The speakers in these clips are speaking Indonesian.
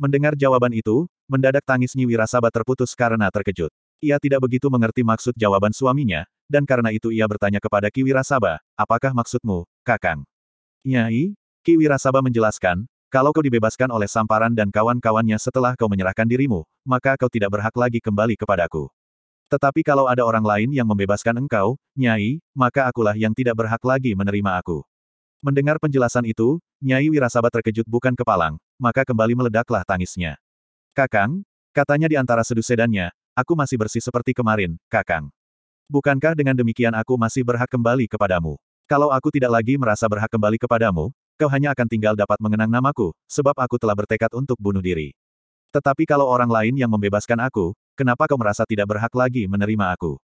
Mendengar jawaban itu, mendadak tangis Nyi Wirasaba terputus karena terkejut. Ia tidak begitu mengerti maksud jawaban suaminya, dan karena itu ia bertanya kepada Ki Wirasaba, apakah maksudmu, Kakang? Nyai, Ki Wirasaba menjelaskan, kalau kau dibebaskan oleh Samparan dan kawan-kawannya setelah kau menyerahkan dirimu, maka kau tidak berhak lagi kembali kepadaku. Tetapi kalau ada orang lain yang membebaskan engkau, Nyai, maka akulah yang tidak berhak lagi menerima aku. Mendengar penjelasan itu, Nyai Wirasaba terkejut bukan kepalang, maka kembali meledaklah tangisnya. Kakang, katanya di antara sedu sedannya, aku masih bersih seperti kemarin, Kakang. Bukankah dengan demikian aku masih berhak kembali kepadamu? Kalau aku tidak lagi merasa berhak kembali kepadamu, kau hanya akan tinggal dapat mengenang namaku, sebab aku telah bertekad untuk bunuh diri. Tetapi kalau orang lain yang membebaskan aku, kenapa kau merasa tidak berhak lagi menerima aku?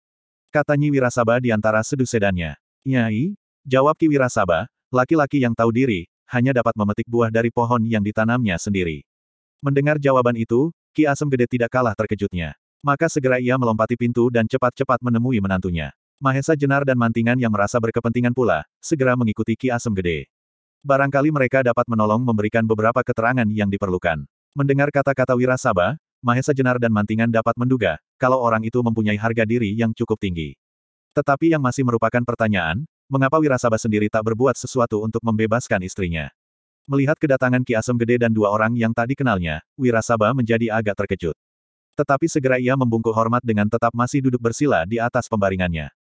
Kata Nyi Wirasaba di antara sedu sedannya. Nyai, jawab Ki Wirasaba, laki-laki yang tahu diri, hanya dapat memetik buah dari pohon yang ditanamnya sendiri. Mendengar jawaban itu, Ki Asem Gede tidak kalah terkejutnya. Maka segera ia melompati pintu dan cepat-cepat menemui menantunya. Mahesa Jenar dan Mantingan yang merasa berkepentingan pula, segera mengikuti Ki Asem Gede. Barangkali mereka dapat menolong memberikan beberapa keterangan yang diperlukan. Mendengar kata-kata Wirasaba, Mahesa Jenar dan Mantingan dapat menduga, kalau orang itu mempunyai harga diri yang cukup tinggi. Tetapi yang masih merupakan pertanyaan, mengapa Wirasaba sendiri tak berbuat sesuatu untuk membebaskan istrinya? Melihat kedatangan Ki Asem Gede dan dua orang yang tak dikenalnya, Wirasaba menjadi agak terkejut. Tetapi segera ia membungkuk hormat dengan tetap masih duduk bersila di atas pembaringannya.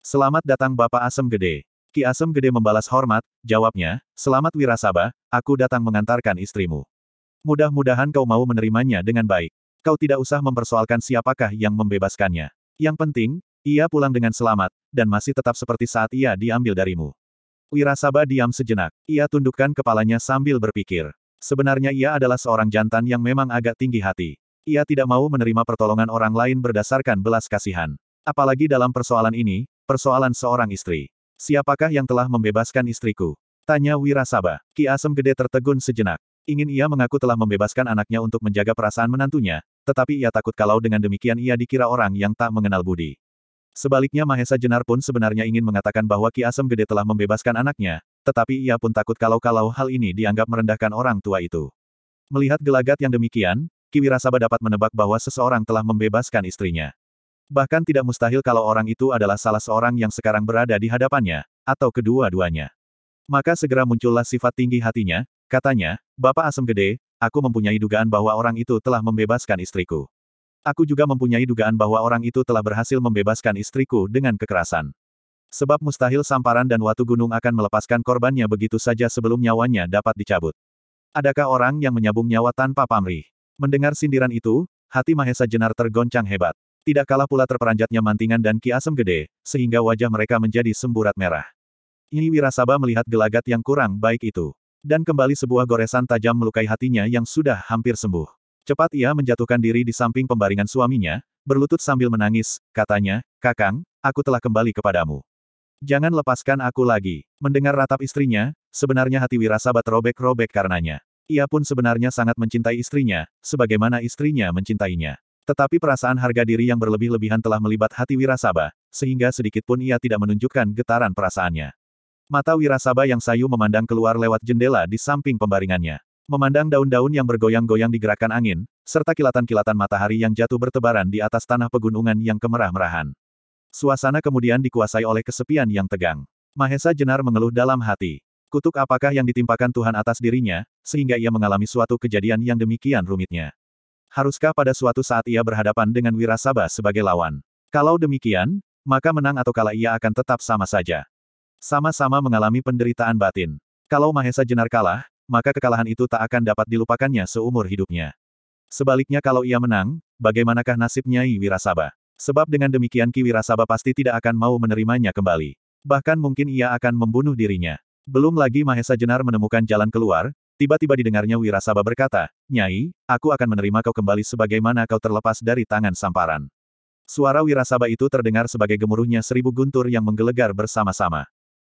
Selamat datang Bapak Asem Gede. Ki Asem Gede membalas hormat, jawabnya, Selamat Wirasaba, aku datang mengantarkan istrimu. Mudah-mudahan kau mau menerimanya dengan baik. Kau tidak usah mempersoalkan siapakah yang membebaskannya. Yang penting, ia pulang dengan selamat, dan masih tetap seperti saat ia diambil darimu. Wirasaba diam sejenak. Ia tundukkan kepalanya sambil berpikir. Sebenarnya ia adalah seorang jantan yang memang agak tinggi hati. Ia tidak mau menerima pertolongan orang lain berdasarkan belas kasihan. Apalagi dalam persoalan ini, persoalan seorang istri. Siapakah yang telah membebaskan istriku? Tanya Wirasaba. Ki Asem Gede tertegun sejenak. Ingin ia mengaku telah membebaskan anaknya untuk menjaga perasaan menantunya, tetapi ia takut kalau dengan demikian ia dikira orang yang tak mengenal budi. Sebaliknya Mahesa Jenar pun sebenarnya ingin mengatakan bahwa Ki Asem Gede telah membebaskan anaknya, tetapi ia pun takut kalau-kalau hal ini dianggap merendahkan orang tua itu. Melihat gelagat yang demikian, Ki Wirasaba dapat menebak bahwa seseorang telah membebaskan istrinya. Bahkan tidak mustahil kalau orang itu adalah salah seorang yang sekarang berada di hadapannya, atau kedua-duanya. Maka segera muncullah sifat tinggi hatinya, katanya, Bapak Asem Gede, aku mempunyai dugaan bahwa orang itu telah membebaskan istriku. Aku juga mempunyai dugaan bahwa orang itu telah berhasil membebaskan istriku dengan kekerasan. Sebab mustahil Samparan dan Watu Gunung akan melepaskan korbannya begitu saja sebelum nyawanya dapat dicabut. Adakah orang yang menyabung nyawa tanpa pamrih? Mendengar sindiran itu, hati Mahesa Jenar tergoncang hebat. Tidak kalah pula terperanjatnya Mantingan dan Ki Asem Gede, sehingga wajah mereka menjadi semburat merah. Nyi Wirasaba melihat gelagat yang kurang baik itu. Dan kembali sebuah goresan tajam melukai hatinya yang sudah hampir sembuh. Cepat ia menjatuhkan diri di samping pembaringan suaminya, berlutut sambil menangis, katanya, Kakang, aku telah kembali kepadamu. Jangan lepaskan aku lagi. Mendengar ratap istrinya, sebenarnya hati Wirasaba terobek-robek karenanya. Ia pun sebenarnya sangat mencintai istrinya, sebagaimana istrinya mencintainya. Tetapi perasaan harga diri yang berlebih-lebihan telah melibat hati Wirasaba, sehingga sedikit pun ia tidak menunjukkan getaran perasaannya. Mata Wirasaba yang sayu memandang keluar lewat jendela di samping pembaringannya. Memandang daun-daun yang bergoyang-goyang digerakkan angin, serta kilatan-kilatan matahari yang jatuh bertebaran di atas tanah pegunungan yang kemerah-merahan. Suasana kemudian dikuasai oleh kesepian yang tegang. Mahesa Jenar mengeluh dalam hati. Kutuk apakah yang ditimpakan Tuhan atas dirinya, sehingga ia mengalami suatu kejadian yang demikian rumitnya. Haruskah pada suatu saat ia berhadapan dengan Wirasaba sebagai lawan? Kalau demikian, maka menang atau kalah ia akan tetap sama saja. Sama-sama mengalami penderitaan batin. Kalau Mahesa Jenar kalah, maka kekalahan itu tak akan dapat dilupakannya seumur hidupnya. Sebaliknya kalau ia menang, bagaimanakah nasib Nyai Wirasaba? Sebab dengan demikian Ki Wirasaba pasti tidak akan mau menerimanya kembali. Bahkan mungkin ia akan membunuh dirinya. Belum lagi Mahesa Jenar menemukan jalan keluar, tiba-tiba didengarnya Wirasaba berkata, Nyai, aku akan menerima kau kembali sebagaimana kau terlepas dari tangan samparan. Suara Wirasaba itu terdengar sebagai gemuruhnya seribu guntur yang menggelegar bersama-sama.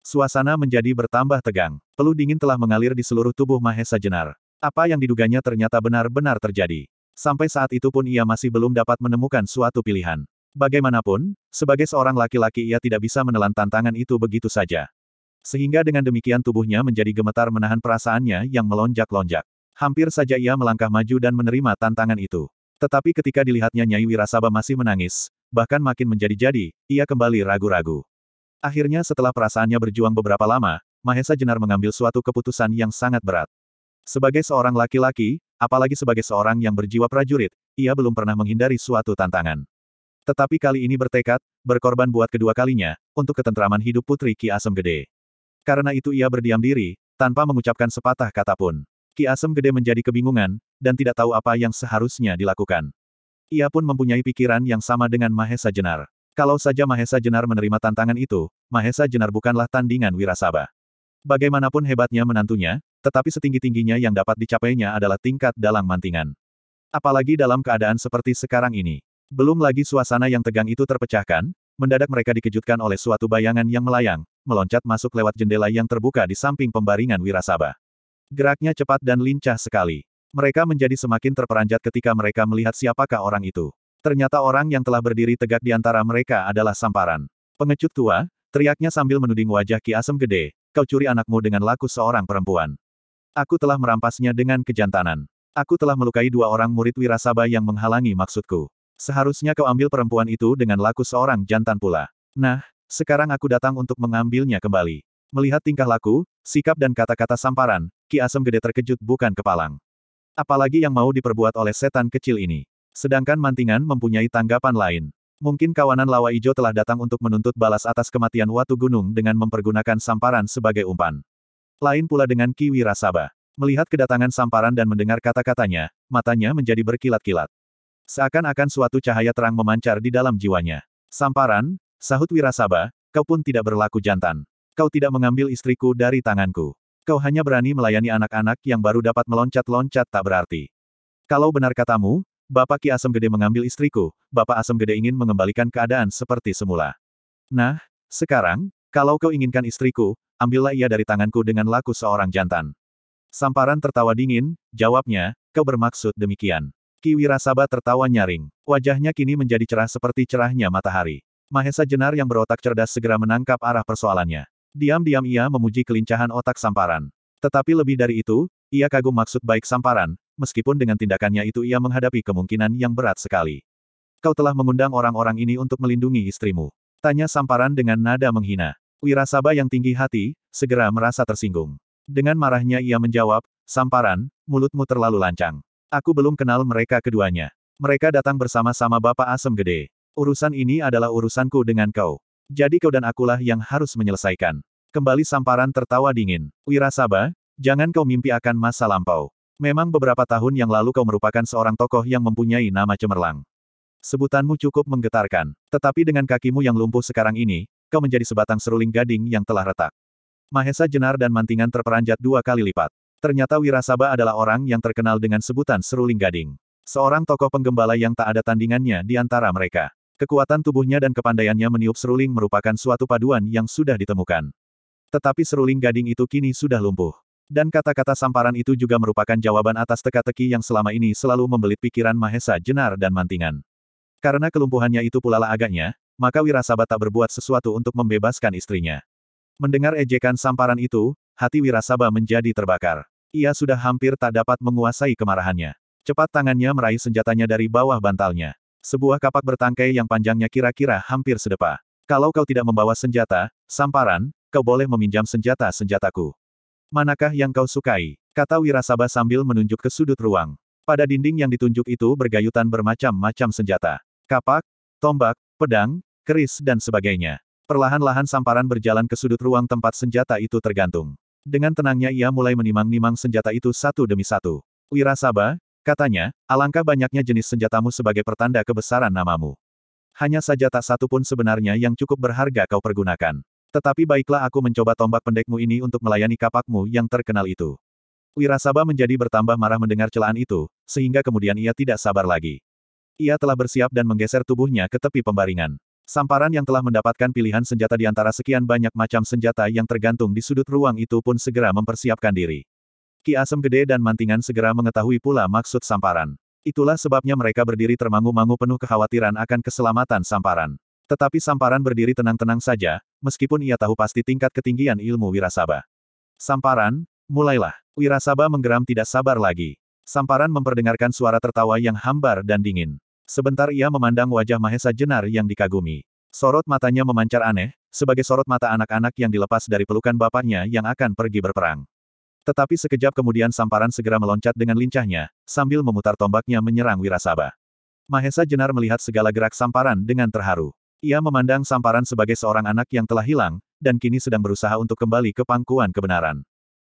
Suasana menjadi bertambah tegang. Peluh dingin telah mengalir di seluruh tubuh Mahesa Jenar. Apa yang diduganya ternyata benar-benar terjadi. Sampai saat itu pun ia masih belum dapat menemukan suatu pilihan. Bagaimanapun, sebagai seorang laki-laki ia tidak bisa menelan tantangan itu begitu saja. Sehingga dengan demikian tubuhnya menjadi gemetar menahan perasaannya yang melonjak-lonjak. Hampir saja ia melangkah maju dan menerima tantangan itu. Tetapi ketika dilihatnya Nyai Wirasaba masih menangis, bahkan makin menjadi-jadi, ia kembali ragu-ragu. Akhirnya setelah perasaannya berjuang beberapa lama, Mahesa Jenar mengambil suatu keputusan yang sangat berat. Sebagai seorang laki-laki, apalagi sebagai seorang yang berjiwa prajurit, ia belum pernah menghindari suatu tantangan. Tetapi kali ini bertekad, berkorban buat kedua kalinya, untuk ketentraman hidup Putri Ki Asem Gede. Karena itu ia berdiam diri, tanpa mengucapkan sepatah kata pun. Ki Asem Gede menjadi kebingungan, dan tidak tahu apa yang seharusnya dilakukan. Ia pun mempunyai pikiran yang sama dengan Mahesa Jenar. Kalau saja Mahesa Jenar menerima tantangan itu, Mahesa Jenar bukanlah tandingan Wirasaba. Bagaimanapun hebatnya menantunya, tetapi setinggi-tingginya yang dapat dicapainya adalah tingkat dalang mantingan. Apalagi dalam keadaan seperti sekarang ini. Belum lagi suasana yang tegang itu terpecahkan, mendadak mereka dikejutkan oleh suatu bayangan yang melayang, meloncat masuk lewat jendela yang terbuka di samping pembaringan Wirasaba. Geraknya cepat dan lincah sekali. Mereka menjadi semakin terperanjat ketika mereka melihat siapakah orang itu. Ternyata orang yang telah berdiri tegak di antara mereka adalah Samparan. Pengecut tua, teriaknya sambil menuding wajah Ki Asem Gede, kau curi anakmu dengan laku seorang perempuan. Aku telah merampasnya dengan kejantanan. Aku telah melukai dua orang murid Wirasaba yang menghalangi maksudku. Seharusnya kau ambil perempuan itu dengan laku seorang jantan pula. Nah, sekarang aku datang untuk mengambilnya kembali. Melihat tingkah laku, sikap dan kata-kata samparan, Ki Asem Gede terkejut bukan kepalang. Apalagi yang mau diperbuat oleh setan kecil ini. Sedangkan Mantingan mempunyai tanggapan lain. Mungkin kawanan Lawa Ijo telah datang untuk menuntut balas atas kematian Watu Gunung dengan mempergunakan samparan sebagai umpan. Lain pula dengan Kiwi Rasaba. Melihat kedatangan samparan dan mendengar kata-katanya, matanya menjadi berkilat-kilat. Seakan-akan suatu cahaya terang memancar di dalam jiwanya. Samparan, sahut Wirasaba, kau pun tidak berlaku jantan. Kau tidak mengambil istriku dari tanganku. Kau hanya berani melayani anak-anak yang baru dapat meloncat-loncat tak berarti. Kalau benar katamu, Bapak Ki Asem Gede mengambil istriku, Bapak Asem Gede ingin mengembalikan keadaan seperti semula. Nah, sekarang, kalau kau inginkan istriku, ambillah ia dari tanganku dengan laku seorang jantan. Samparan tertawa dingin, jawabnya, kau bermaksud demikian. Ki Wirasaba tertawa nyaring. Wajahnya kini menjadi cerah seperti cerahnya matahari. Mahesa Jenar yang berotak cerdas segera menangkap arah persoalannya. Diam-diam ia memuji kelincahan otak Samparan. Tetapi lebih dari itu, ia kagum maksud baik Samparan, meskipun dengan tindakannya itu ia menghadapi kemungkinan yang berat sekali. Kau telah mengundang orang-orang ini untuk melindungi istrimu. Tanya Samparan dengan nada menghina. Wirasaba yang tinggi hati, segera merasa tersinggung. Dengan marahnya ia menjawab, Samparan, mulutmu terlalu lancang. Aku belum kenal mereka keduanya. Mereka datang bersama-sama Bapak Asem Gede. Urusan ini adalah urusanku dengan kau. Jadi kau dan akulah yang harus menyelesaikan. Kembali Samparan tertawa dingin. Wirasaba, jangan kau mimpi akan masa lampau. Memang beberapa tahun yang lalu kau merupakan seorang tokoh yang mempunyai nama cemerlang. Sebutanmu cukup menggetarkan. Tetapi dengan kakimu yang lumpuh sekarang ini, kau menjadi sebatang seruling gading yang telah retak. Mahesa Jenar dan Mantingan terperanjat dua kali lipat. Ternyata Wirasaba adalah orang yang terkenal dengan sebutan seruling gading. Seorang tokoh penggembala yang tak ada tandingannya di antara mereka. Kekuatan tubuhnya dan kepandaiannya meniup seruling merupakan suatu paduan yang sudah ditemukan. Tetapi seruling gading itu kini sudah lumpuh. Dan kata-kata samparan itu juga merupakan jawaban atas teka-teki yang selama ini selalu membelit pikiran Mahesa Jenar dan Mantingan. Karena kelumpuhannya itu pula lah agaknya, maka Wirasaba tak berbuat sesuatu untuk membebaskan istrinya. Mendengar ejekan samparan itu, hati Wirasaba menjadi terbakar. Ia sudah hampir tak dapat menguasai kemarahannya. Cepat tangannya meraih senjatanya dari bawah bantalnya. Sebuah kapak bertangkai yang panjangnya kira-kira hampir sedepa. Kalau kau tidak membawa senjata, samparan, kau boleh meminjam senjata-senjataku. Manakah yang kau sukai? Kata Wirasaba sambil menunjuk ke sudut ruang. Pada dinding yang ditunjuk itu bergayutan bermacam-macam senjata. Kapak, tombak, pedang, keris dan sebagainya. Perlahan-lahan samparan berjalan ke sudut ruang tempat senjata itu tergantung. Dengan tenangnya ia mulai menimang-nimang senjata itu satu demi satu. Wirasaba, katanya, alangkah banyaknya jenis senjatamu sebagai pertanda kebesaran namamu. Hanya saja tak satu pun sebenarnya yang cukup berharga kau pergunakan. Tetapi baiklah aku mencoba tombak pendekmu ini untuk melayani kapakmu yang terkenal itu. Wirasaba menjadi bertambah marah mendengar celaan itu, sehingga kemudian ia tidak sabar lagi. Ia telah bersiap dan menggeser tubuhnya ke tepi pembaringan. Samparan yang telah mendapatkan pilihan senjata di antara sekian banyak macam senjata yang tergantung di sudut ruang itu pun segera mempersiapkan diri. Ki Asem Gede dan Mantingan segera mengetahui pula maksud Samparan. Itulah sebabnya mereka berdiri termangu-mangu penuh kekhawatiran akan keselamatan Samparan. Tetapi Samparan berdiri tenang-tenang saja, meskipun ia tahu pasti tingkat ketinggian ilmu Wirasaba. Samparan, Mulailah. Wirasaba menggeram tidak sabar lagi. Samparan memperdengarkan suara tertawa yang hambar dan dingin. Sebentar ia memandang wajah Mahesa Jenar yang dikagumi. Sorot matanya memancar aneh, sebagai sorot mata anak-anak yang dilepas dari pelukan bapaknya yang akan pergi berperang. Tetapi sekejap kemudian Samparan segera meloncat dengan lincahnya, sambil memutar tombaknya menyerang Wirasaba. Mahesa Jenar melihat segala gerak Samparan dengan terharu. Ia memandang Samparan sebagai seorang anak yang telah hilang, dan kini sedang berusaha untuk kembali ke pangkuan kebenaran.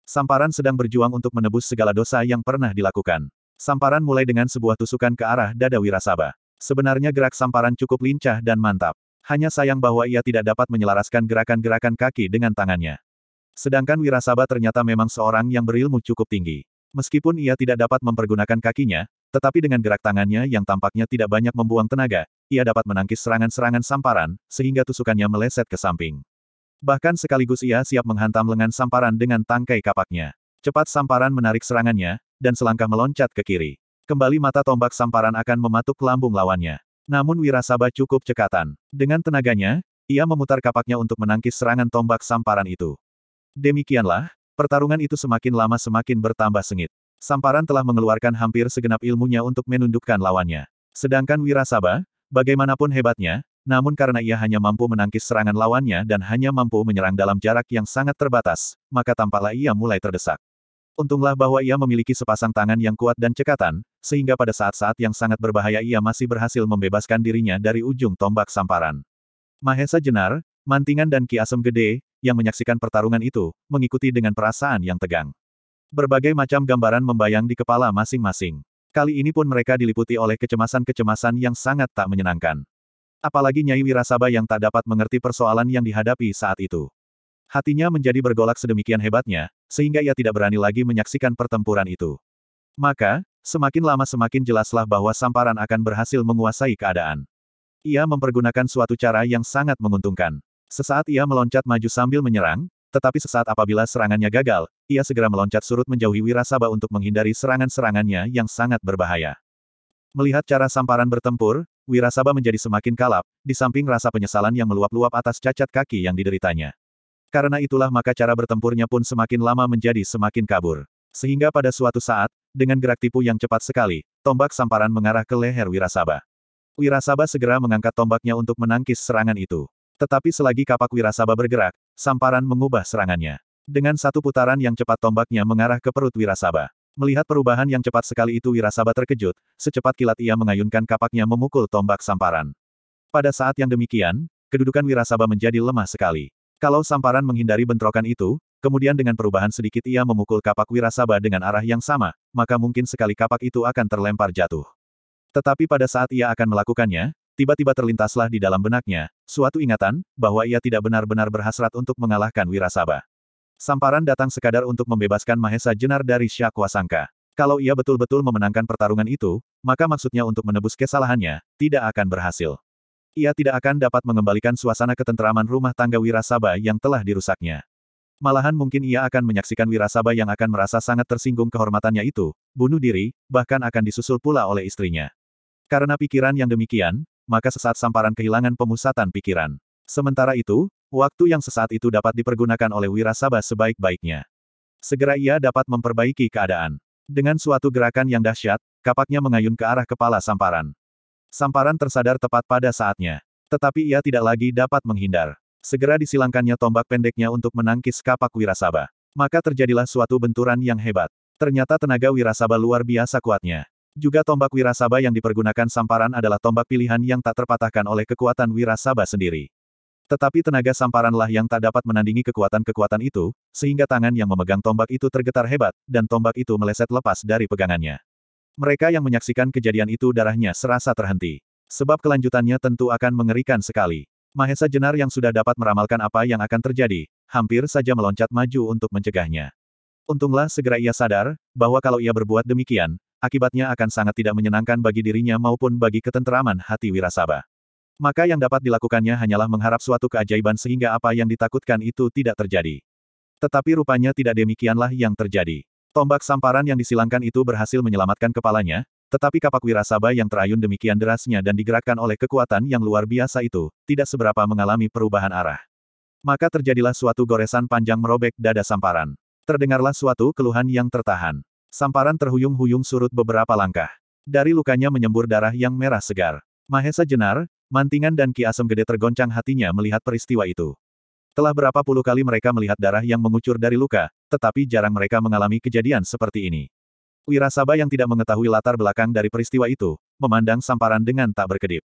Samparan sedang berjuang untuk menebus segala dosa yang pernah dilakukan. Samparan mulai dengan sebuah tusukan ke arah dada Wirasaba. Sebenarnya gerak Samparan cukup lincah dan mantap. Hanya sayang bahwa ia tidak dapat menyelaraskan gerakan-gerakan kaki dengan tangannya. Sedangkan Wirasaba ternyata memang seorang yang berilmu cukup tinggi. Meskipun ia tidak dapat mempergunakan kakinya, tetapi dengan gerak tangannya yang tampaknya tidak banyak membuang tenaga, ia dapat menangkis serangan-serangan Samparan, sehingga tusukannya meleset ke samping. Bahkan sekaligus ia siap menghantam lengan samparan dengan tangkai kapaknya. Cepat samparan menarik serangannya, dan selangkah meloncat ke kiri. Kembali mata tombak samparan akan mematuk lambung lawannya. Namun Wirasaba cukup cekatan. Dengan tenaganya, ia memutar kapaknya untuk menangkis serangan tombak samparan itu. Demikianlah, pertarungan itu semakin lama semakin bertambah sengit. Samparan telah mengeluarkan hampir segenap ilmunya untuk menundukkan lawannya. Sedangkan Wirasaba, bagaimanapun hebatnya, namun karena ia hanya mampu menangkis serangan lawannya dan hanya mampu menyerang dalam jarak yang sangat terbatas, maka tampaklah ia mulai terdesak. Untunglah bahwa ia memiliki sepasang tangan yang kuat dan cekatan, sehingga pada saat-saat yang sangat berbahaya ia masih berhasil membebaskan dirinya dari ujung tombak samparan. Mahesa Jenar, Mantingan dan Ki Asem Gede, yang menyaksikan pertarungan itu, mengikuti dengan perasaan yang tegang. Berbagai macam gambaran membayang di kepala masing-masing. Kali ini pun mereka diliputi oleh kecemasan-kecemasan yang sangat tak menyenangkan. Apalagi Nyai Wirasaba yang tak dapat mengerti persoalan yang dihadapi saat itu. Hatinya menjadi bergolak sedemikian hebatnya, sehingga ia tidak berani lagi menyaksikan pertempuran itu. Maka, semakin lama semakin jelaslah bahwa Samparan akan berhasil menguasai keadaan. Ia mempergunakan suatu cara yang sangat menguntungkan. Sesaat ia meloncat maju sambil menyerang, tetapi sesaat apabila serangannya gagal, ia segera meloncat surut menjauhi Wirasaba untuk menghindari serangan-serangannya yang sangat berbahaya. Melihat cara Samparan bertempur, Wirasaba menjadi semakin kalap, di samping rasa penyesalan yang meluap-luap atas cacat kaki yang dideritanya. Karena itulah maka cara bertempurnya pun semakin lama menjadi semakin kabur. Sehingga pada suatu saat, dengan gerak tipu yang cepat sekali, tombak samparan mengarah ke leher Wirasaba. Wirasaba segera mengangkat tombaknya untuk menangkis serangan itu. Tetapi selagi kapak Wirasaba bergerak, samparan mengubah serangannya. Dengan satu putaran yang cepat tombaknya mengarah ke perut Wirasaba. Melihat perubahan yang cepat sekali itu Wirasaba terkejut, secepat kilat ia mengayunkan kapaknya memukul tombak samparan. Pada saat yang demikian, kedudukan Wirasaba menjadi lemah sekali. Kalau samparan menghindari bentrokan itu, kemudian dengan perubahan sedikit ia memukul kapak Wirasaba dengan arah yang sama, maka mungkin sekali kapak itu akan terlempar jatuh. Tetapi pada saat ia akan melakukannya, tiba-tiba terlintaslah di dalam benaknya, suatu ingatan, bahwa ia tidak benar-benar berhasrat untuk mengalahkan Wirasaba. Samparan datang sekadar untuk membebaskan Mahesa Jenar dari Syakwa Sangka. Kalau ia betul-betul memenangkan pertarungan itu, maka maksudnya untuk menebus kesalahannya, tidak akan berhasil. Ia tidak akan dapat mengembalikan suasana ketentraman rumah tangga Wirasaba yang telah dirusaknya. Malahan mungkin ia akan menyaksikan Wirasaba yang akan merasa sangat tersinggung kehormatannya itu, bunuh diri, bahkan akan disusul pula oleh istrinya. Karena pikiran yang demikian, maka sesaat Samparan kehilangan pemusatan pikiran. Sementara itu, Waktu yang sesaat itu dapat dipergunakan oleh Wirasaba sebaik-baiknya. Segera ia dapat memperbaiki keadaan. Dengan suatu gerakan yang dahsyat, kapaknya mengayun ke arah kepala Samparan. Samparan tersadar tepat pada saatnya. Tetapi ia tidak lagi dapat menghindar. Segera disilangkannya tombak pendeknya untuk menangkis kapak Wirasaba. Maka terjadilah suatu benturan yang hebat. Ternyata tenaga Wirasaba luar biasa kuatnya. Juga tombak Wirasaba yang dipergunakan Samparan adalah tombak pilihan yang tak terpatahkan oleh kekuatan Wirasaba sendiri. Tetapi tenaga samparanlah yang tak dapat menandingi kekuatan-kekuatan itu, sehingga tangan yang memegang tombak itu tergetar hebat, dan tombak itu meleset lepas dari pegangannya. Mereka yang menyaksikan kejadian itu darahnya serasa terhenti. Sebab kelanjutannya tentu akan mengerikan sekali. Mahesa Jenar yang sudah dapat meramalkan apa yang akan terjadi, hampir saja meloncat maju untuk mencegahnya. Untunglah segera ia sadar, bahwa kalau ia berbuat demikian, akibatnya akan sangat tidak menyenangkan bagi dirinya maupun bagi ketenteraman hati Wirasaba. Maka yang dapat dilakukannya hanyalah mengharap suatu keajaiban sehingga apa yang ditakutkan itu tidak terjadi. Tetapi rupanya tidak demikianlah yang terjadi. Tombak samparan yang disilangkan itu berhasil menyelamatkan kepalanya, tetapi kapak wirasaba yang terayun demikian derasnya dan digerakkan oleh kekuatan yang luar biasa itu, tidak seberapa mengalami perubahan arah. Maka terjadilah suatu goresan panjang merobek dada samparan. Terdengarlah suatu keluhan yang tertahan. Samparan terhuyung-huyung surut beberapa langkah. Dari lukanya menyembur darah yang merah segar. Mahesa Jenar, Mantingan dan Ki Asem Gede tergoncang hatinya melihat peristiwa itu. Telah berapa puluh kali mereka melihat darah yang mengucur dari luka, tetapi jarang mereka mengalami kejadian seperti ini. Wirasaba yang tidak mengetahui latar belakang dari peristiwa itu, memandang samparan dengan tak berkedip.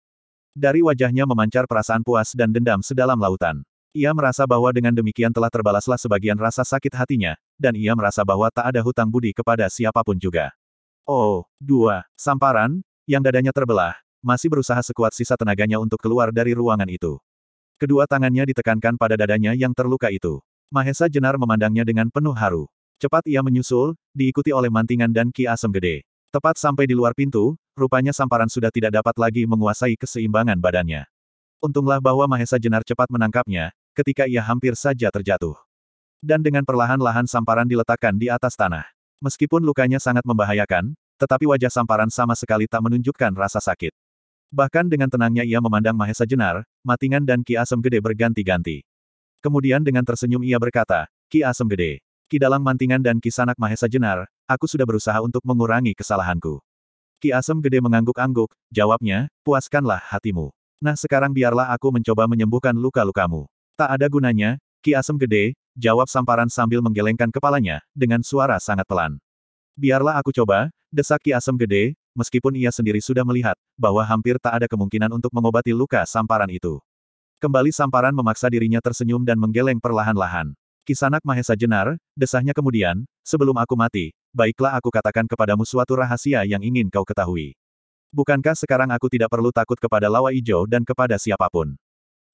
Dari wajahnya memancar perasaan puas dan dendam sedalam lautan. Ia merasa bahwa dengan demikian telah terbalaslah sebagian rasa sakit hatinya, dan ia merasa bahwa tak ada hutang budi kepada siapa pun juga. Oh, dua, samparan, yang dadanya terbelah, masih berusaha sekuat sisa tenaganya untuk keluar dari ruangan itu. Kedua tangannya ditekankan pada dadanya yang terluka itu. Mahesa Jenar memandangnya dengan penuh haru. Cepat ia menyusul, diikuti oleh mantingan dan Ki Asem Gede. Tepat sampai di luar pintu, rupanya samparan sudah tidak dapat lagi menguasai keseimbangan badannya. Untunglah bahwa Mahesa Jenar cepat menangkapnya, ketika ia hampir saja terjatuh. Dan dengan perlahan-lahan samparan diletakkan di atas tanah. Meskipun lukanya sangat membahayakan, tetapi wajah samparan sama sekali tak menunjukkan rasa sakit. Bahkan dengan tenangnya ia memandang Mahesa Jenar, Matingan dan Ki Asem Gede berganti-ganti. Kemudian dengan tersenyum ia berkata, Ki Asem Gede, Ki Dalang Mantingan dan Ki Sanak Mahesa Jenar, aku sudah berusaha untuk mengurangi kesalahanku. Ki Asem Gede mengangguk-angguk, jawabnya, puaskanlah hatimu. Nah sekarang biarlah aku mencoba menyembuhkan luka-lukamu. Tak ada gunanya, Ki Asem Gede, jawab samparan sambil menggelengkan kepalanya, dengan suara sangat pelan. Biarlah aku coba, desak Ki Asem Gede, meskipun ia sendiri sudah melihat, bahwa hampir tak ada kemungkinan untuk mengobati luka samparan itu. Kembali samparan memaksa dirinya tersenyum dan menggeleng perlahan-lahan. Kisanak Mahesa Jenar, desahnya kemudian, sebelum aku mati, baiklah aku katakan kepadamu suatu rahasia yang ingin kau ketahui. Bukankah sekarang aku tidak perlu takut kepada lawa ijo dan kepada siapa pun?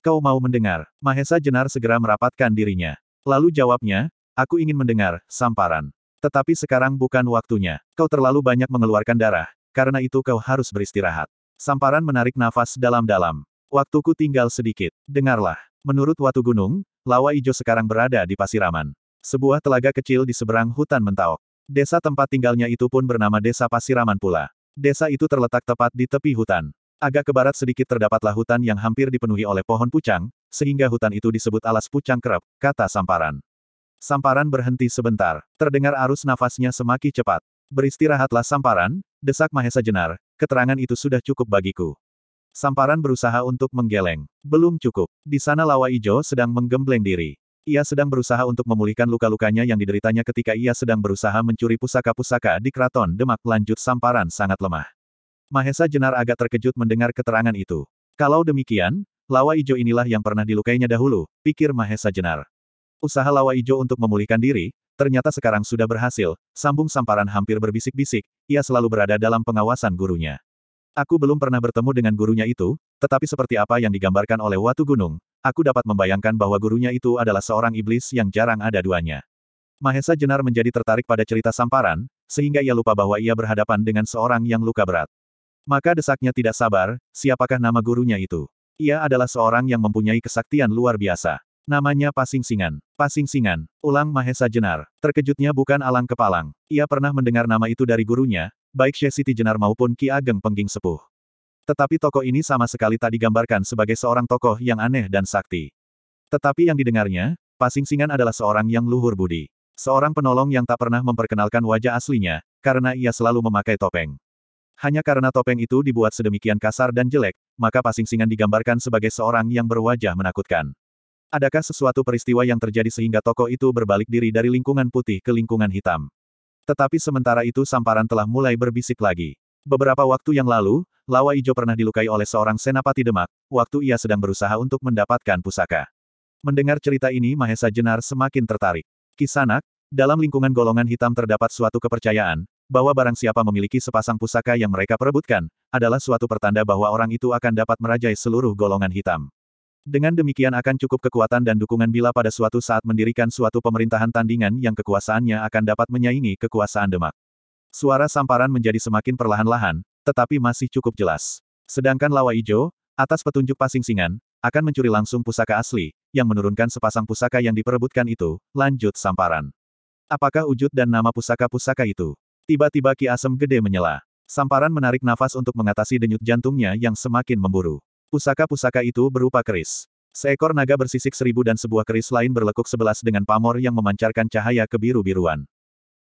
Kau mau mendengar? Mahesa Jenar segera merapatkan dirinya. Lalu jawabnya, aku ingin mendengar, samparan. Tetapi sekarang bukan waktunya. Kau terlalu banyak mengeluarkan darah, karena itu kau harus beristirahat. Samparan menarik nafas dalam-dalam. Waktuku tinggal sedikit. Dengarlah. Menurut Watu Gunung, Lawa Ijo sekarang berada di Pasiraman. Sebuah telaga kecil di seberang hutan Mentaok. Desa tempat tinggalnya itu pun bernama Desa Pasiraman pula. Desa itu terletak tepat di tepi hutan. Agak ke barat sedikit terdapatlah hutan yang hampir dipenuhi oleh pohon pucang, sehingga hutan itu disebut alas pucang kerap, kata Samparan. Samparan berhenti sebentar. Terdengar arus nafasnya semakin cepat. Beristirahatlah Samparan, desak Mahesa Jenar, keterangan itu sudah cukup bagiku. Samparan berusaha untuk menggeleng. Belum cukup. Di sana Lawa Ijo sedang menggembleng diri. Ia sedang berusaha untuk memulihkan luka-lukanya yang dideritanya ketika ia sedang berusaha mencuri pusaka-pusaka di keraton Demak lanjut Samparan sangat lemah. Mahesa Jenar agak terkejut mendengar keterangan itu. Kalau demikian, Lawa Ijo inilah yang pernah dilukainya dahulu, pikir Mahesa Jenar. Usaha Lawa Ijo untuk memulihkan diri, ternyata sekarang sudah berhasil, sambung samparan hampir berbisik-bisik, ia selalu berada dalam pengawasan gurunya. Aku belum pernah bertemu dengan gurunya itu, tetapi seperti apa yang digambarkan oleh Watu Gunung, aku dapat membayangkan bahwa gurunya itu adalah seorang iblis yang jarang ada duanya. Mahesa Jenar menjadi tertarik pada cerita samparan, sehingga ia lupa bahwa ia berhadapan dengan seorang yang luka berat. Maka desaknya tidak sabar, siapakah nama gurunya itu? Ia adalah seorang yang mempunyai kesaktian luar biasa. Namanya Pasing Singan. Pasing Singan. Ulang Mahesa Jenar. Terkejutnya bukan alang kepalang. Ia pernah mendengar nama itu dari gurunya, baik She Siti Jenar maupun Ki Ageng Pengging Sepuh. Tetapi tokoh ini sama sekali tak digambarkan sebagai seorang tokoh yang aneh dan sakti. Tetapi yang didengarnya, Pasing Singan adalah seorang yang luhur budi. Seorang penolong yang tak pernah memperkenalkan wajah aslinya, karena ia selalu memakai topeng. Hanya karena topeng itu dibuat sedemikian kasar dan jelek, maka Pasing-Singan digambarkan sebagai seorang yang berwajah menakutkan. Adakah sesuatu peristiwa yang terjadi sehingga tokoh itu berbalik diri dari lingkungan putih ke lingkungan hitam? Tetapi sementara itu Samparan telah mulai berbisik lagi. Beberapa waktu yang lalu, Lawa Ijo pernah dilukai oleh seorang senapati Demak, waktu ia sedang berusaha untuk mendapatkan pusaka. Mendengar cerita ini Mahesa Jenar semakin tertarik. Kisanak, dalam lingkungan golongan hitam terdapat suatu kepercayaan, bahwa barang siapa memiliki sepasang pusaka yang mereka perebutkan, adalah suatu pertanda bahwa orang itu akan dapat merajai seluruh golongan hitam. Dengan demikian akan cukup kekuatan dan dukungan bila pada suatu saat mendirikan suatu pemerintahan tandingan yang kekuasaannya akan dapat menyaingi kekuasaan Demak. Suara samparan menjadi semakin perlahan-lahan, tetapi masih cukup jelas. Sedangkan Lawa Ijo, atas petunjuk pasing-singan, akan mencuri langsung pusaka asli, yang menurunkan sepasang pusaka yang diperebutkan itu, lanjut samparan. Apakah wujud dan nama pusaka-pusaka itu? Tiba-tiba Ki Asem Gede menyela. Samparan menarik nafas untuk mengatasi denyut jantungnya yang semakin memburu. Pusaka-pusaka itu berupa keris. Seekor naga bersisik seribu dan sebuah keris lain berlekuk sebelas dengan pamor yang memancarkan cahaya kebiru-biruan.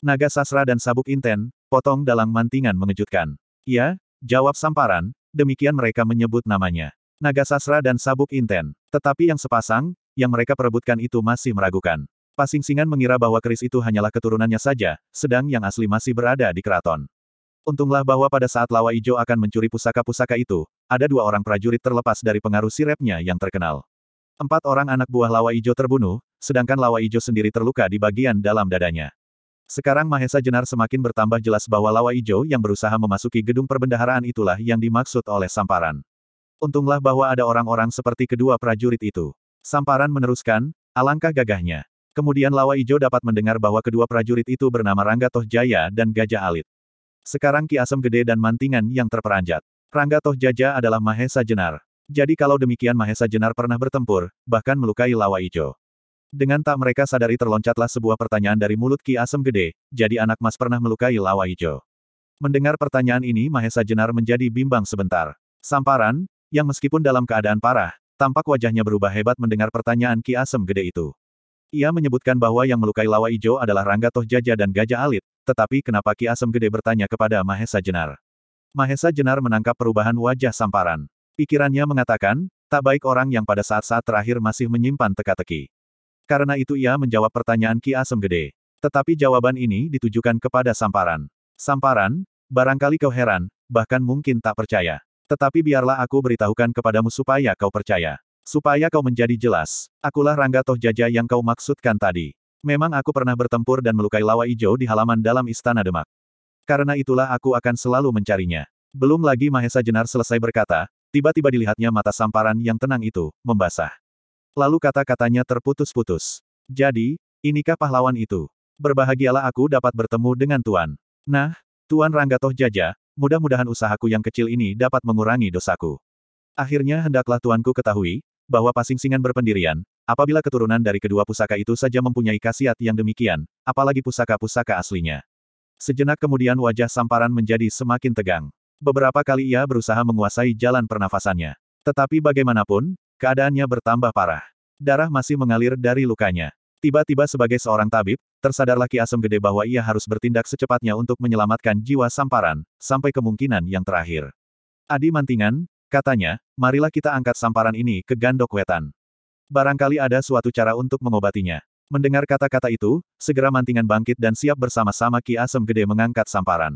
Naga sasra dan sabuk inten, potong dalam mantingan mengejutkan. Ya, jawab samparan, demikian mereka menyebut namanya. Naga sasra dan sabuk inten. Tetapi yang sepasang, yang mereka perebutkan itu masih meragukan. Pasingsingan mengira bahwa keris itu hanyalah keturunannya saja, sedang yang asli masih berada di keraton. Untunglah bahwa pada saat Lawa Ijo akan mencuri pusaka-pusaka itu, ada dua orang prajurit terlepas dari pengaruh sirepnya yang terkenal. Empat orang anak buah Lawa Ijo terbunuh, sedangkan Lawa Ijo sendiri terluka di bagian dalam dadanya. Sekarang Mahesa Jenar semakin bertambah jelas bahwa Lawa Ijo yang berusaha memasuki gedung perbendaharaan itulah yang dimaksud oleh Samparan. Untunglah bahwa ada orang-orang seperti kedua prajurit itu. Samparan meneruskan, alangkah gagahnya. Kemudian Lawa Ijo dapat mendengar bahwa kedua prajurit itu bernama Rangga Toh Jaya dan Gajah Alit. Sekarang Ki Asem Gede dan Mantingan yang terperanjat. Rangga Toh Jaja adalah Mahesa Jenar. Jadi kalau demikian Mahesa Jenar pernah bertempur, bahkan melukai Lawa Ijo. Dengan tak mereka sadari terloncatlah sebuah pertanyaan dari mulut Ki Asem Gede, jadi anak mas pernah melukai Lawa Ijo. Mendengar pertanyaan ini Mahesa Jenar menjadi bimbang sebentar. Samparan, yang meskipun dalam keadaan parah, tampak wajahnya berubah hebat mendengar pertanyaan Ki Asem Gede itu. Ia menyebutkan bahwa yang melukai Lawa Ijo adalah Rangga Toh Jaja dan Gajah Alit, tetapi kenapa Ki Asem Gede bertanya kepada Mahesa Jenar? Mahesa Jenar menangkap perubahan wajah Samparan. Pikirannya mengatakan, tak baik orang yang pada saat-saat terakhir masih menyimpan teka-teki. Karena itu ia menjawab pertanyaan Ki Asem Gede. Tetapi jawaban ini ditujukan kepada Samparan. Samparan, barangkali kau heran, bahkan mungkin tak percaya. Tetapi biarlah aku beritahukan kepadamu supaya kau percaya. Supaya kau menjadi jelas. Akulah Rangga Toh Jaja yang kau maksudkan tadi. Memang aku pernah bertempur dan melukai lawa ijo di halaman dalam Istana Demak. Karena itulah aku akan selalu mencarinya. Belum lagi Mahesa Jenar selesai berkata, Tiba-tiba dilihatnya mata samparan yang tenang itu, membasah. Lalu kata-katanya terputus-putus. Jadi, inikah pahlawan itu? Berbahagialah aku dapat bertemu dengan Tuan. Nah, Tuan Ranggatoh Jaja, mudah-mudahan usahaku yang kecil ini dapat mengurangi dosaku. Akhirnya hendaklah tuanku ketahui, bahwa pasing-singan berpendirian, apabila keturunan dari kedua pusaka itu saja mempunyai khasiat yang demikian, apalagi pusaka-pusaka aslinya. Sejenak kemudian wajah samparan menjadi semakin tegang. Beberapa kali ia berusaha menguasai jalan pernafasannya. Tetapi bagaimanapun, keadaannya bertambah parah. Darah masih mengalir dari lukanya. Tiba-tiba sebagai seorang tabib, tersadarlah Ki Asem Gede bahwa ia harus bertindak secepatnya untuk menyelamatkan jiwa Samparan, sampai kemungkinan yang terakhir. Adi Mantingan, katanya, marilah kita angkat Samparan ini ke Gandok Wetan. Barangkali ada suatu cara untuk mengobatinya. Mendengar kata-kata itu, segera Mantingan bangkit dan siap bersama-sama Ki Asem Gede mengangkat Samparan.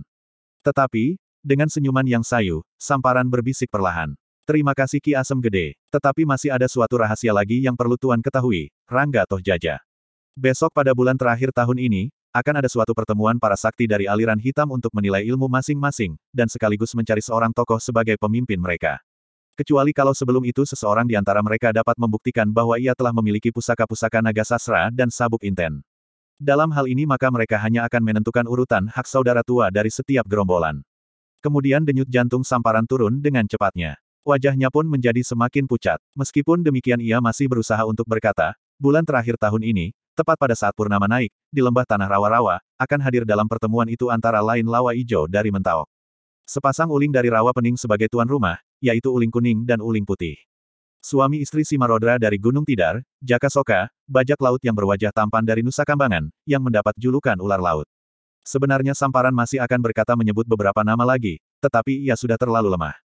Tetapi, dengan senyuman yang sayu, Samparan berbisik perlahan. Terima kasih Ki Asem Gede. Tetapi masih ada suatu rahasia lagi yang perlu Tuan ketahui, Rangga Toh Jaja. Besok pada bulan terakhir tahun ini, akan ada suatu pertemuan para sakti dari aliran hitam untuk menilai ilmu masing-masing, dan sekaligus mencari seorang tokoh sebagai pemimpin mereka. Kecuali kalau sebelum itu seseorang di antara mereka dapat membuktikan bahwa ia telah memiliki pusaka-pusaka naga sasra dan sabuk inten. Dalam hal ini maka mereka hanya akan menentukan urutan hak saudara tua dari setiap gerombolan. Kemudian denyut jantung samparan turun dengan cepatnya. Wajahnya pun menjadi semakin pucat. Meskipun demikian ia masih berusaha untuk berkata, bulan terakhir tahun ini, tepat pada saat purnama naik, di lembah tanah rawa-rawa, akan hadir dalam pertemuan itu antara lain Lawa Ijo dari Mentaok. Sepasang uling dari rawa pening sebagai tuan rumah, yaitu uling kuning dan uling putih. Suami istri Simarodra dari Gunung Tidar, Jaka Soka, bajak laut yang berwajah tampan dari Nusa Kambangan, yang mendapat julukan ular laut. Sebenarnya Samparan masih akan berkata menyebut beberapa nama lagi, tetapi ia sudah terlalu lemah.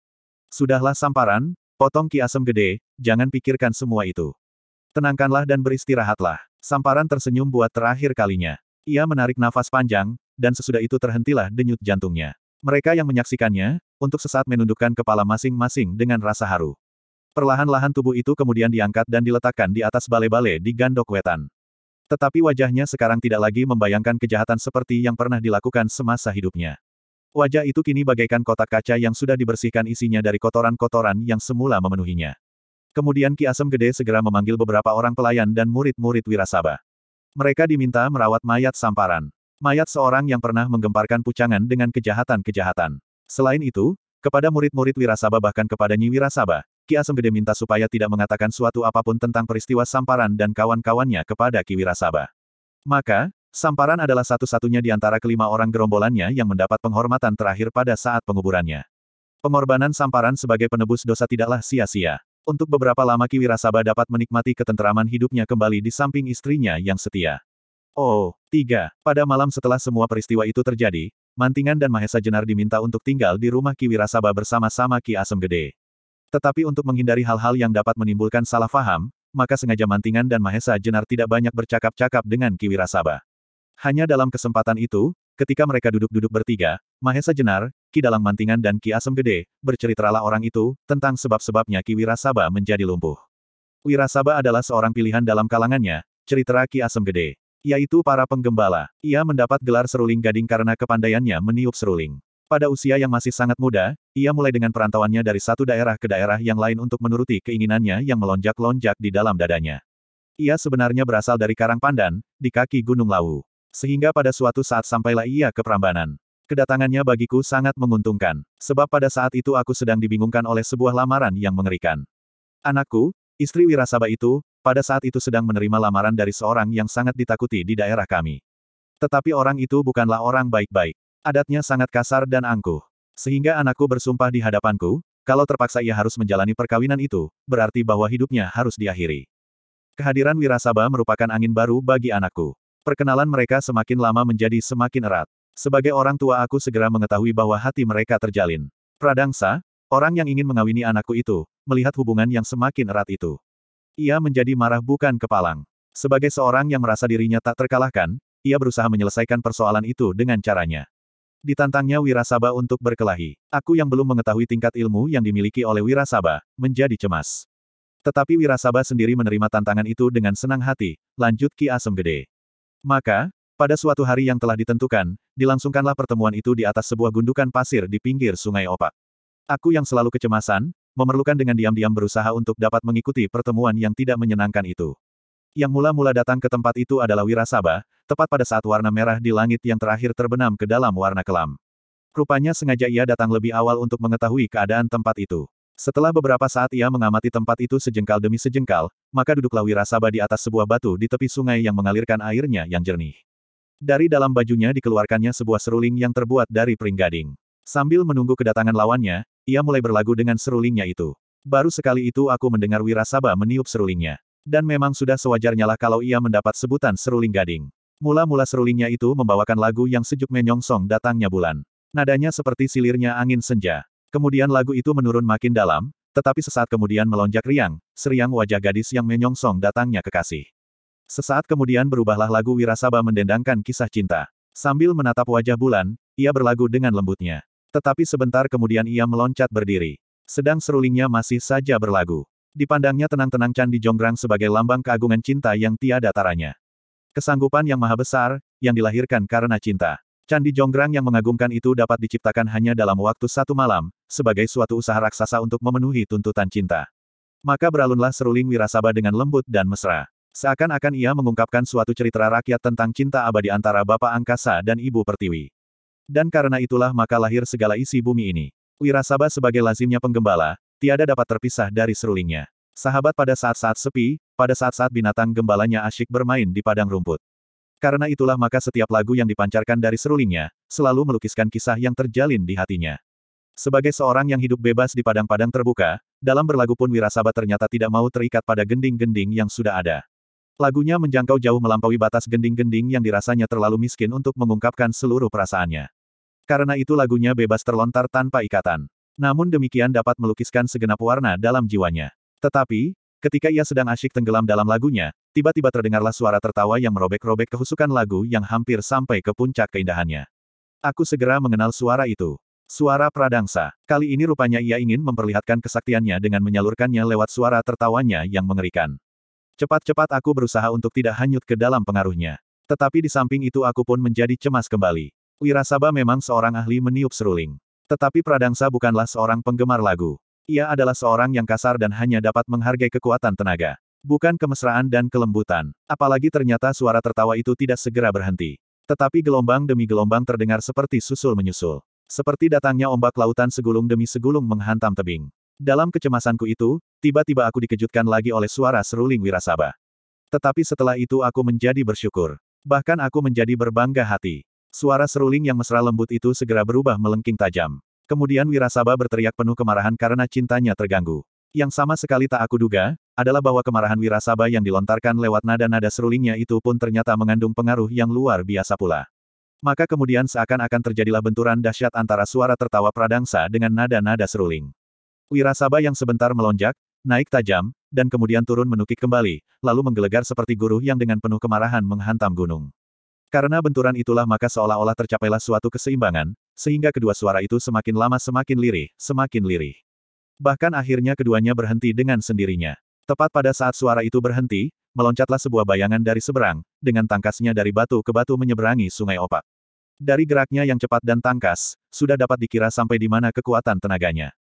Sudahlah Samparan, potong Ki Asem Gede, jangan pikirkan semua itu. Tenangkanlah dan beristirahatlah. Samparan tersenyum buat terakhir kalinya. Ia menarik nafas panjang, dan sesudah itu terhentilah denyut jantungnya. Mereka yang menyaksikannya, untuk sesaat menundukkan kepala masing-masing dengan rasa haru. Perlahan-lahan tubuh itu kemudian diangkat dan diletakkan di atas bale-bale di gandok wetan. Tetapi wajahnya sekarang tidak lagi membayangkan kejahatan seperti yang pernah dilakukan semasa hidupnya. Wajah itu kini bagaikan kotak kaca yang sudah dibersihkan isinya dari kotoran-kotoran yang semula memenuhinya. Kemudian Ki Asem Gede segera memanggil beberapa orang pelayan dan murid-murid Wirasaba. Mereka diminta merawat mayat samparan. Mayat seorang yang pernah menggemparkan pucangan dengan kejahatan-kejahatan. Selain itu, kepada murid-murid Wirasaba bahkan kepada Nyi Wirasaba, Ki Asem Gede minta supaya tidak mengatakan suatu apa pun tentang peristiwa Samparan dan kawan-kawannya kepada Ki Wirasaba. Maka, Samparan adalah satu-satunya di antara kelima orang gerombolannya yang mendapat penghormatan terakhir pada saat penguburannya. Pengorbanan Samparan sebagai penebus dosa tidaklah sia-sia. Untuk beberapa lama Ki Wirasaba dapat menikmati ketenteraman hidupnya kembali di samping istrinya yang setia. Oh, tiga. Pada malam setelah semua peristiwa itu terjadi, Mantingan dan Mahesa Jenar diminta untuk tinggal di rumah Ki Wirasaba bersama-sama Ki Asem Gede. Tetapi untuk menghindari hal-hal yang dapat menimbulkan salah faham, maka sengaja Mantingan dan Mahesa Jenar tidak banyak bercakap-cakap dengan Ki Wirasaba. Hanya dalam kesempatan itu, ketika mereka duduk-duduk bertiga, Mahesa Jenar, Ki Dalang Mantingan dan Ki Asem Gede, berceritalah orang itu, tentang sebab-sebabnya Ki Wirasaba menjadi lumpuh. Wirasaba adalah seorang pilihan dalam kalangannya, cerita Ki Asem Gede. Yaitu para penggembala. Ia mendapat gelar seruling gading karena kepandaiannya meniup seruling. Pada usia yang masih sangat muda, ia mulai dengan perantauannya dari satu daerah ke daerah yang lain untuk menuruti keinginannya yang melonjak-lonjak di dalam dadanya. Ia sebenarnya berasal dari Karang Pandan, di kaki Gunung Lawu. Sehingga pada suatu saat sampailah ia ke Prambanan. Kedatangannya bagiku sangat menguntungkan, sebab pada saat itu aku sedang dibingungkan oleh sebuah lamaran yang mengerikan. Anakku, istri Wirasaba itu, pada saat itu sedang menerima lamaran dari seorang yang sangat ditakuti di daerah kami. Tetapi orang itu bukanlah orang baik-baik. Adatnya sangat kasar dan angkuh. Sehingga anakku bersumpah di hadapanku, kalau terpaksa ia harus menjalani perkawinan itu, berarti bahwa hidupnya harus diakhiri. Kehadiran Wirasaba merupakan angin baru bagi anakku. Perkenalan mereka semakin lama menjadi semakin erat. Sebagai orang tua aku segera mengetahui bahwa hati mereka terjalin. Pradangsa, orang yang ingin mengawini anakku itu, melihat hubungan yang semakin erat itu. Ia menjadi marah bukan kepalang. Sebagai seorang yang merasa dirinya tak terkalahkan, ia berusaha menyelesaikan persoalan itu dengan caranya. Ditantangnya Wirasaba untuk berkelahi. Aku yang belum mengetahui tingkat ilmu yang dimiliki oleh Wirasaba, menjadi cemas. Tetapi Wirasaba sendiri menerima tantangan itu dengan senang hati, lanjut Ki Asem Gede. Maka, pada suatu hari yang telah ditentukan, dilangsungkanlah pertemuan itu di atas sebuah gundukan pasir di pinggir sungai Opak. Aku yang selalu kecemasan, memerlukan dengan diam-diam berusaha untuk dapat mengikuti pertemuan yang tidak menyenangkan itu. Yang mula-mula datang ke tempat itu adalah Wirasaba, tepat pada saat warna merah di langit yang terakhir terbenam ke dalam warna kelam. Rupanya sengaja ia datang lebih awal untuk mengetahui keadaan tempat itu. Setelah beberapa saat ia mengamati tempat itu sejengkal demi sejengkal, maka duduklah Wirasaba di atas sebuah batu di tepi sungai yang mengalirkan airnya yang jernih. Dari dalam bajunya dikeluarkannya sebuah seruling yang terbuat dari pring gading. Sambil menunggu kedatangan lawannya, ia mulai berlagu dengan serulingnya itu. Baru sekali itu aku mendengar Wirasaba meniup serulingnya. Dan memang sudah sewajarnya lah kalau ia mendapat sebutan seruling gading. Mula-mula serulingnya itu membawakan lagu yang sejuk menyongsong datangnya bulan. Nadanya seperti silirnya angin senja. Kemudian lagu itu menurun makin dalam, tetapi sesaat kemudian melonjak riang, seriang wajah gadis yang menyongsong datangnya kekasih. Sesaat kemudian berubahlah lagu Wirasaba mendendangkan kisah cinta. Sambil menatap wajah bulan, ia berlagu dengan lembutnya. Tetapi sebentar kemudian ia meloncat berdiri. Sedang serulingnya masih saja berlagu. Dipandangnya tenang-tenang Candi Jonggrang sebagai lambang keagungan cinta yang tiada taranya. Kesanggupan yang maha besar, yang dilahirkan karena cinta. Candi Jonggrang yang mengagumkan itu dapat diciptakan hanya dalam waktu satu malam, sebagai suatu usaha raksasa untuk memenuhi tuntutan cinta. Maka beralunlah seruling Wirasaba dengan lembut dan mesra. Seakan-akan ia mengungkapkan suatu cerita rakyat tentang cinta abadi antara Bapak Angkasa dan Ibu Pertiwi. Dan karena itulah maka lahir segala isi bumi ini. Wirasaba sebagai lazimnya penggembala, tiada dapat terpisah dari serulingnya. Sahabat pada saat-saat sepi, pada saat-saat binatang gembalanya asyik bermain di padang rumput. Karena itulah maka setiap lagu yang dipancarkan dari serulingnya, selalu melukiskan kisah yang terjalin di hatinya. Sebagai seorang yang hidup bebas di padang-padang terbuka, dalam berlagu pun Wirasaba ternyata tidak mau terikat pada gending-gending yang sudah ada. Lagunya menjangkau jauh melampaui batas gending-gending yang dirasanya terlalu miskin untuk mengungkapkan seluruh perasaannya. Karena itu lagunya bebas terlontar tanpa ikatan. Namun demikian dapat melukiskan segenap warna dalam jiwanya. Tetapi, ketika ia sedang asyik tenggelam dalam lagunya, tiba-tiba terdengarlah suara tertawa yang merobek-robek kehusukan lagu yang hampir sampai ke puncak keindahannya. Aku segera mengenal suara itu. Suara Pradangsa. Kali ini rupanya ia ingin memperlihatkan kesaktiannya dengan menyalurkannya lewat suara tertawanya yang mengerikan. Cepat-cepat aku berusaha untuk tidak hanyut ke dalam pengaruhnya. Tetapi di samping itu aku pun menjadi cemas kembali. Wirasaba memang seorang ahli meniup seruling. Tetapi Pradangsa bukanlah seorang penggemar lagu. Ia adalah seorang yang kasar dan hanya dapat menghargai kekuatan tenaga. Bukan kemesraan dan kelembutan. Apalagi ternyata suara tertawa itu tidak segera berhenti. Tetapi gelombang demi gelombang terdengar seperti susul menyusul. Seperti datangnya ombak lautan segulung demi segulung menghantam tebing. Dalam kecemasanku itu, tiba-tiba aku dikejutkan lagi oleh suara seruling Wirasaba. Tetapi setelah itu aku menjadi bersyukur. Bahkan aku menjadi berbangga hati. Suara seruling yang mesra lembut itu segera berubah melengking tajam. Kemudian Wirasaba berteriak penuh kemarahan karena cintanya terganggu. Yang sama sekali tak aku duga, adalah bahwa kemarahan Wirasaba yang dilontarkan lewat nada-nada serulingnya itu pun ternyata mengandung pengaruh yang luar biasa pula. Maka kemudian seakan-akan terjadilah benturan dahsyat antara suara tertawa pradangsa dengan nada-nada seruling. Wirasaba yang sebentar melonjak, naik tajam, dan kemudian turun menukik kembali, lalu menggelegar seperti guru yang dengan penuh kemarahan menghantam gunung. Karena benturan itulah maka seolah-olah tercapailah suatu keseimbangan, sehingga kedua suara itu semakin lama semakin lirih, semakin lirih. Bahkan akhirnya keduanya berhenti dengan sendirinya. Tepat pada saat suara itu berhenti, meloncatlah sebuah bayangan dari seberang, dengan tangkasnya dari batu ke batu menyeberangi sungai opak. Dari geraknya yang cepat dan tangkas, sudah dapat dikira sampai di mana kekuatan tenaganya.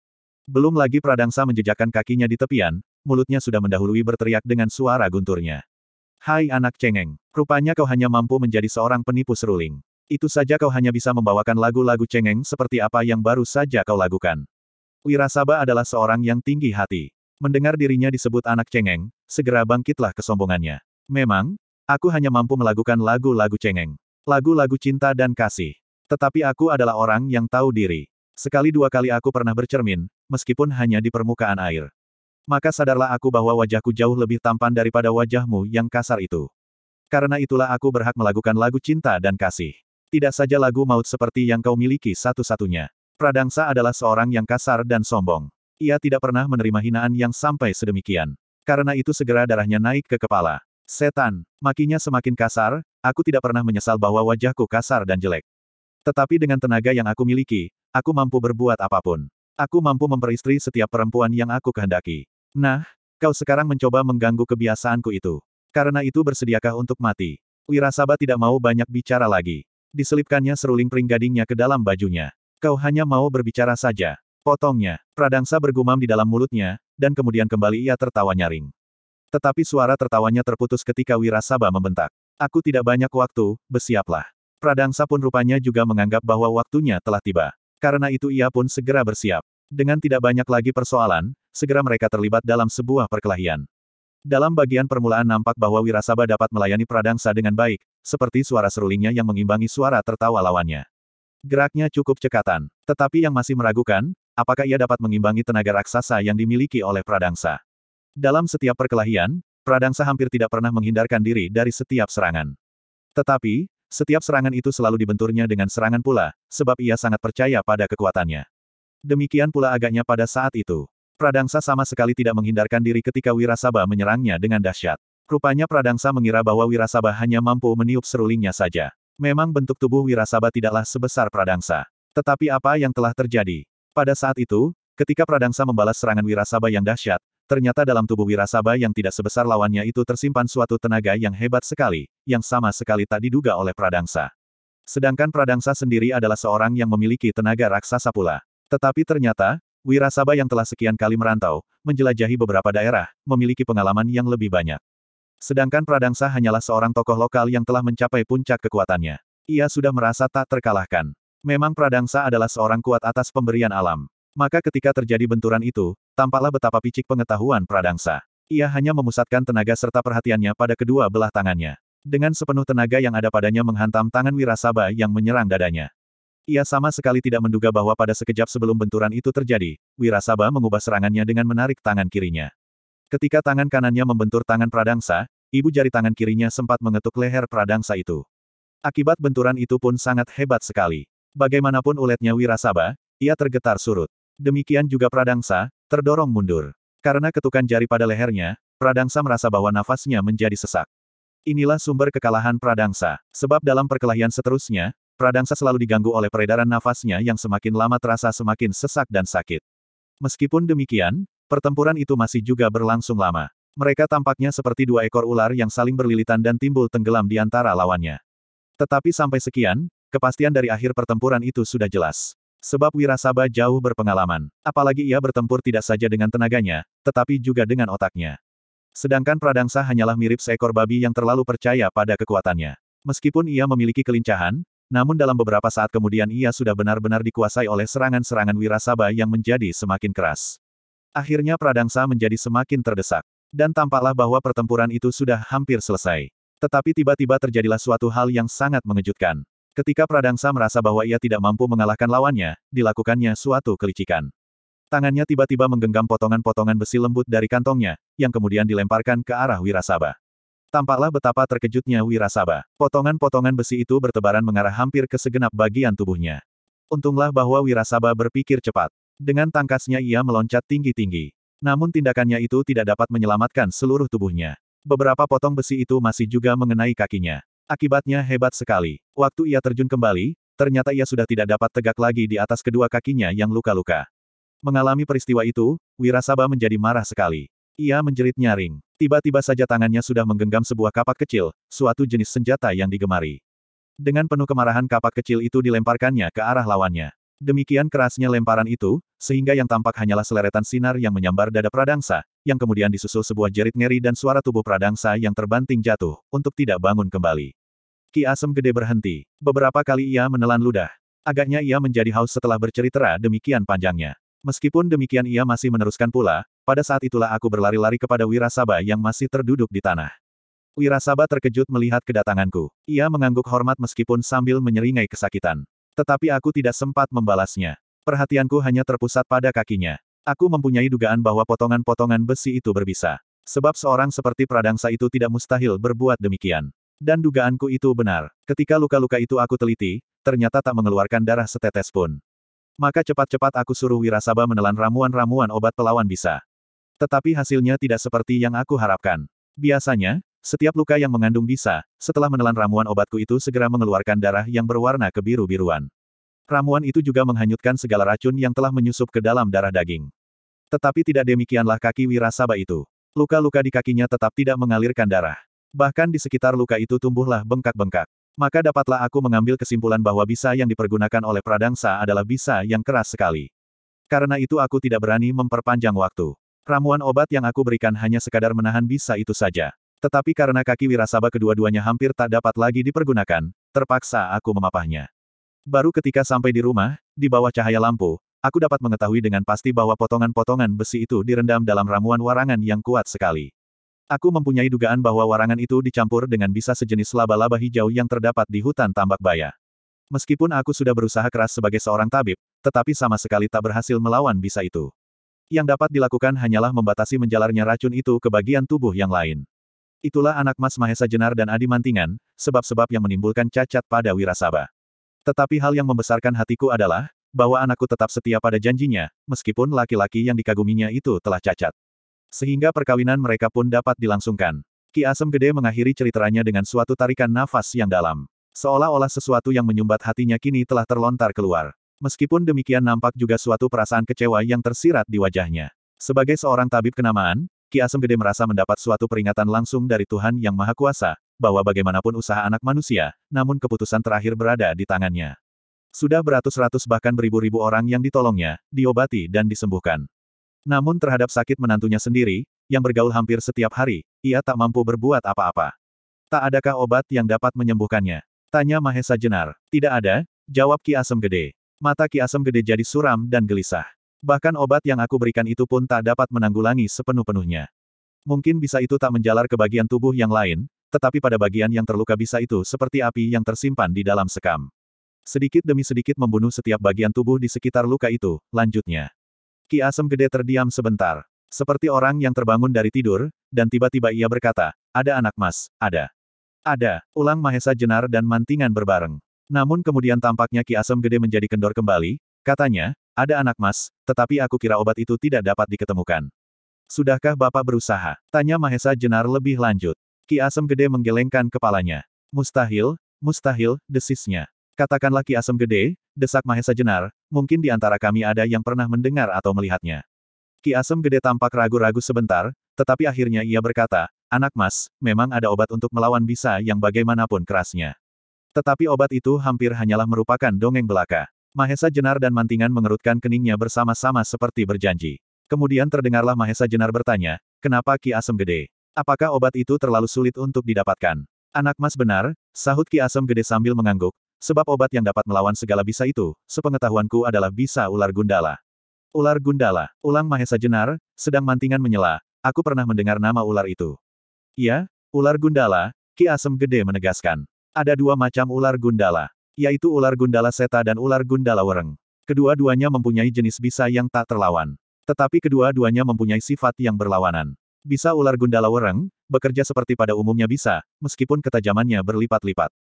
Belum lagi Pradangsa menjejakkan kakinya di tepian, mulutnya sudah mendahului berteriak dengan suara gunturnya. Hai anak cengeng, rupanya kau hanya mampu menjadi seorang penipu seruling. Itu saja kau hanya bisa membawakan lagu-lagu cengeng seperti apa yang baru saja kau lakukan. Wirasaba adalah seorang yang tinggi hati. Mendengar dirinya disebut anak cengeng, segera bangkitlah kesombongannya. Memang, aku hanya mampu melakukan lagu-lagu cengeng. Lagu-lagu cinta dan kasih. Tetapi aku adalah orang yang tahu diri. Sekali dua kali aku pernah bercermin, meskipun hanya di permukaan air. Maka sadarlah aku bahwa wajahku jauh lebih tampan daripada wajahmu yang kasar itu. Karena itulah aku berhak melakukan lagu cinta dan kasih. Tidak saja lagu maut seperti yang kau miliki satu-satunya. Pradangsa adalah seorang yang kasar dan sombong. Ia tidak pernah menerima hinaan yang sampai sedemikian. Karena itu segera darahnya naik ke kepala. Setan, makinya semakin kasar, aku tidak pernah menyesal bahwa wajahku kasar dan jelek. Tetapi dengan tenaga yang aku miliki, aku mampu berbuat apa pun. Aku mampu memperistri setiap perempuan yang aku kehendaki. Nah, kau sekarang mencoba mengganggu kebiasaanku itu. Karena itu bersediakah untuk mati? Wirasaba tidak mau banyak bicara lagi. Diselipkannya seruling pringgadingnya ke dalam bajunya. Kau hanya mau berbicara saja. Potongnya. Pradangsa bergumam di dalam mulutnya, dan kemudian kembali ia tertawa nyaring. Tetapi suara tertawanya terputus ketika Wirasaba membentak. Aku tidak banyak waktu, bersiaplah. Pradangsa pun rupanya juga menganggap bahwa waktunya telah tiba. Karena itu ia pun segera bersiap. Dengan tidak banyak lagi persoalan, segera mereka terlibat dalam sebuah perkelahian. Dalam bagian permulaan nampak bahwa Wirasaba dapat melayani Pradangsa dengan baik, seperti suara serulingnya yang mengimbangi suara tertawa lawannya. Geraknya cukup cekatan. Tetapi yang masih meragukan, apakah ia dapat mengimbangi tenaga raksasa yang dimiliki oleh Pradangsa. Dalam setiap perkelahian, Pradangsa hampir tidak pernah menghindarkan diri dari setiap serangan. Tetapi, setiap serangan itu selalu dibenturnya dengan serangan pula, sebab ia sangat percaya pada kekuatannya. Demikian pula agaknya pada saat itu. Pradangsa sama sekali tidak menghindarkan diri ketika Wirasaba menyerangnya dengan dahsyat. Rupanya Pradangsa mengira bahwa Wirasaba hanya mampu meniup serulingnya saja. Memang bentuk tubuh Wirasaba tidaklah sebesar Pradangsa. Tetapi apa yang telah terjadi? Pada saat itu, ketika Pradangsa membalas serangan Wirasaba yang dahsyat, ternyata dalam tubuh Wirasaba yang tidak sebesar lawannya itu tersimpan suatu tenaga yang hebat sekali, yang sama sekali tak diduga oleh Pradangsa. Sedangkan Pradangsa sendiri adalah seorang yang memiliki tenaga raksasa pula. Tetapi ternyata, Wirasaba yang telah sekian kali merantau, menjelajahi beberapa daerah, memiliki pengalaman yang lebih banyak. Sedangkan Pradangsa hanyalah seorang tokoh lokal yang telah mencapai puncak kekuatannya. Ia sudah merasa tak terkalahkan. Memang Pradangsa adalah seorang kuat atas pemberian alam. Maka ketika terjadi benturan itu, tampaklah betapa picik pengetahuan Pradangsa. Ia hanya memusatkan tenaga serta perhatiannya pada kedua belah tangannya. Dengan sepenuh tenaga yang ada padanya menghantam tangan Wirasaba yang menyerang dadanya. Ia sama sekali tidak menduga bahwa pada sekejap sebelum benturan itu terjadi, Wirasaba mengubah serangannya dengan menarik tangan kirinya. Ketika tangan kanannya membentur tangan Pradangsa, ibu jari tangan kirinya sempat mengetuk leher Pradangsa itu. Akibat benturan itu pun sangat hebat sekali. Bagaimanapun uletnya Wirasaba, ia tergetar surut. Demikian juga Pradangsa, terdorong mundur. Karena ketukan jari pada lehernya, Pradangsa merasa bahwa nafasnya menjadi sesak. Inilah sumber kekalahan Pradangsa. Sebab dalam perkelahian seterusnya, Pradangsa selalu diganggu oleh peredaran nafasnya yang semakin lama terasa semakin sesak dan sakit. Meskipun demikian, Pertempuran itu masih juga berlangsung lama. Mereka tampaknya seperti dua ekor ular yang saling berlilitan dan timbul tenggelam di antara lawannya. Tetapi sampai sekian, kepastian dari akhir pertempuran itu sudah jelas. Sebab Wirasaba jauh berpengalaman. Apalagi ia bertempur tidak saja dengan tenaganya, tetapi juga dengan otaknya. Sedangkan Pradangsa hanyalah mirip seekor babi yang terlalu percaya pada kekuatannya. Meskipun ia memiliki kelincahan, namun dalam beberapa saat kemudian ia sudah benar-benar dikuasai oleh serangan-serangan Wirasaba yang menjadi semakin keras. Akhirnya Pradangsa menjadi semakin terdesak. Dan tampaklah bahwa pertempuran itu sudah hampir selesai. Tetapi tiba-tiba terjadilah suatu hal yang sangat mengejutkan. Ketika Pradangsa merasa bahwa ia tidak mampu mengalahkan lawannya, dilakukannya suatu kelicikan. Tangannya tiba-tiba menggenggam potongan-potongan besi lembut dari kantongnya, yang kemudian dilemparkan ke arah Wirasaba. Tampaklah betapa terkejutnya Wirasaba. Potongan-potongan besi itu bertebaran mengarah hampir ke segenap bagian tubuhnya. Untunglah bahwa Wirasaba berpikir cepat. Dengan tangkasnya ia meloncat tinggi-tinggi. Namun tindakannya itu tidak dapat menyelamatkan seluruh tubuhnya. Beberapa potong besi itu masih juga mengenai kakinya. Akibatnya hebat sekali. Waktu ia terjun kembali, ternyata ia sudah tidak dapat tegak lagi di atas kedua kakinya yang luka-luka. Mengalami peristiwa itu, Wirasaba menjadi marah sekali. Ia menjerit nyaring. Tiba-tiba saja tangannya sudah menggenggam sebuah kapak kecil, suatu jenis senjata yang digemari. Dengan penuh kemarahan kapak kecil itu dilemparkannya ke arah lawannya. Demikian kerasnya lemparan itu, sehingga yang tampak hanyalah seleretan sinar yang menyambar dada Pradangsa, yang kemudian disusul sebuah jerit ngeri dan suara tubuh Pradangsa yang terbanting jatuh, untuk tidak bangun kembali. Ki Asem Gede berhenti. Beberapa kali ia menelan ludah. Agaknya ia menjadi haus setelah bercerita demikian panjangnya. Meskipun demikian ia masih meneruskan pula, pada saat itulah aku berlari-lari kepada Wirasaba yang masih terduduk di tanah. Wirasaba terkejut melihat kedatanganku. Ia mengangguk hormat meskipun sambil menyeringai kesakitan. Tetapi aku tidak sempat membalasnya. Perhatianku hanya terpusat pada kakinya. Aku mempunyai dugaan bahwa potongan-potongan besi itu berbisa. Sebab seorang seperti Pradangsa itu tidak mustahil berbuat demikian. Dan dugaanku itu benar. Ketika luka-luka itu aku teliti, ternyata tak mengeluarkan darah setetes pun. Maka cepat-cepat aku suruh Wirasaba menelan ramuan-ramuan obat pelawan bisa. Tetapi hasilnya tidak seperti yang aku harapkan. Biasanya, setiap luka yang mengandung bisa, setelah menelan ramuan obatku itu segera mengeluarkan darah yang berwarna kebiru-biruan. Ramuan itu juga menghanyutkan segala racun yang telah menyusup ke dalam darah daging. Tetapi tidak demikianlah kaki Wirasaba itu. Luka-luka di kakinya tetap tidak mengalirkan darah. Bahkan di sekitar luka itu tumbuhlah bengkak-bengkak. Maka dapatlah aku mengambil kesimpulan bahwa bisa yang dipergunakan oleh Pradangsa adalah bisa yang keras sekali. Karena itu aku tidak berani memperpanjang waktu. Ramuan obat yang aku berikan hanya sekadar menahan bisa itu saja. Tetapi karena kaki Wirasaba kedua-duanya hampir tak dapat lagi dipergunakan, terpaksa aku memapahnya. Baru ketika sampai di rumah, di bawah cahaya lampu, aku dapat mengetahui dengan pasti bahwa potongan-potongan besi itu direndam dalam ramuan warangan yang kuat sekali. Aku mempunyai dugaan bahwa warangan itu dicampur dengan bisa sejenis laba-laba hijau yang terdapat di hutan tambak baya. Meskipun aku sudah berusaha keras sebagai seorang tabib, tetapi sama sekali tak berhasil melawan bisa itu. Yang dapat dilakukan hanyalah membatasi menjalarnya racun itu ke bagian tubuh yang lain. Itulah anak Mas Mahesa Jenar dan Adi Mantingan, sebab-sebab yang menimbulkan cacat pada Wirasaba. Tetapi hal yang membesarkan hatiku adalah, bahwa anakku tetap setia pada janjinya, meskipun laki-laki yang dikaguminya itu telah cacat. Sehingga perkawinan mereka pun dapat dilangsungkan. Ki Asem Gede mengakhiri ceritanya dengan suatu tarikan nafas yang dalam. Seolah-olah sesuatu yang menyumbat hatinya kini telah terlontar keluar. Meskipun demikian nampak juga suatu perasaan kecewa yang tersirat di wajahnya. Sebagai seorang tabib kenamaan, Ki Asem Gede merasa mendapat suatu peringatan langsung dari Tuhan Yang Maha Kuasa, bahwa bagaimanapun usaha anak manusia, namun keputusan terakhir berada di tangannya. Sudah beratus-ratus bahkan beribu-ribu orang yang ditolongnya, diobati dan disembuhkan. Namun terhadap sakit menantunya sendiri, yang bergaul hampir setiap hari, ia tak mampu berbuat apa-apa. Tak adakah obat yang dapat menyembuhkannya? Tanya Mahesa Jenar. Tidak ada, jawab Ki Asem Gede. Mata Ki Asem Gede jadi suram dan gelisah. Bahkan obat yang aku berikan itu pun tak dapat menanggulangi sepenuh-penuhnya. Mungkin bisa itu tak menjalar ke bagian tubuh yang lain, tetapi pada bagian yang terluka bisa itu seperti api yang tersimpan di dalam sekam. Sedikit demi sedikit membunuh setiap bagian tubuh di sekitar luka itu, lanjutnya. Ki Asem Gede terdiam sebentar. Seperti orang yang terbangun dari tidur, dan tiba-tiba ia berkata, ada anak mas, ada. Ada, ulang Mahesa Jenar dan Mantingan berbareng. Namun kemudian tampaknya Ki Asem Gede menjadi kendor kembali, katanya, ada anak mas, tetapi aku kira obat itu tidak dapat diketemukan. Sudahkah Bapak berusaha? Tanya Mahesa Jenar lebih lanjut. Ki Asem Gede menggelengkan kepalanya. Mustahil, mustahil, desisnya. Katakanlah Ki Asem Gede, desak Mahesa Jenar, mungkin di antara kami ada yang pernah mendengar atau melihatnya. Ki Asem Gede tampak ragu-ragu sebentar, tetapi akhirnya ia berkata, Anak mas, memang ada obat untuk melawan bisa yang bagaimanapun kerasnya. Tetapi obat itu hampir hanyalah merupakan dongeng belaka. Mahesa Jenar dan Mantingan mengerutkan keningnya bersama-sama seperti berjanji. Kemudian terdengarlah Mahesa Jenar bertanya, kenapa Ki Asem Gede? Apakah obat itu terlalu sulit untuk didapatkan? Anak mas benar, sahut Ki Asem Gede sambil mengangguk, Sebab obat yang dapat melawan segala bisa itu, sepengetahuanku adalah bisa ular gundala. Ular gundala, ulang Mahesa Jenar, sedang mantingan menyela, aku pernah mendengar nama ular itu. Iya, ular gundala, Ki Asem Gede menegaskan. Ada dua macam ular gundala, yaitu ular gundala seta dan ular gundala wereng. Kedua-duanya mempunyai jenis bisa yang tak terlawan. Tetapi kedua-duanya mempunyai sifat yang berlawanan. Bisa ular gundala wereng, bekerja seperti pada umumnya bisa, meskipun ketajamannya berlipat-lipat.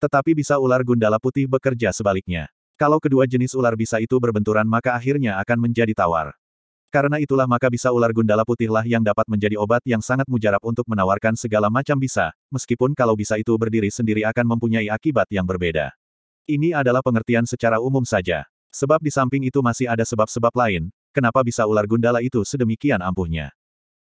Tetapi bisa ular gundala putih bekerja sebaliknya. Kalau kedua jenis ular bisa itu berbenturan maka akhirnya akan menjadi tawar. Karena itulah maka bisa ular gundala putihlah yang dapat menjadi obat yang sangat mujarab untuk menawarkan segala macam bisa, meskipun kalau bisa itu berdiri sendiri akan mempunyai akibat yang berbeda. Ini adalah pengertian secara umum saja. Sebab di samping itu masih ada sebab-sebab lain, kenapa bisa ular gundala itu sedemikian ampuhnya.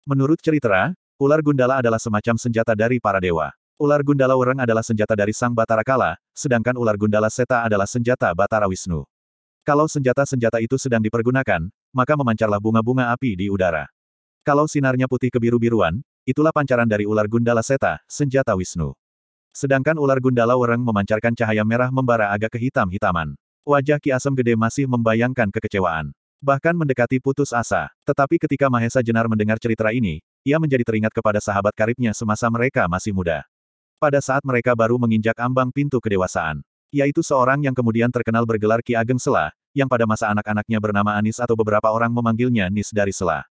Menurut cerita, ular gundala adalah semacam senjata dari para dewa. Ular gundala wereng adalah senjata dari sang Batara Kala, sedangkan ular gundala seta adalah senjata Batara Wisnu. Kalau senjata-senjata itu sedang dipergunakan, maka memancarlah bunga-bunga api di udara. Kalau sinarnya putih kebiru-biruan, itulah pancaran dari ular gundala seta, senjata Wisnu. Sedangkan ular gundala wereng memancarkan cahaya merah membara agak kehitam-hitaman. Wajah Ki Asem Gede masih membayangkan kekecewaan. Bahkan mendekati putus asa. Tetapi ketika Mahesa Jenar mendengar cerita ini, ia menjadi teringat kepada sahabat karibnya semasa mereka masih muda. Pada saat mereka baru menginjak ambang pintu kedewasaan. Yaitu seorang yang kemudian terkenal bergelar Ki Ageng Sela, yang pada masa anak-anaknya bernama Anis atau beberapa orang memanggilnya Nis dari Sela.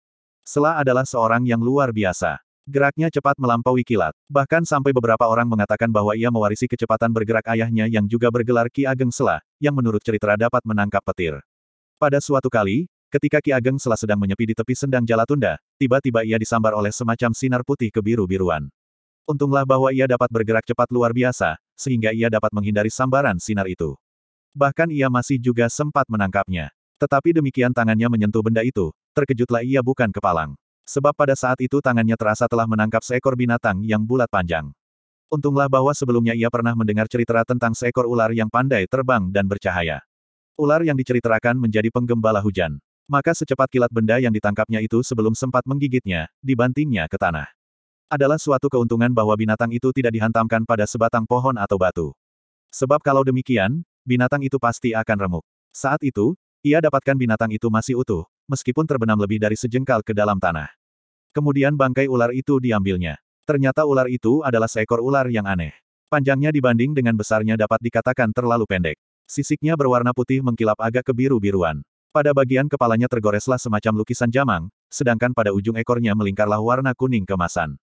Sela adalah seorang yang luar biasa. Geraknya cepat melampaui kilat. Bahkan sampai beberapa orang mengatakan bahwa ia mewarisi kecepatan bergerak ayahnya yang juga bergelar Ki Ageng Sela, yang menurut cerita dapat menangkap petir. Pada suatu kali, ketika Ki Ageng Sela sedang menyepi di tepi sendang Jalatunda, tiba-tiba ia disambar oleh semacam sinar putih kebiru-biruan. Untunglah bahwa ia dapat bergerak cepat luar biasa, sehingga ia dapat menghindari sambaran sinar itu. Bahkan ia masih juga sempat menangkapnya. Tetapi demikian tangannya menyentuh benda itu, terkejutlah ia bukan kepalang. Sebab pada saat itu tangannya terasa telah menangkap seekor binatang yang bulat panjang. Untunglah bahwa sebelumnya ia pernah mendengar cerita tentang seekor ular yang pandai terbang dan bercahaya. Ular yang diceritakan menjadi penggembala hujan. Maka secepat kilat benda yang ditangkapnya itu sebelum sempat menggigitnya, dibantingnya ke tanah. Adalah suatu keuntungan bahwa binatang itu tidak dihantamkan pada sebatang pohon atau batu. Sebab kalau demikian, binatang itu pasti akan remuk. Saat itu, ia dapatkan binatang itu masih utuh, meskipun terbenam lebih dari sejengkal ke dalam tanah. Kemudian bangkai ular itu diambilnya. Ternyata ular itu adalah seekor ular yang aneh. Panjangnya dibanding dengan besarnya dapat dikatakan terlalu pendek. Sisiknya berwarna putih mengkilap agak kebiru-biruan. Pada bagian kepalanya tergoreslah semacam lukisan jamang, sedangkan pada ujung ekornya melingkarlah warna kuning kemasan.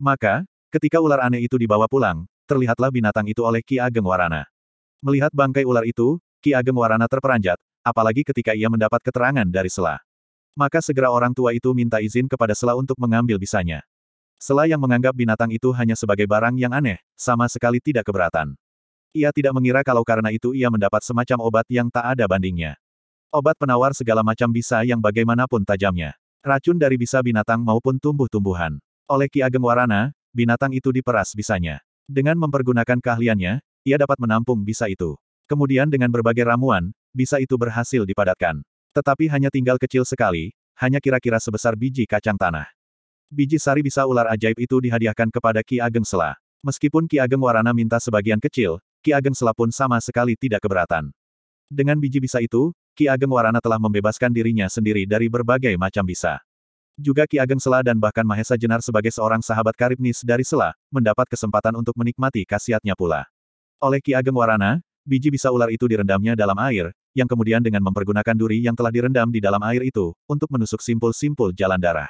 Maka, ketika ular aneh itu dibawa pulang, terlihatlah binatang itu oleh Ki Ageng Warana. Melihat bangkai ular itu, Ki Ageng Warana terperanjat, apalagi ketika ia mendapat keterangan dari Sela. Maka segera orang tua itu minta izin kepada Sela untuk mengambil bisanya. Sela yang menganggap binatang itu hanya sebagai barang yang aneh, sama sekali tidak keberatan. Ia tidak mengira kalau karena itu ia mendapat semacam obat yang tak ada bandingnya. Obat penawar segala macam bisa yang bagaimanapun tajamnya. Racun dari bisa binatang maupun tumbuh-tumbuhan. Oleh Ki Ageng Warana, binatang itu diperas bisanya. Dengan mempergunakan keahliannya, ia dapat menampung bisa itu. Kemudian dengan berbagai ramuan, bisa itu berhasil dipadatkan. Tetapi hanya tinggal kecil sekali, hanya kira-kira sebesar biji kacang tanah. Biji sari bisa ular ajaib itu dihadiahkan kepada Ki Ageng Sela. Meskipun Ki Ageng Warana minta sebagian kecil, Ki Ageng Sela pun sama sekali tidak keberatan. Dengan biji bisa itu, Ki Ageng Warana telah membebaskan dirinya sendiri dari berbagai macam bisa. Juga Ki Ageng Sela dan bahkan Mahesa Jenar sebagai seorang sahabat karib Nis dari Sela, mendapat kesempatan untuk menikmati khasiatnya pula. Oleh Ki Ageng Warana, biji bisa ular itu direndamnya dalam air, yang kemudian dengan mempergunakan duri yang telah direndam di dalam air itu, untuk menusuk simpul-simpul jalan darah.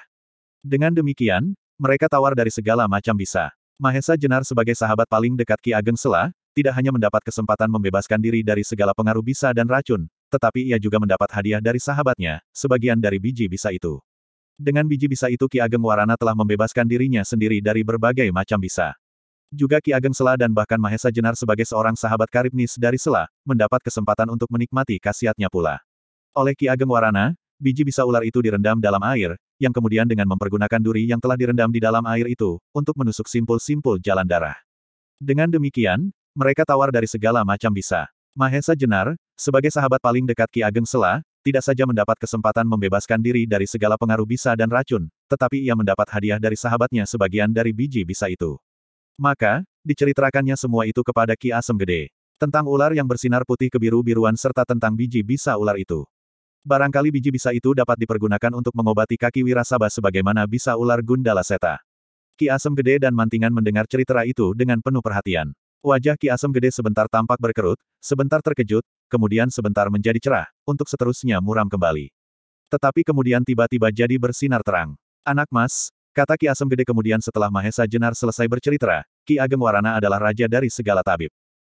Dengan demikian, mereka tawar dari segala macam bisa. Mahesa Jenar sebagai sahabat paling dekat Ki Ageng Sela, tidak hanya mendapat kesempatan membebaskan diri dari segala pengaruh bisa dan racun, tetapi ia juga mendapat hadiah dari sahabatnya, sebagian dari biji bisa itu. Dengan biji bisa itu Ki Ageng Warana telah membebaskan dirinya sendiri dari berbagai macam bisa. Juga Ki Ageng Sela dan bahkan Mahesa Jenar sebagai seorang sahabat karibnis dari Sela, mendapat kesempatan untuk menikmati khasiatnya pula. Oleh Ki Ageng Warana, biji bisa ular itu direndam dalam air, yang kemudian dengan mempergunakan duri yang telah direndam di dalam air itu, untuk menusuk simpul-simpul jalan darah. Dengan demikian, mereka tawar dari segala macam bisa. Mahesa Jenar, sebagai sahabat paling dekat Ki Ageng Sela, tidak saja mendapat kesempatan membebaskan diri dari segala pengaruh bisa dan racun, tetapi ia mendapat hadiah dari sahabatnya sebagian dari biji bisa itu. Maka, diceritakannya semua itu kepada Ki Asem Gede. Tentang ular yang bersinar putih kebiru-biruan serta tentang biji bisa ular itu. Barangkali biji bisa itu dapat dipergunakan untuk mengobati kaki Wirasaba sebagaimana bisa ular Gundala Seta. Ki Asem Gede dan Mantingan mendengar cerita itu dengan penuh perhatian. Wajah Ki Asem Gede sebentar tampak berkerut, sebentar terkejut, kemudian sebentar menjadi cerah, untuk seterusnya muram kembali. Tetapi kemudian tiba-tiba jadi bersinar terang. Anak mas, kata Ki Asem Gede kemudian setelah Mahesa Jenar selesai bercerita, Ki Ageng Warana adalah raja dari segala tabib.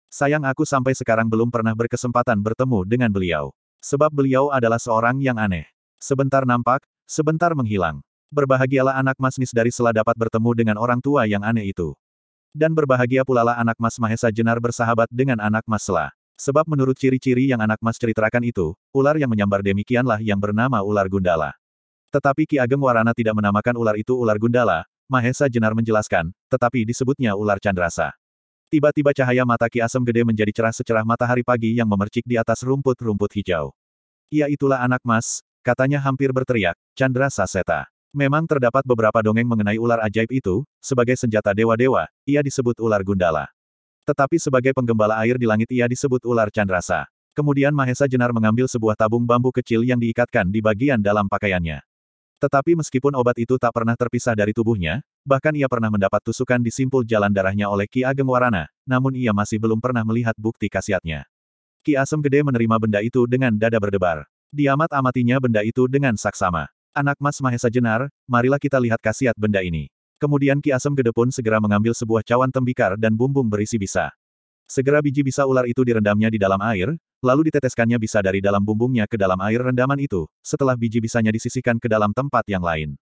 Sayang aku sampai sekarang belum pernah berkesempatan bertemu dengan beliau. Sebab beliau adalah seorang yang aneh. Sebentar nampak, sebentar menghilang. Berbahagialah anak mas Nis dari sela dapat bertemu dengan orang tua yang aneh itu. Dan berbahagia pula lah anak mas Mahesa Jenar bersahabat dengan anak mas Sela. Sebab menurut ciri-ciri yang anak mas ceritakan itu, ular yang menyambar demikianlah yang bernama ular gundala. Tetapi Ki Ageng Warana tidak menamakan ular itu ular gundala, Mahesa Jenar menjelaskan, tetapi disebutnya ular candrasa. Tiba-tiba cahaya mata Ki Asem Gede menjadi cerah secerah matahari pagi yang memercik di atas rumput-rumput hijau. Ya itulah anak mas, katanya hampir berteriak, Candrasa Seta. Memang terdapat beberapa dongeng mengenai ular ajaib itu, sebagai senjata dewa-dewa, ia disebut ular gundala. Tetapi sebagai penggembala air di langit ia disebut ular candrasa. Kemudian Mahesa Jenar mengambil sebuah tabung bambu kecil yang diikatkan di bagian dalam pakaiannya. Tetapi meskipun obat itu tak pernah terpisah dari tubuhnya, bahkan ia pernah mendapat tusukan di simpul jalan darahnya oleh Ki Ageng Warana, namun ia masih belum pernah melihat bukti khasiatnya. Ki Asem Gede menerima benda itu dengan dada berdebar. Diamat-amatinya benda itu dengan saksama. Anak Mas Mahesa Jenar, marilah kita lihat khasiat benda ini. Kemudian Ki Asem Gede pun segera mengambil sebuah cawan tembikar dan bumbung berisi bisa. Segera biji bisa ular itu direndamnya di dalam air, lalu diteteskannya bisa dari dalam bumbungnya ke dalam air rendaman itu, setelah biji bisanya disisihkan ke dalam tempat yang lain.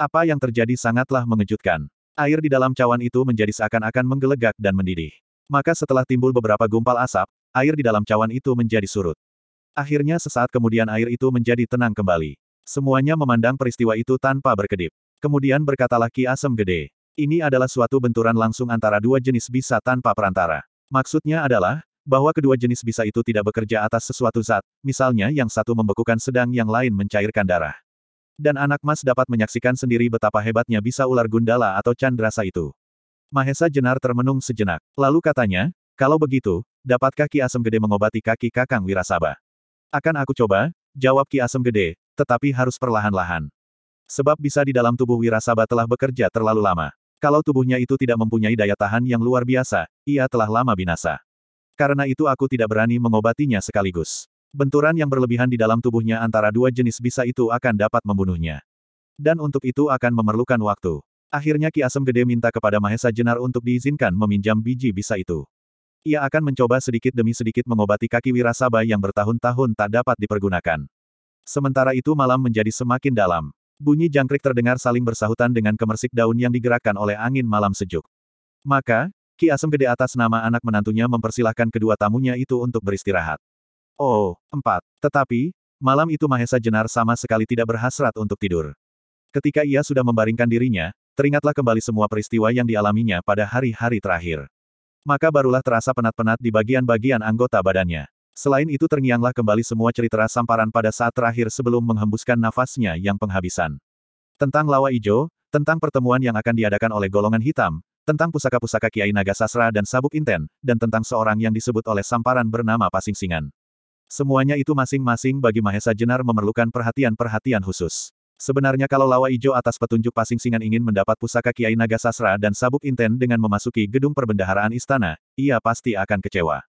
Apa yang terjadi sangatlah mengejutkan. Air di dalam cawan itu menjadi seakan-akan menggelegak dan mendidih. Maka setelah timbul beberapa gumpal asap, air di dalam cawan itu menjadi surut. Akhirnya sesaat kemudian air itu menjadi tenang kembali. Semuanya memandang peristiwa itu tanpa berkedip. Kemudian berkatalah Ki Asem Gede. Ini adalah suatu benturan langsung antara dua jenis bisa tanpa perantara. Maksudnya adalah, bahwa kedua jenis bisa itu tidak bekerja atas sesuatu zat, misalnya yang satu membekukan sedang yang lain mencairkan darah. Dan anak mas dapat menyaksikan sendiri betapa hebatnya bisa ular gundala atau candrasa itu. Mahesa Jenar termenung sejenak. Lalu katanya, kalau begitu, dapatkah Ki Asem Gede mengobati kaki Kakang Wirasaba? Akan aku coba, jawab Ki Asem Gede, tetapi harus perlahan-lahan. Sebab bisa di dalam tubuh Wirasaba telah bekerja terlalu lama. Kalau tubuhnya itu tidak mempunyai daya tahan yang luar biasa, ia telah lama binasa. Karena itu aku tidak berani mengobatinya sekaligus. Benturan yang berlebihan di dalam tubuhnya antara dua jenis bisa itu akan dapat membunuhnya. Dan untuk itu akan memerlukan waktu. Akhirnya Ki Asem Gede minta kepada Mahesa Jenar untuk diizinkan meminjam biji bisa itu. Ia akan mencoba sedikit demi sedikit mengobati kaki Wirasaba yang bertahun-tahun tak dapat dipergunakan. Sementara itu malam menjadi semakin dalam. Bunyi jangkrik terdengar saling bersahutan dengan kemersik daun yang digerakkan oleh angin malam sejuk. Maka, Ki Asem Gede atas nama anak menantunya mempersilahkan kedua tamunya itu untuk beristirahat. Oh, empat. Tetapi, malam itu Mahesa Jenar sama sekali tidak berhasrat untuk tidur. Ketika ia sudah membaringkan dirinya, teringatlah kembali semua peristiwa yang dialaminya pada hari-hari terakhir. Maka barulah terasa penat-penat di bagian-bagian anggota badannya. Selain itu terngianglah kembali semua cerita samparan pada saat terakhir sebelum menghembuskan nafasnya yang penghabisan. Tentang lawa ijo, tentang pertemuan yang akan diadakan oleh golongan hitam, tentang pusaka-pusaka Kiai Naga Sasra dan Sabuk Inten, dan tentang seorang yang disebut oleh samparan bernama Pasingsingan. Semuanya itu masing-masing bagi Mahesa Jenar memerlukan perhatian-perhatian khusus. Sebenarnya kalau Lawa Ijo atas petunjuk Pasingsingan ingin mendapat pusaka Kiai Naga Sasra dan Sabuk Inten dengan memasuki gedung perbendaharaan istana, ia pasti akan kecewa.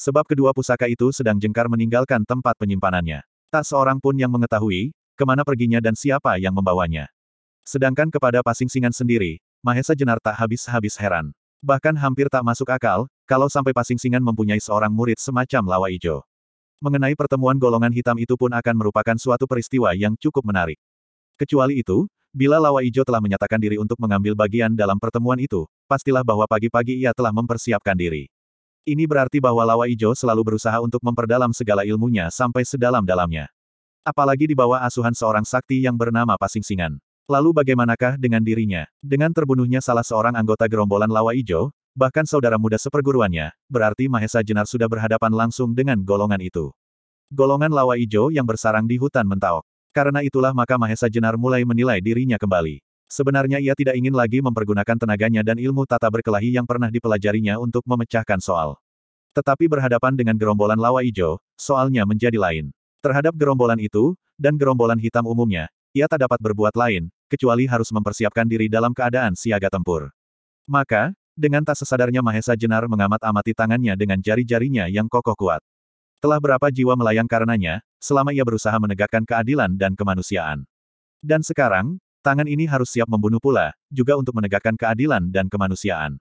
Sebab kedua pusaka itu sedang jengkar meninggalkan tempat penyimpanannya. Tak seorang pun yang mengetahui, ke mana perginya dan siapa yang membawanya. Sedangkan kepada Pasingsingan sendiri, Mahesa Jenar tak habis-habis heran. Bahkan hampir tak masuk akal, kalau sampai Pasingsingan mempunyai seorang murid semacam Lawa Ijo. Mengenai pertemuan golongan hitam itu pun akan merupakan suatu peristiwa yang cukup menarik. Kecuali itu, bila Lawa Ijo telah menyatakan diri untuk mengambil bagian dalam pertemuan itu, pastilah bahwa pagi-pagi ia telah mempersiapkan diri. Ini berarti bahwa Lawa Ijo selalu berusaha untuk memperdalam segala ilmunya sampai sedalam-dalamnya. Apalagi di bawah asuhan seorang sakti yang bernama Pasingsingan. Lalu bagaimanakah dengan dirinya? Dengan terbunuhnya salah seorang anggota gerombolan Lawa Ijo, bahkan saudara muda seperguruannya, berarti Mahesa Jenar sudah berhadapan langsung dengan golongan itu. Golongan Lawa Ijo yang bersarang di hutan Mentaok. Karena itulah maka Mahesa Jenar mulai menilai dirinya kembali. Sebenarnya ia tidak ingin lagi mempergunakan tenaganya dan ilmu tata berkelahi yang pernah dipelajarinya untuk memecahkan soal. Tetapi berhadapan dengan gerombolan lawa ijo, soalnya menjadi lain. Terhadap gerombolan itu, dan gerombolan hitam umumnya, ia tak dapat berbuat lain, kecuali harus mempersiapkan diri dalam keadaan siaga tempur. Maka, dengan tak sesadarnya Mahesa Jenar mengamat-amati tangannya dengan jari-jarinya yang kokoh kuat. Telah berapa jiwa melayang karenanya, selama ia berusaha menegakkan keadilan dan kemanusiaan. Dan sekarang, tangan ini harus siap membunuh pula, juga untuk menegakkan keadilan dan kemanusiaan.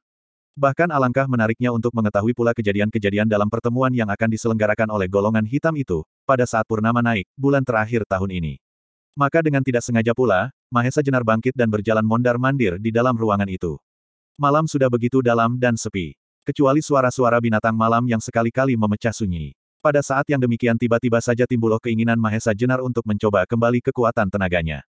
Bahkan alangkah menariknya untuk mengetahui pula kejadian-kejadian dalam pertemuan yang akan diselenggarakan oleh golongan hitam itu, pada saat purnama naik, bulan terakhir tahun ini. Maka dengan tidak sengaja pula, Mahesa Jenar bangkit dan berjalan mondar-mandir di dalam ruangan itu. Malam sudah begitu dalam dan sepi. Kecuali suara-suara binatang malam yang sekali-kali memecah sunyi. Pada saat yang demikian tiba-tiba saja timbul keinginan Mahesa Jenar untuk mencoba kembali kekuatan tenaganya.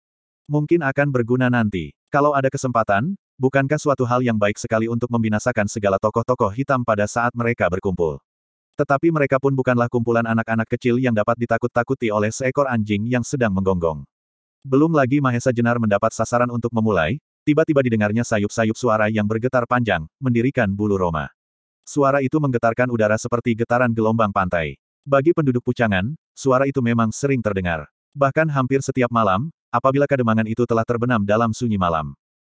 Mungkin akan berguna nanti. Kalau ada kesempatan, bukankah suatu hal yang baik sekali untuk membinasakan segala tokoh-tokoh hitam pada saat mereka berkumpul. Tetapi mereka pun bukanlah kumpulan anak-anak kecil yang dapat ditakut-takuti oleh seekor anjing yang sedang menggonggong. Belum lagi Mahesa Jenar mendapat sasaran untuk memulai, tiba-tiba didengarnya sayup-sayup suara yang bergetar panjang, mendirikan bulu Roma. Suara itu menggetarkan udara seperti getaran gelombang pantai. Bagi penduduk pucangan, suara itu memang sering terdengar. Bahkan hampir setiap malam, apabila kademangan itu telah terbenam dalam sunyi malam.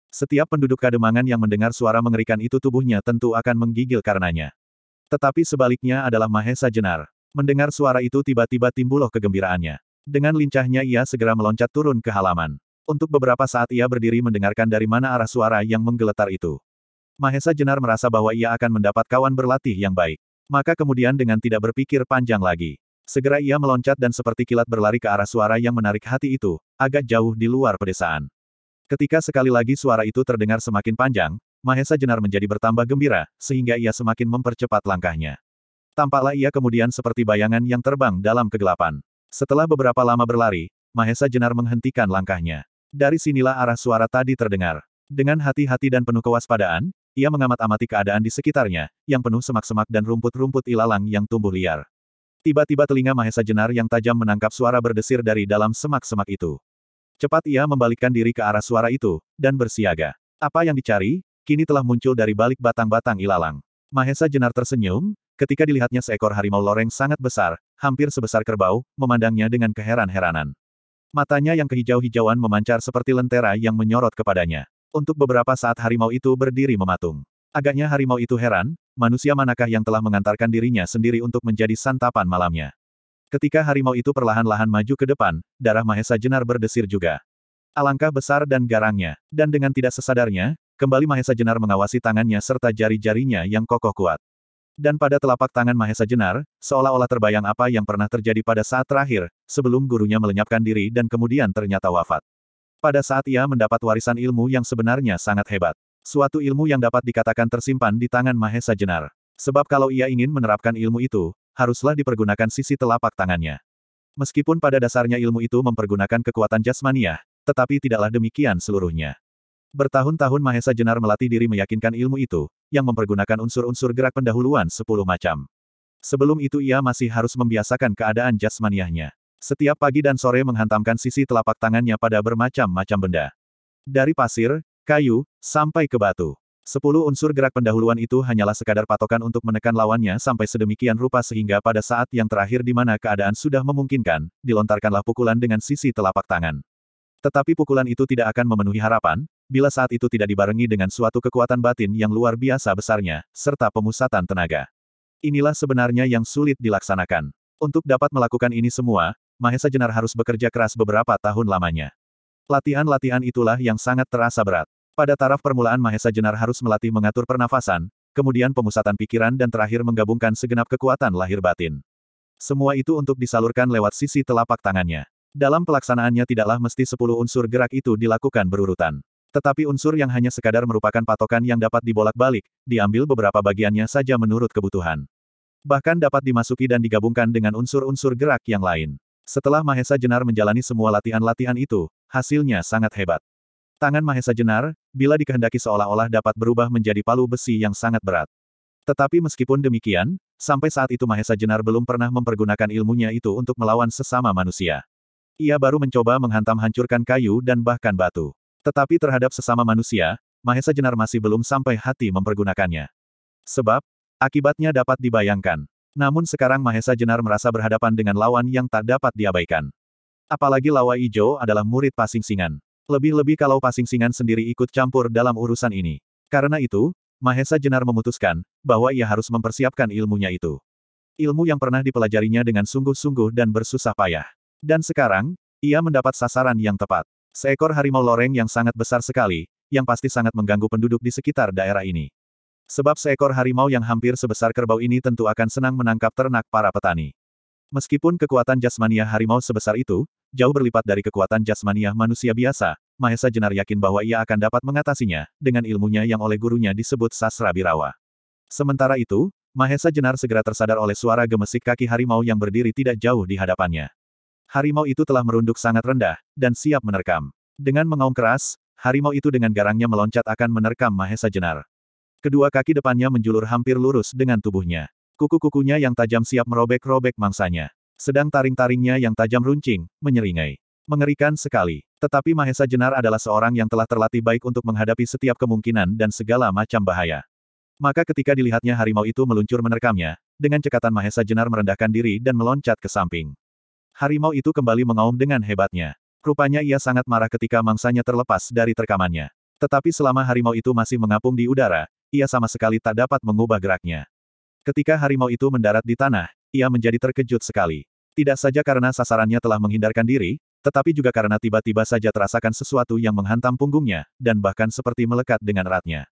Setiap penduduk kademangan yang mendengar suara mengerikan itu tubuhnya tentu akan menggigil karenanya. Tetapi sebaliknya adalah Mahesa Jenar. Mendengar suara itu tiba-tiba timbul kegembiraannya. Dengan lincahnya ia segera meloncat turun ke halaman. Untuk beberapa saat ia berdiri mendengarkan dari mana arah suara yang menggeletar itu. Mahesa Jenar merasa bahwa ia akan mendapat kawan berlatih yang baik. Maka kemudian dengan tidak berpikir panjang lagi. Segera ia meloncat dan seperti kilat berlari ke arah suara yang menarik hati itu, agak jauh di luar pedesaan. Ketika sekali lagi suara itu terdengar semakin panjang, Mahesa Jenar menjadi bertambah gembira, sehingga ia semakin mempercepat langkahnya. Tampaklah ia kemudian seperti bayangan yang terbang dalam kegelapan. Setelah beberapa lama berlari, Mahesa Jenar menghentikan langkahnya. Dari sinilah arah suara tadi terdengar. Dengan hati-hati dan penuh kewaspadaan, ia mengamat-amati keadaan di sekitarnya, yang penuh semak-semak dan rumput-rumput ilalang yang tumbuh liar. Tiba-tiba telinga Mahesa Jenar yang tajam menangkap suara berdesir dari dalam semak-semak itu. Cepat ia membalikkan diri ke arah suara itu, dan bersiaga. Apa yang dicari, kini telah muncul dari balik batang-batang ilalang. Mahesa Jenar tersenyum, ketika dilihatnya seekor harimau loreng sangat besar, hampir sebesar kerbau, memandangnya dengan keheran-heranan. Matanya yang kehijau-hijauan memancar seperti lentera yang menyorot kepadanya. Untuk beberapa saat harimau itu berdiri mematung. Agaknya harimau itu heran, manusia manakah yang telah mengantarkan dirinya sendiri untuk menjadi santapan malamnya. Ketika harimau itu perlahan-lahan maju ke depan, darah Mahesa Jenar berdesir juga. Alangkah besar dan garangnya, dan dengan tidak sesadarnya, kembali Mahesa Jenar mengawasi tangannya serta jari-jarinya yang kokoh kuat. Dan pada telapak tangan Mahesa Jenar, seolah-olah terbayang apa yang pernah terjadi pada saat terakhir, sebelum gurunya melenyapkan diri dan kemudian ternyata wafat. Pada saat ia mendapat warisan ilmu yang sebenarnya sangat hebat. Suatu ilmu yang dapat dikatakan tersimpan di tangan Mahesa Jenar. Sebab kalau ia ingin menerapkan ilmu itu, haruslah dipergunakan sisi telapak tangannya. Meskipun pada dasarnya ilmu itu mempergunakan kekuatan jasmaniah, tetapi tidaklah demikian seluruhnya. Bertahun-tahun Mahesa Jenar melatih diri meyakinkan ilmu itu, yang mempergunakan unsur-unsur gerak pendahuluan sepuluh macam. Sebelum itu ia masih harus membiasakan keadaan jasmaniahnya. Setiap pagi dan sore menghantamkan sisi telapak tangannya pada bermacam-macam benda. Dari pasir, kayu, sampai ke batu. Sepuluh unsur gerak pendahuluan itu hanyalah sekadar patokan untuk menekan lawannya sampai sedemikian rupa sehingga pada saat yang terakhir di mana keadaan sudah memungkinkan, dilontarkanlah pukulan dengan sisi telapak tangan. Tetapi pukulan itu tidak akan memenuhi harapan, bila saat itu tidak dibarengi dengan suatu kekuatan batin yang luar biasa besarnya, serta pemusatan tenaga. Inilah sebenarnya yang sulit dilaksanakan. Untuk dapat melakukan ini semua, Mahesa Jenar harus bekerja keras beberapa tahun lamanya. Latihan-latihan itulah yang sangat terasa berat. Pada taraf permulaan Mahesa Jenar harus melatih mengatur pernafasan, kemudian pemusatan pikiran dan terakhir menggabungkan segenap kekuatan lahir batin. Semua itu untuk disalurkan lewat sisi telapak tangannya. Dalam pelaksanaannya tidaklah mesti sepuluh unsur gerak itu dilakukan berurutan. Tetapi unsur yang hanya sekadar merupakan patokan yang dapat dibolak-balik, diambil beberapa bagiannya saja menurut kebutuhan. Bahkan dapat dimasuki dan digabungkan dengan unsur-unsur gerak yang lain. Setelah Mahesa Jenar menjalani semua latihan-latihan itu, hasilnya sangat hebat. Tangan Mahesa Jenar, bila dikehendaki seolah-olah dapat berubah menjadi palu besi yang sangat berat. Tetapi meskipun demikian, sampai saat itu Mahesa Jenar belum pernah mempergunakan ilmunya itu untuk melawan sesama manusia. Ia baru mencoba menghantam hancurkan kayu dan bahkan batu. Tetapi terhadap sesama manusia, Mahesa Jenar masih belum sampai hati mempergunakannya. Sebab, akibatnya dapat dibayangkan. Namun sekarang Mahesa Jenar merasa berhadapan dengan lawan yang tak dapat diabaikan. Apalagi Lawa Ijo adalah murid Pasing Singan. Lebih-lebih kalau Pasing Singan sendiri ikut campur dalam urusan ini. Karena itu, Mahesa Jenar memutuskan, bahwa ia harus mempersiapkan ilmunya itu. Ilmu yang pernah dipelajarinya dengan sungguh-sungguh dan bersusah payah. Dan sekarang, ia mendapat sasaran yang tepat. Seekor harimau loreng yang sangat besar sekali, yang pasti sangat mengganggu penduduk di sekitar daerah ini. Sebab seekor harimau yang hampir sebesar kerbau ini tentu akan senang menangkap ternak para petani. Meskipun kekuatan jasmania harimau sebesar itu, jauh berlipat dari kekuatan jasmania manusia biasa, Mahesa Jenar yakin bahwa ia akan dapat mengatasinya, dengan ilmunya yang oleh gurunya disebut sasra birawa. Sementara itu, Mahesa Jenar segera tersadar oleh suara gemesik kaki harimau yang berdiri tidak jauh di hadapannya. Harimau itu telah merunduk sangat rendah, dan siap menerkam. Dengan mengaum keras, harimau itu dengan garangnya meloncat akan menerkam Mahesa Jenar. Kedua kaki depannya menjulur hampir lurus dengan tubuhnya. Kuku-kukunya yang tajam siap merobek-robek mangsanya. Sedang taring-taringnya yang tajam runcing, menyeringai. Mengerikan sekali. Tetapi Mahesa Jenar adalah seorang yang telah terlatih baik untuk menghadapi setiap kemungkinan dan segala macam bahaya. Maka ketika dilihatnya harimau itu meluncur menerkamnya, dengan cekatan Mahesa Jenar merendahkan diri dan meloncat ke samping. Harimau itu kembali mengaum dengan hebatnya. Rupanya ia sangat marah ketika mangsanya terlepas dari terkamannya. Tetapi selama harimau itu masih mengapung di udara, ia sama sekali tak dapat mengubah geraknya. Ketika harimau itu mendarat di tanah, ia menjadi terkejut sekali. Tidak saja karena sasarannya telah menghindarkan diri, tetapi juga karena tiba-tiba saja terasakan sesuatu yang menghantam punggungnya, dan bahkan seperti melekat dengan eratnya.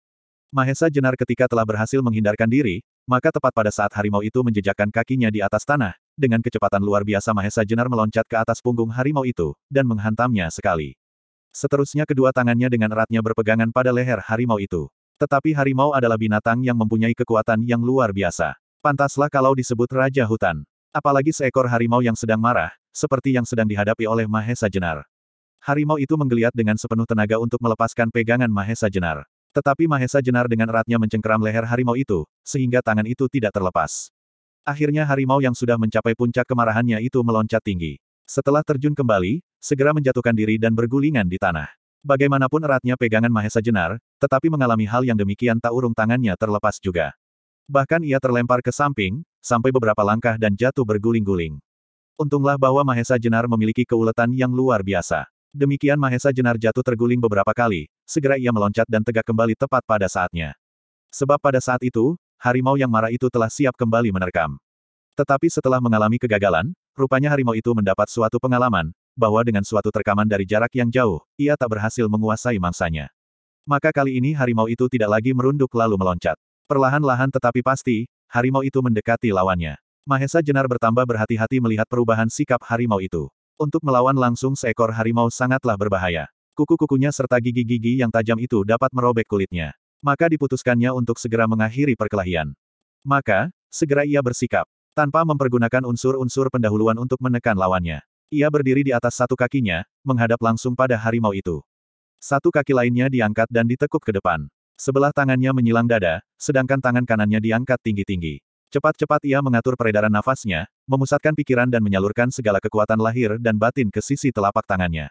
Mahesa jenar ketika telah berhasil menghindarkan diri, maka tepat pada saat harimau itu menjejakkan kakinya di atas tanah, dengan kecepatan luar biasa Mahesa jenar meloncat ke atas punggung harimau itu, dan menghantamnya sekali. Seterusnya kedua tangannya dengan eratnya berpegangan pada leher harimau itu. Tetapi harimau adalah binatang yang mempunyai kekuatan yang luar biasa. Pantaslah kalau disebut Raja Hutan. Apalagi seekor harimau yang sedang marah, seperti yang sedang dihadapi oleh Mahesa Jenar. Harimau itu menggeliat dengan sepenuh tenaga untuk melepaskan pegangan Mahesa Jenar. Tetapi Mahesa Jenar dengan eratnya mencengkeram leher harimau itu, sehingga tangan itu tidak terlepas. Akhirnya harimau yang sudah mencapai puncak kemarahannya itu meloncat tinggi. Setelah terjun kembali, segera menjatuhkan diri dan bergulingan di tanah. Bagaimanapun eratnya pegangan Mahesa Jenar, tetapi mengalami hal yang demikian tak urung tangannya terlepas juga. Bahkan ia terlempar ke samping, sampai beberapa langkah dan jatuh berguling-guling. Untunglah bahwa Mahesa Jenar memiliki keuletan yang luar biasa. Demikian Mahesa Jenar jatuh terguling beberapa kali, segera ia meloncat dan tegak kembali tepat pada saatnya. Sebab pada saat itu, harimau yang marah itu telah siap kembali menerkam. Tetapi setelah mengalami kegagalan, rupanya harimau itu mendapat suatu pengalaman, bahwa dengan suatu terkaman dari jarak yang jauh, ia tak berhasil menguasai mangsanya. Maka kali ini harimau itu tidak lagi merunduk lalu meloncat. Perlahan-lahan tetapi pasti, harimau itu mendekati lawannya. Mahesa Jenar bertambah berhati-hati melihat perubahan sikap harimau itu. Untuk melawan langsung seekor harimau sangatlah berbahaya. Kuku-kukunya serta gigi-gigi yang tajam itu dapat merobek kulitnya. Maka diputuskannya untuk segera mengakhiri perkelahian. Maka, segera ia bersikap. Tanpa mempergunakan unsur-unsur pendahuluan untuk menekan lawannya. Ia berdiri di atas satu kakinya, menghadap langsung pada harimau itu. Satu kaki lainnya diangkat dan ditekuk ke depan. Sebelah tangannya menyilang dada, sedangkan tangan kanannya diangkat tinggi-tinggi. Cepat-cepat ia mengatur peredaran nafasnya, memusatkan pikiran dan menyalurkan segala kekuatan lahir dan batin ke sisi telapak tangannya.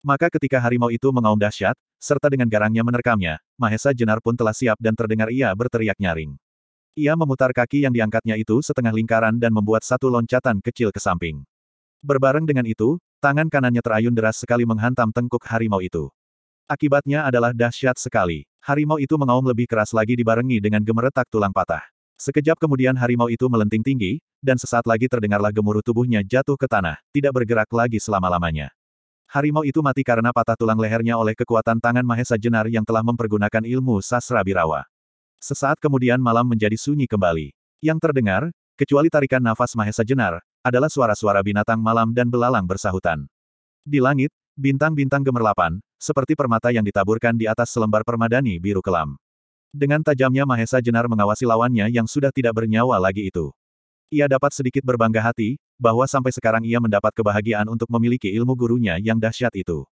Maka ketika harimau itu mengaum dahsyat, serta dengan garangnya menerkamnya, Mahesa Jenar pun telah siap dan terdengar ia berteriak nyaring. Ia memutar kaki yang diangkatnya itu setengah lingkaran dan membuat satu loncatan kecil ke samping. Berbareng dengan itu, tangan kanannya terayun deras sekali menghantam tengkuk harimau itu. Akibatnya adalah dahsyat sekali. Harimau itu mengaum lebih keras lagi dibarengi dengan gemeretak tulang patah. Sekejap kemudian harimau itu melenting tinggi, dan sesaat lagi terdengarlah gemuruh tubuhnya jatuh ke tanah, tidak bergerak lagi selama-lamanya. Harimau itu mati karena patah tulang lehernya oleh kekuatan tangan Mahesa Jenar yang telah mempergunakan ilmu sasra birawa. Sesaat kemudian malam menjadi sunyi kembali. Yang terdengar, kecuali tarikan nafas Mahesa Jenar, adalah suara-suara binatang malam dan belalang bersahutan. Di langit, bintang-bintang gemerlapan, seperti permata yang ditaburkan di atas selembar permadani biru kelam. Dengan tajamnya Mahesa Jenar mengawasi lawannya yang sudah tidak bernyawa lagi itu. Ia dapat sedikit berbangga hati, bahwa sampai sekarang ia mendapat kebahagiaan untuk memiliki ilmu gurunya yang dahsyat itu.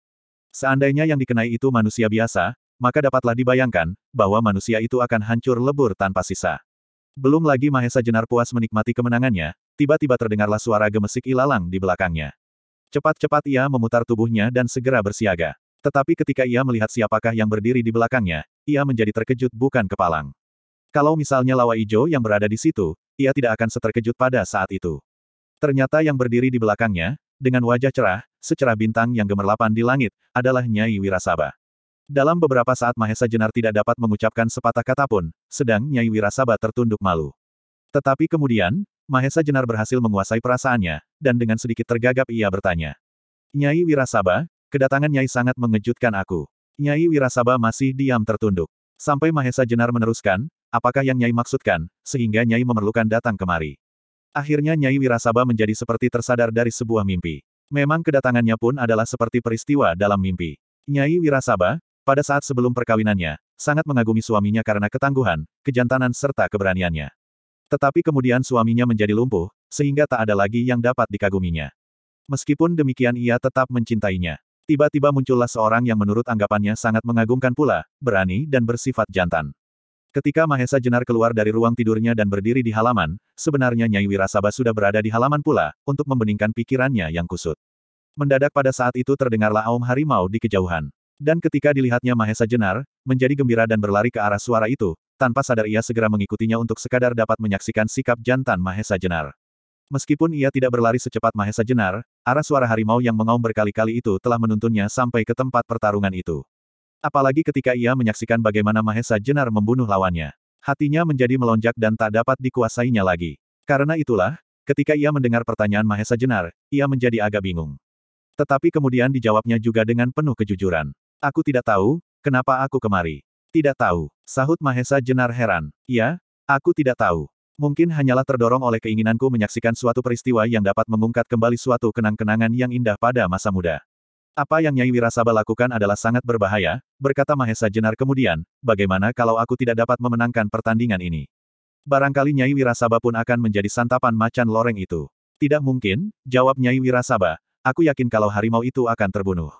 Seandainya yang dikenai itu manusia biasa, maka dapatlah dibayangkan, bahwa manusia itu akan hancur lebur tanpa sisa. Belum lagi Mahesa Jenar puas menikmati kemenangannya, tiba-tiba terdengarlah suara gemesik ilalang di belakangnya. Cepat-cepat ia memutar tubuhnya dan segera bersiaga. Tetapi ketika ia melihat siapakah yang berdiri di belakangnya, ia menjadi terkejut bukan kepalang. Kalau misalnya Lawa Ijo yang berada di situ, ia tidak akan seterkejut pada saat itu. Ternyata yang berdiri di belakangnya, dengan wajah cerah, secerah bintang yang gemerlapan di langit, adalah Nyai Wirasaba. Dalam beberapa saat Mahesa Jenar tidak dapat mengucapkan sepatah kata pun, sedang Nyai Wirasaba tertunduk malu. Tetapi kemudian, Mahesa Jenar berhasil menguasai perasaannya, dan dengan sedikit tergagap ia bertanya. Nyai Wirasaba, kedatangan Nyai sangat mengejutkan aku. Nyai Wirasaba masih diam tertunduk. Sampai Mahesa Jenar meneruskan, apakah yang Nyai maksudkan, sehingga Nyai memerlukan datang kemari. Akhirnya Nyai Wirasaba menjadi seperti tersadar dari sebuah mimpi. Memang kedatangannya pun adalah seperti peristiwa dalam mimpi. Nyai Wirasaba, pada saat sebelum perkawinannya, sangat mengagumi suaminya karena ketangguhan, kejantanan serta keberaniannya. Tetapi kemudian suaminya menjadi lumpuh, sehingga tak ada lagi yang dapat dikaguminya. Meskipun demikian ia tetap mencintainya. Tiba-tiba muncullah seorang yang menurut anggapannya sangat mengagumkan pula, berani dan bersifat jantan. Ketika Mahesa Jenar keluar dari ruang tidurnya dan berdiri di halaman, sebenarnya Nyai Wirasaba sudah berada di halaman pula, untuk membeningkan pikirannya yang kusut. Mendadak pada saat itu terdengarlah aum harimau di kejauhan. Dan ketika dilihatnya Mahesa Jenar, menjadi gembira dan berlari ke arah suara itu, tanpa sadar ia segera mengikutinya untuk sekadar dapat menyaksikan sikap jantan Mahesa Jenar. Meskipun ia tidak berlari secepat Mahesa Jenar, arah suara harimau yang mengaum berkali-kali itu telah menuntunnya sampai ke tempat pertarungan itu. Apalagi ketika ia menyaksikan bagaimana Mahesa Jenar membunuh lawannya. Hatinya menjadi melonjak dan tak dapat dikuasainya lagi. Karena itulah, ketika ia mendengar pertanyaan Mahesa Jenar, ia menjadi agak bingung. Tetapi kemudian dijawabnya juga dengan penuh kejujuran. Aku tidak tahu, kenapa aku kemari. Tidak tahu, sahut Mahesa Jenar heran. Ya, aku tidak tahu. Mungkin hanyalah terdorong oleh keinginanku menyaksikan suatu peristiwa yang dapat mengungkat kembali suatu kenang-kenangan yang indah pada masa muda. Apa yang Nyai Wirasaba lakukan adalah sangat berbahaya, berkata Mahesa Jenar kemudian, bagaimana kalau aku tidak dapat memenangkan pertandingan ini? Barangkali Nyai Wirasaba pun akan menjadi santapan macan loreng itu. Tidak mungkin, jawab Nyai Wirasaba, aku yakin kalau harimau itu akan terbunuh.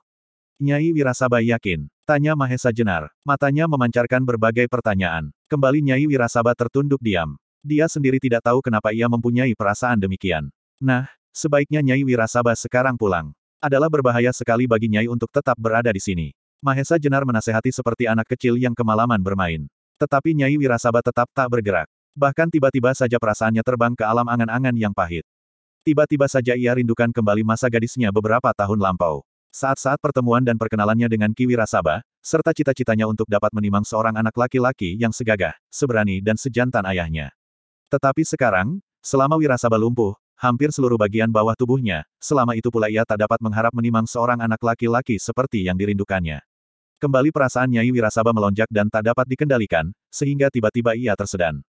Nyai Wirasaba yakin. Tanya Mahesa Jenar. Matanya memancarkan berbagai pertanyaan. Kembali Nyai Wirasaba tertunduk diam. Dia sendiri tidak tahu kenapa ia mempunyai perasaan demikian. Nah, sebaiknya Nyai Wirasaba sekarang pulang. Adalah berbahaya sekali bagi Nyai untuk tetap berada di sini. Mahesa Jenar menasehati seperti anak kecil yang kemalaman bermain. Tetapi Nyai Wirasaba tetap tak bergerak. Bahkan tiba-tiba saja perasaannya terbang ke alam angan-angan yang pahit. Tiba-tiba saja ia rindukan kembali masa gadisnya beberapa tahun lampau. Saat-saat pertemuan dan perkenalannya dengan Kiwi Rasaba, serta cita-citanya untuk dapat menimang seorang anak laki-laki yang segagah, seberani dan sejantan ayahnya. Tetapi sekarang, selama Wirasaba lumpuh, hampir seluruh bagian bawah tubuhnya, selama itu pula ia tak dapat mengharap menimang seorang anak laki-laki seperti yang dirindukannya. Kembali perasaan Nyai Wirasaba melonjak dan tak dapat dikendalikan, sehingga tiba-tiba ia tersedan.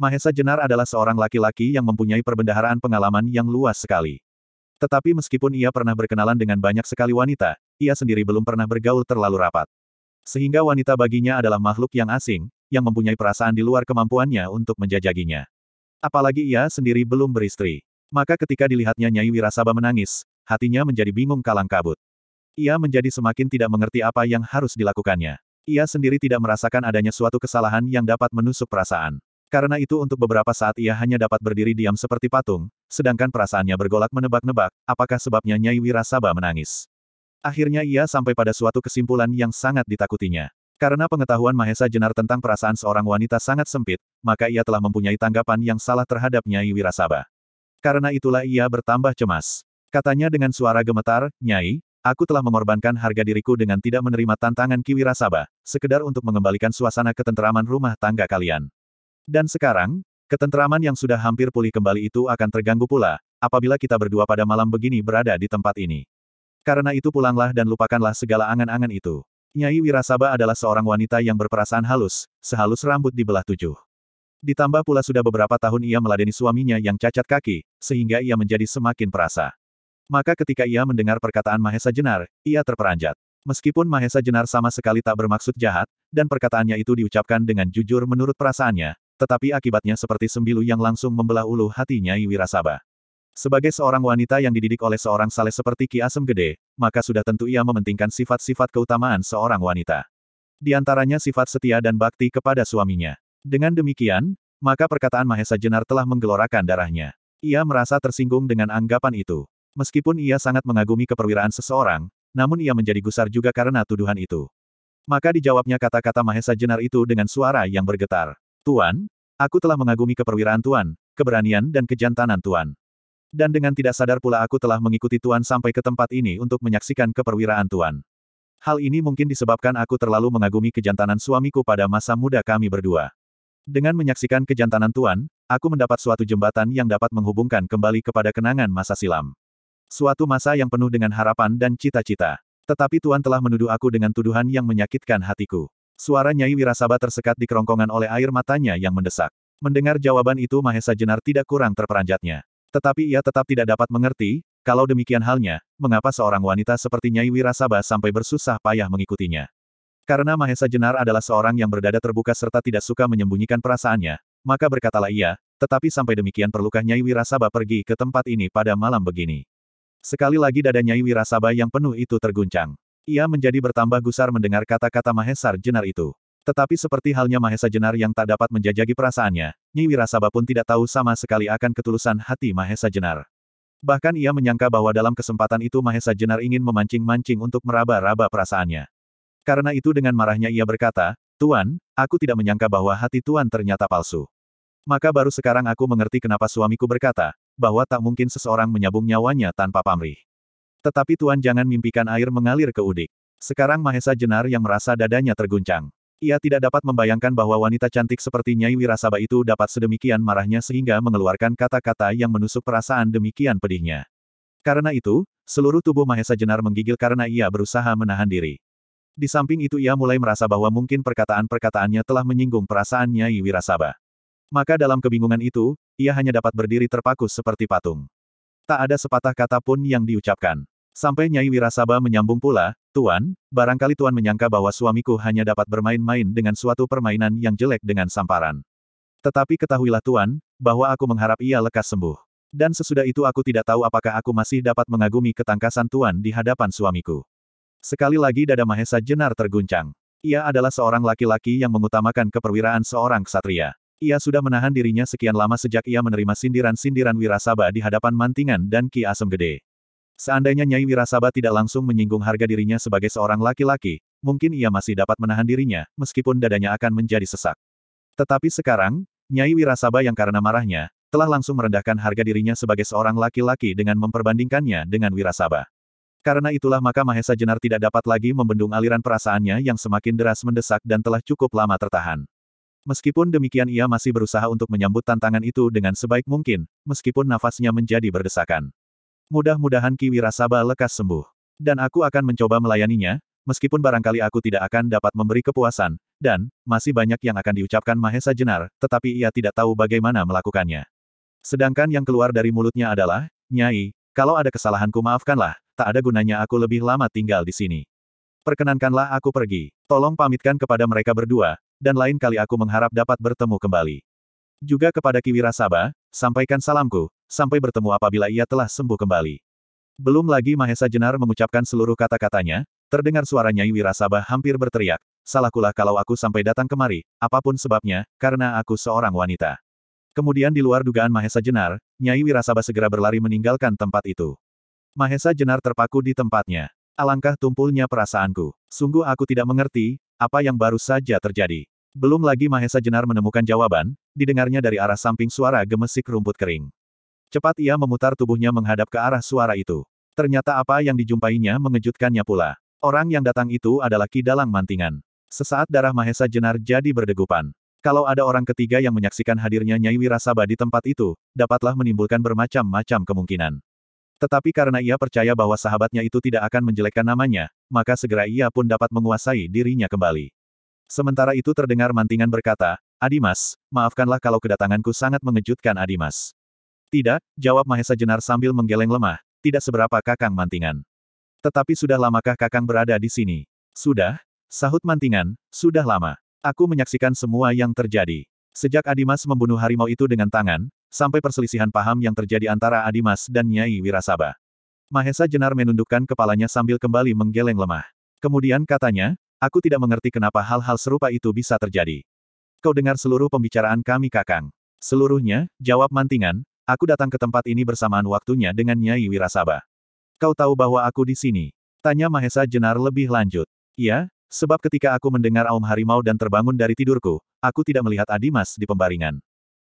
Mahesa Jenar adalah seorang laki-laki yang mempunyai perbendaharaan pengalaman yang luas sekali. Tetapi meskipun ia pernah berkenalan dengan banyak sekali wanita, ia sendiri belum pernah bergaul terlalu rapat. Sehingga wanita baginya adalah makhluk yang asing, yang mempunyai perasaan di luar kemampuannya untuk menjajaginya. Apalagi ia sendiri belum beristri. Maka ketika dilihatnya Nyai Wirasaba menangis, hatinya menjadi bingung kalang kabut. Ia menjadi semakin tidak mengerti apa yang harus dilakukannya. Ia sendiri tidak merasakan adanya suatu kesalahan yang dapat menusuk perasaan. Karena itu untuk beberapa saat ia hanya dapat berdiri diam seperti patung, sedangkan perasaannya bergolak menebak-nebak, apakah sebabnya Nyai Wirasaba menangis. Akhirnya ia sampai pada suatu kesimpulan yang sangat ditakutinya. Karena pengetahuan Mahesa Jenar tentang perasaan seorang wanita sangat sempit, maka ia telah mempunyai tanggapan yang salah terhadap Nyai Wirasaba. Karena itulah ia bertambah cemas. Katanya dengan suara gemetar, Nyai, aku telah mengorbankan harga diriku dengan tidak menerima tantangan Ki Wirasaba, sekedar untuk mengembalikan suasana ketentraman rumah tangga kalian. Dan sekarang, ketenteraman yang sudah hampir pulih kembali itu akan terganggu pula, apabila kita berdua pada malam begini berada di tempat ini. Karena itu pulanglah dan lupakanlah segala angan-angan itu. Nyai Wirasaba adalah seorang wanita yang berperasaan halus, sehalus rambut di belah tujuh. Ditambah pula sudah beberapa tahun ia meladeni suaminya yang cacat kaki, sehingga ia menjadi semakin perasa. Maka ketika ia mendengar perkataan Mahesa Jenar, ia terperanjat. Meskipun Mahesa Jenar sama sekali tak bermaksud jahat, dan perkataannya itu diucapkan dengan jujur menurut perasaannya, tetapi akibatnya seperti sembilu yang langsung membelah ulu hati Nyai Wirasaba. Sebagai seorang wanita yang dididik oleh seorang saleh seperti Ki Asem Gede, maka sudah tentu ia mementingkan sifat-sifat keutamaan seorang wanita. Di antaranya sifat setia dan bakti kepada suaminya. Dengan demikian, maka perkataan Mahesa Jenar telah menggelorakan darahnya. Ia merasa tersinggung dengan anggapan itu. Meskipun ia sangat mengagumi keperwiraan seseorang, namun ia menjadi gusar juga karena tuduhan itu. Maka dijawabnya kata-kata Mahesa Jenar itu dengan suara yang bergetar. Tuan, aku telah mengagumi keperwiraan Tuan, keberanian dan kejantanan Tuan. Dan dengan tidak sadar pula aku telah mengikuti Tuan sampai ke tempat ini untuk menyaksikan keperwiraan Tuan. Hal ini mungkin disebabkan aku terlalu mengagumi kejantanan suamiku pada masa muda kami berdua. Dengan menyaksikan kejantanan Tuan, aku mendapat suatu jembatan yang dapat menghubungkan kembali kepada kenangan masa silam. Suatu masa yang penuh dengan harapan dan cita-cita. Tetapi Tuan telah menuduh aku dengan tuduhan yang menyakitkan hatiku. Suara Nyai Wirasaba tersekat di kerongkongan oleh air matanya yang mendesak. Mendengar jawaban itu Mahesa Jenar tidak kurang terperanjatnya. Tetapi ia tetap tidak dapat mengerti, kalau demikian halnya, mengapa seorang wanita seperti Nyai Wirasaba sampai bersusah payah mengikutinya. Karena Mahesa Jenar adalah seorang yang berdada terbuka serta tidak suka menyembunyikan perasaannya, maka berkatalah ia, tetapi sampai demikian perlukah Nyai Wirasaba pergi ke tempat ini pada malam begini. Sekali lagi dada Nyai Wirasaba yang penuh itu terguncang. Ia menjadi bertambah gusar mendengar kata-kata Mahesar Jenar itu. Tetapi seperti halnya Mahesa Jenar yang tak dapat menjajagi perasaannya, Nyai Wirasaba pun tidak tahu sama sekali akan ketulusan hati Mahesa Jenar. Bahkan ia menyangka bahwa dalam kesempatan itu Mahesa Jenar ingin memancing-mancing untuk meraba-raba perasaannya. Karena itu dengan marahnya ia berkata, Tuan, aku tidak menyangka bahwa hati Tuan ternyata palsu. Maka baru sekarang aku mengerti kenapa suamiku berkata, bahwa tak mungkin seseorang menyabung nyawanya tanpa pamrih. Tetapi Tuan jangan mimpikan air mengalir ke udik. Sekarang Mahesa Jenar yang merasa dadanya terguncang. Ia tidak dapat membayangkan bahwa wanita cantik seperti Nyai Wirasaba itu dapat sedemikian marahnya sehingga mengeluarkan kata-kata yang menusuk perasaan demikian pedihnya. Karena itu, seluruh tubuh Mahesa Jenar menggigil karena ia berusaha menahan diri. Di samping itu ia mulai merasa bahwa mungkin perkataan-perkataannya telah menyinggung perasaan Nyai Wirasaba. Maka dalam kebingungan itu, ia hanya dapat berdiri terpaku seperti patung. Tak ada sepatah kata pun yang diucapkan. Sampai Nyai Wirasaba menyambung pula, Tuan, barangkali Tuan menyangka bahwa suamiku hanya dapat bermain-main dengan suatu permainan yang jelek dengan samparan. Tetapi ketahuilah Tuan, bahwa aku mengharap ia lekas sembuh. Dan sesudah itu aku tidak tahu apakah aku masih dapat mengagumi ketangkasan Tuan di hadapan suamiku. Sekali lagi dada Mahesa Jenar terguncang. Ia adalah seorang laki-laki yang mengutamakan keperwiraan seorang ksatria. Ia sudah menahan dirinya sekian lama sejak ia menerima sindiran-sindiran Wirasaba di hadapan Mantingan dan Ki Asem Gede. Seandainya Nyai Wirasaba tidak langsung menyinggung harga dirinya sebagai seorang laki-laki, mungkin ia masih dapat menahan dirinya, meskipun dadanya akan menjadi sesak. Tetapi sekarang, Nyai Wirasaba yang karena marahnya, telah langsung merendahkan harga dirinya sebagai seorang laki-laki dengan memperbandingkannya dengan Wirasaba. Karena itulah maka Mahesa Jenar tidak dapat lagi membendung aliran perasaannya yang semakin deras mendesak dan telah cukup lama tertahan. Meskipun demikian ia masih berusaha untuk menyambut tantangan itu dengan sebaik mungkin, meskipun nafasnya menjadi berdesakan. Mudah-mudahan Ki Wirasaba lekas sembuh. Dan aku akan mencoba melayaninya, meskipun barangkali aku tidak akan dapat memberi kepuasan, dan, masih banyak yang akan diucapkan Mahesa Jenar, tetapi ia tidak tahu bagaimana melakukannya. Sedangkan yang keluar dari mulutnya adalah, Nyai, kalau ada kesalahanku maafkanlah, tak ada gunanya aku lebih lama tinggal di sini. Perkenankanlah aku pergi. Tolong pamitkan kepada mereka berdua, dan lain kali aku mengharap dapat bertemu kembali. Juga kepada Kiwira Saba, sampaikan salamku, sampai bertemu apabila ia telah sembuh kembali. Belum lagi Mahesa Jenar mengucapkan seluruh kata-katanya, terdengar suara Nyai Wirasabah hampir berteriak, salahkulah kalau aku sampai datang kemari, apa pun sebabnya, karena aku seorang wanita. Kemudian di luar dugaan Mahesa Jenar, Nyai Wirasabah segera berlari meninggalkan tempat itu. Mahesa Jenar terpaku di tempatnya. Alangkah tumpulnya perasaanku. Sungguh aku tidak mengerti, apa yang baru saja terjadi. Belum lagi Mahesa Jenar menemukan jawaban, didengarnya dari arah samping suara gemesik rumput kering. Cepat ia memutar tubuhnya menghadap ke arah suara itu. Ternyata apa yang dijumpainya mengejutkannya pula. Orang yang datang itu adalah Ki Dalang Mantingan. Sesaat darah Mahesa Jenar jadi berdegupan. Kalau ada orang ketiga yang menyaksikan hadirnya Nyai Wirasaba di tempat itu, dapatlah menimbulkan bermacam-macam kemungkinan. Tetapi karena ia percaya bahwa sahabatnya itu tidak akan menjelekkan namanya, maka segera ia pun dapat menguasai dirinya kembali. Sementara itu terdengar mantingan berkata, Adimas, maafkanlah kalau kedatanganku sangat mengejutkan Adimas. Tidak, jawab Mahesa Jenar sambil menggeleng lemah, tidak seberapa kakang mantingan. Tetapi sudah lamakah kakang berada di sini? Sudah, sahut mantingan, sudah lama. Aku menyaksikan semua yang terjadi. Sejak Adimas membunuh harimau itu dengan tangan, sampai perselisihan paham yang terjadi antara Adimas dan Nyai Wirasaba. Mahesa Jenar menundukkan kepalanya sambil kembali menggeleng lemah. Kemudian katanya, aku tidak mengerti kenapa hal-hal serupa itu bisa terjadi. Kau dengar seluruh pembicaraan kami kakang. Seluruhnya, jawab mantingan, aku datang ke tempat ini bersamaan waktunya dengan Nyai Wirasaba. Kau tahu bahwa aku di sini? Tanya Mahesa Jenar lebih lanjut. Iya, sebab ketika aku mendengar aum harimau dan terbangun dari tidurku, aku tidak melihat Adimas di pembaringan.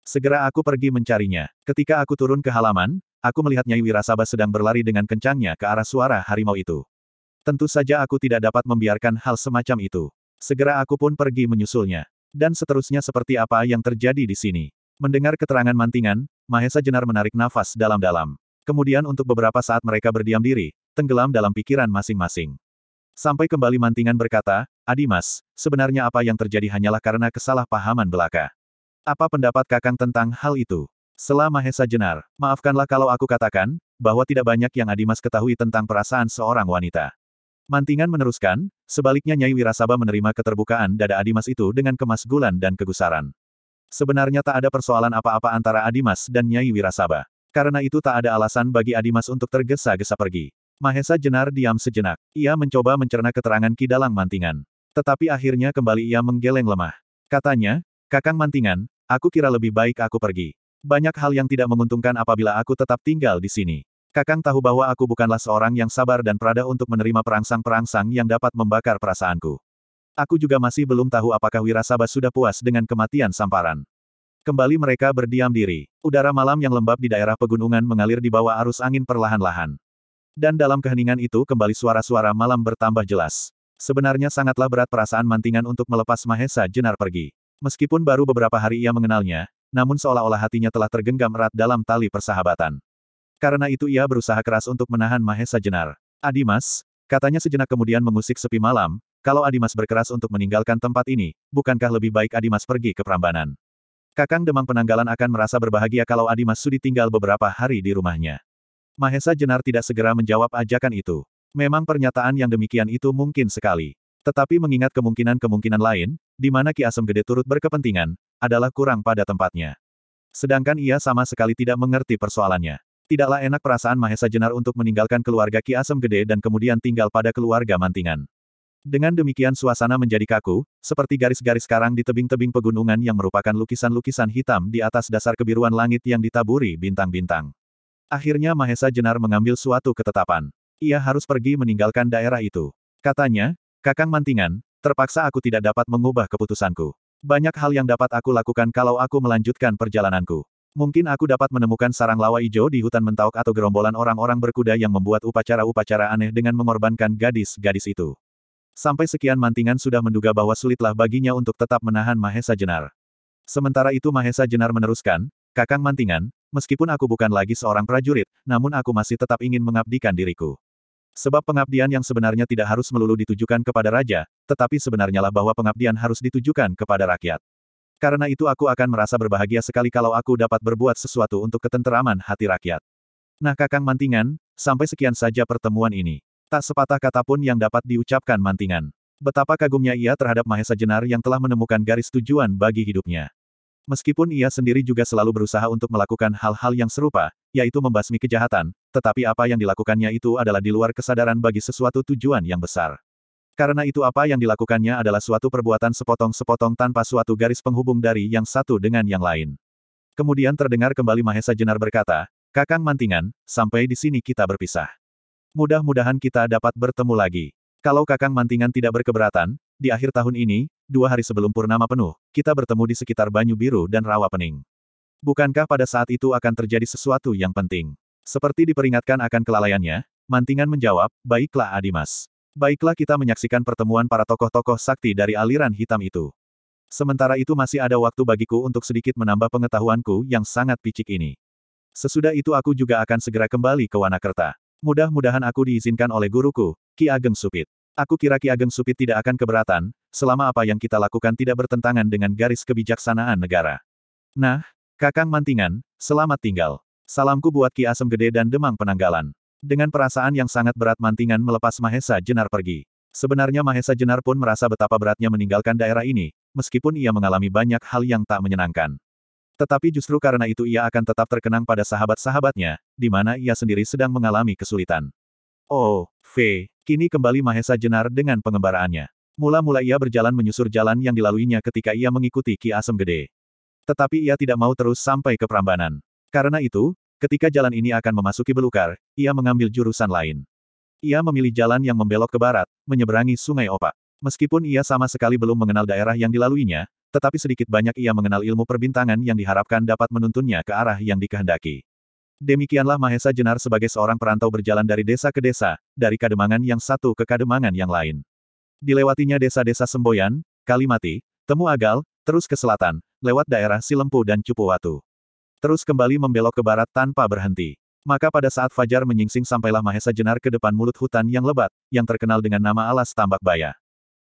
Segera aku pergi mencarinya. Ketika aku turun ke halaman, aku melihat Nyai Wirasaba sedang berlari dengan kencangnya ke arah suara harimau itu. Tentu saja aku tidak dapat membiarkan hal semacam itu. Segera aku pun pergi menyusulnya. Dan seterusnya seperti apa yang terjadi di sini. Mendengar keterangan mantingan, Mahesa Jenar menarik nafas dalam-dalam. Kemudian untuk beberapa saat mereka berdiam diri, tenggelam dalam pikiran masing-masing. Sampai kembali mantingan berkata, Adimas, sebenarnya apa yang terjadi hanyalah karena kesalahpahaman belaka. Apa pendapat Kakang tentang hal itu? Selah Mahesa Jenar, maafkanlah kalau aku katakan, bahwa tidak banyak yang Adimas ketahui tentang perasaan seorang wanita. Mantingan meneruskan, sebaliknya Nyai Wirasaba menerima keterbukaan dada Adimas itu dengan kemasgulan dan kegusaran. Sebenarnya tak ada persoalan apa-apa antara Adimas dan Nyai Wirasaba. Karena itu tak ada alasan bagi Adimas untuk tergesa-gesa pergi. Mahesa Jenar diam sejenak. Ia mencoba mencerna keterangan Kidalang Mantingan. Tetapi akhirnya kembali ia menggeleng lemah. Katanya, Kakang Mantingan, Aku kira lebih baik aku pergi. Banyak hal yang tidak menguntungkan apabila aku tetap tinggal di sini. Kakang tahu bahwa aku bukanlah seorang yang sabar dan perada untuk menerima perangsang-perangsang yang dapat membakar perasaanku. Aku juga masih belum tahu apakah Wirasaba sudah puas dengan kematian Samparan. Kembali mereka berdiam diri. Udara malam yang lembab di daerah pegunungan mengalir di bawah arus angin perlahan-lahan. Dan dalam keheningan itu kembali suara-suara malam bertambah jelas. Sebenarnya sangatlah berat perasaan mantingan untuk melepas Mahesa Jenar pergi. Meskipun baru beberapa hari ia mengenalnya, namun seolah-olah hatinya telah tergenggam erat dalam tali persahabatan. Karena itu ia berusaha keras untuk menahan Mahesa Jenar. Adimas, katanya sejenak kemudian mengusik sepi malam, kalau Adimas berkeras untuk meninggalkan tempat ini, bukankah lebih baik Adimas pergi ke Prambanan? Kakang Demang Penanggalan akan merasa berbahagia kalau Adimas sudi tinggal beberapa hari di rumahnya. Mahesa Jenar tidak segera menjawab ajakan itu. Memang pernyataan yang demikian itu mungkin sekali. Tetapi mengingat kemungkinan-kemungkinan lain, di mana Ki Asem Gede turut berkepentingan, adalah kurang pada tempatnya. Sedangkan ia sama sekali tidak mengerti persoalannya. Tidaklah enak perasaan Mahesa Jenar untuk meninggalkan keluarga Ki Asem Gede dan kemudian tinggal pada keluarga Mantingan. Dengan demikian suasana menjadi kaku, seperti garis-garis karang di tebing-tebing pegunungan yang merupakan lukisan-lukisan hitam di atas dasar kebiruan langit yang ditaburi bintang-bintang. Akhirnya Mahesa Jenar mengambil suatu ketetapan. Ia harus pergi meninggalkan daerah itu. Katanya, Kakang Mantingan, terpaksa aku tidak dapat mengubah keputusanku. Banyak hal yang dapat aku lakukan kalau aku melanjutkan perjalananku. Mungkin aku dapat menemukan sarang lawa ijo di hutan mentauk atau gerombolan orang-orang berkuda yang membuat upacara-upacara aneh dengan mengorbankan gadis-gadis itu. Sampai sekian Mantingan sudah menduga bahwa sulitlah baginya untuk tetap menahan Mahesa Jenar. Sementara itu Mahesa Jenar meneruskan, Kakang Mantingan, meskipun aku bukan lagi seorang prajurit, namun aku masih tetap ingin mengabdikan diriku. Sebab pengabdian yang sebenarnya tidak harus melulu ditujukan kepada raja, tetapi sebenarnya lah bahwa pengabdian harus ditujukan kepada rakyat. Karena itu aku akan merasa berbahagia sekali kalau aku dapat berbuat sesuatu untuk ketenteraman hati rakyat. Nah Kakang Mantingan, sampai sekian saja pertemuan ini. Tak sepatah kata pun yang dapat diucapkan Mantingan. Betapa kagumnya ia terhadap Mahesa Jenar yang telah menemukan garis tujuan bagi hidupnya. Meskipun ia sendiri juga selalu berusaha untuk melakukan hal-hal yang serupa, yaitu membasmi kejahatan, tetapi apa yang dilakukannya itu adalah di luar kesadaran bagi sesuatu tujuan yang besar. Karena itu apa yang dilakukannya adalah suatu perbuatan sepotong-sepotong tanpa suatu garis penghubung dari yang satu dengan yang lain. Kemudian terdengar kembali Mahesa Jenar berkata, Kakang Mantingan, sampai di sini kita berpisah. Mudah-mudahan kita dapat bertemu lagi. Kalau Kakang Mantingan tidak berkeberatan, di akhir tahun ini, dua hari sebelum purnama penuh, kita bertemu di sekitar Banyu Biru dan Rawa Pening. Bukankah pada saat itu akan terjadi sesuatu yang penting? Seperti diperingatkan akan kelalaiannya, Mantingan menjawab, baiklah Adimas. Baiklah kita menyaksikan pertemuan para tokoh-tokoh sakti dari aliran hitam itu. Sementara itu masih ada waktu bagiku untuk sedikit menambah pengetahuanku yang sangat picik ini. Sesudah itu aku juga akan segera kembali ke Wanakerta. Mudah-mudahan aku diizinkan oleh guruku, Ki Ageng Supit. Aku kira Ki Ageng Supit tidak akan keberatan, selama apa yang kita lakukan tidak bertentangan dengan garis kebijaksanaan negara. Nah, Kakang Mantingan, selamat tinggal. Salamku buat Ki Asem Gede dan Demang Penanggalan. Dengan perasaan yang sangat berat Mantingan melepas Mahesa Jenar pergi. Sebenarnya Mahesa Jenar pun merasa betapa beratnya meninggalkan daerah ini, meskipun ia mengalami banyak hal yang tak menyenangkan. Tetapi justru karena itu ia akan tetap terkenang pada sahabat-sahabatnya, di mana ia sendiri sedang mengalami kesulitan. Oh, V. Kini kembali Mahesa Jenar dengan pengembaraannya. Mula-mula ia berjalan menyusur jalan yang dilaluinya ketika ia mengikuti Ki Asem Gede. Tetapi ia tidak mau terus sampai ke Prambanan. Karena itu, ketika jalan ini akan memasuki Belukar, ia mengambil jurusan lain. Ia memilih jalan yang membelok ke barat, menyeberangi Sungai Opak. Meskipun ia sama sekali belum mengenal daerah yang dilaluinya, tetapi sedikit banyak ia mengenal ilmu perbintangan yang diharapkan dapat menuntunnya ke arah yang dikehendaki. Demikianlah Mahesa Jenar sebagai seorang perantau berjalan dari desa ke desa, dari kademangan yang satu ke kademangan yang lain. Dilewatinya desa-desa Semboyan, Kalimati, Temu Agal, terus ke selatan, lewat daerah Silempu dan Cupu Watu. Terus kembali membelok ke barat tanpa berhenti. Maka pada saat Fajar menyingsing sampailah Mahesa Jenar ke depan mulut hutan yang lebat, yang terkenal dengan nama alas tambak baya.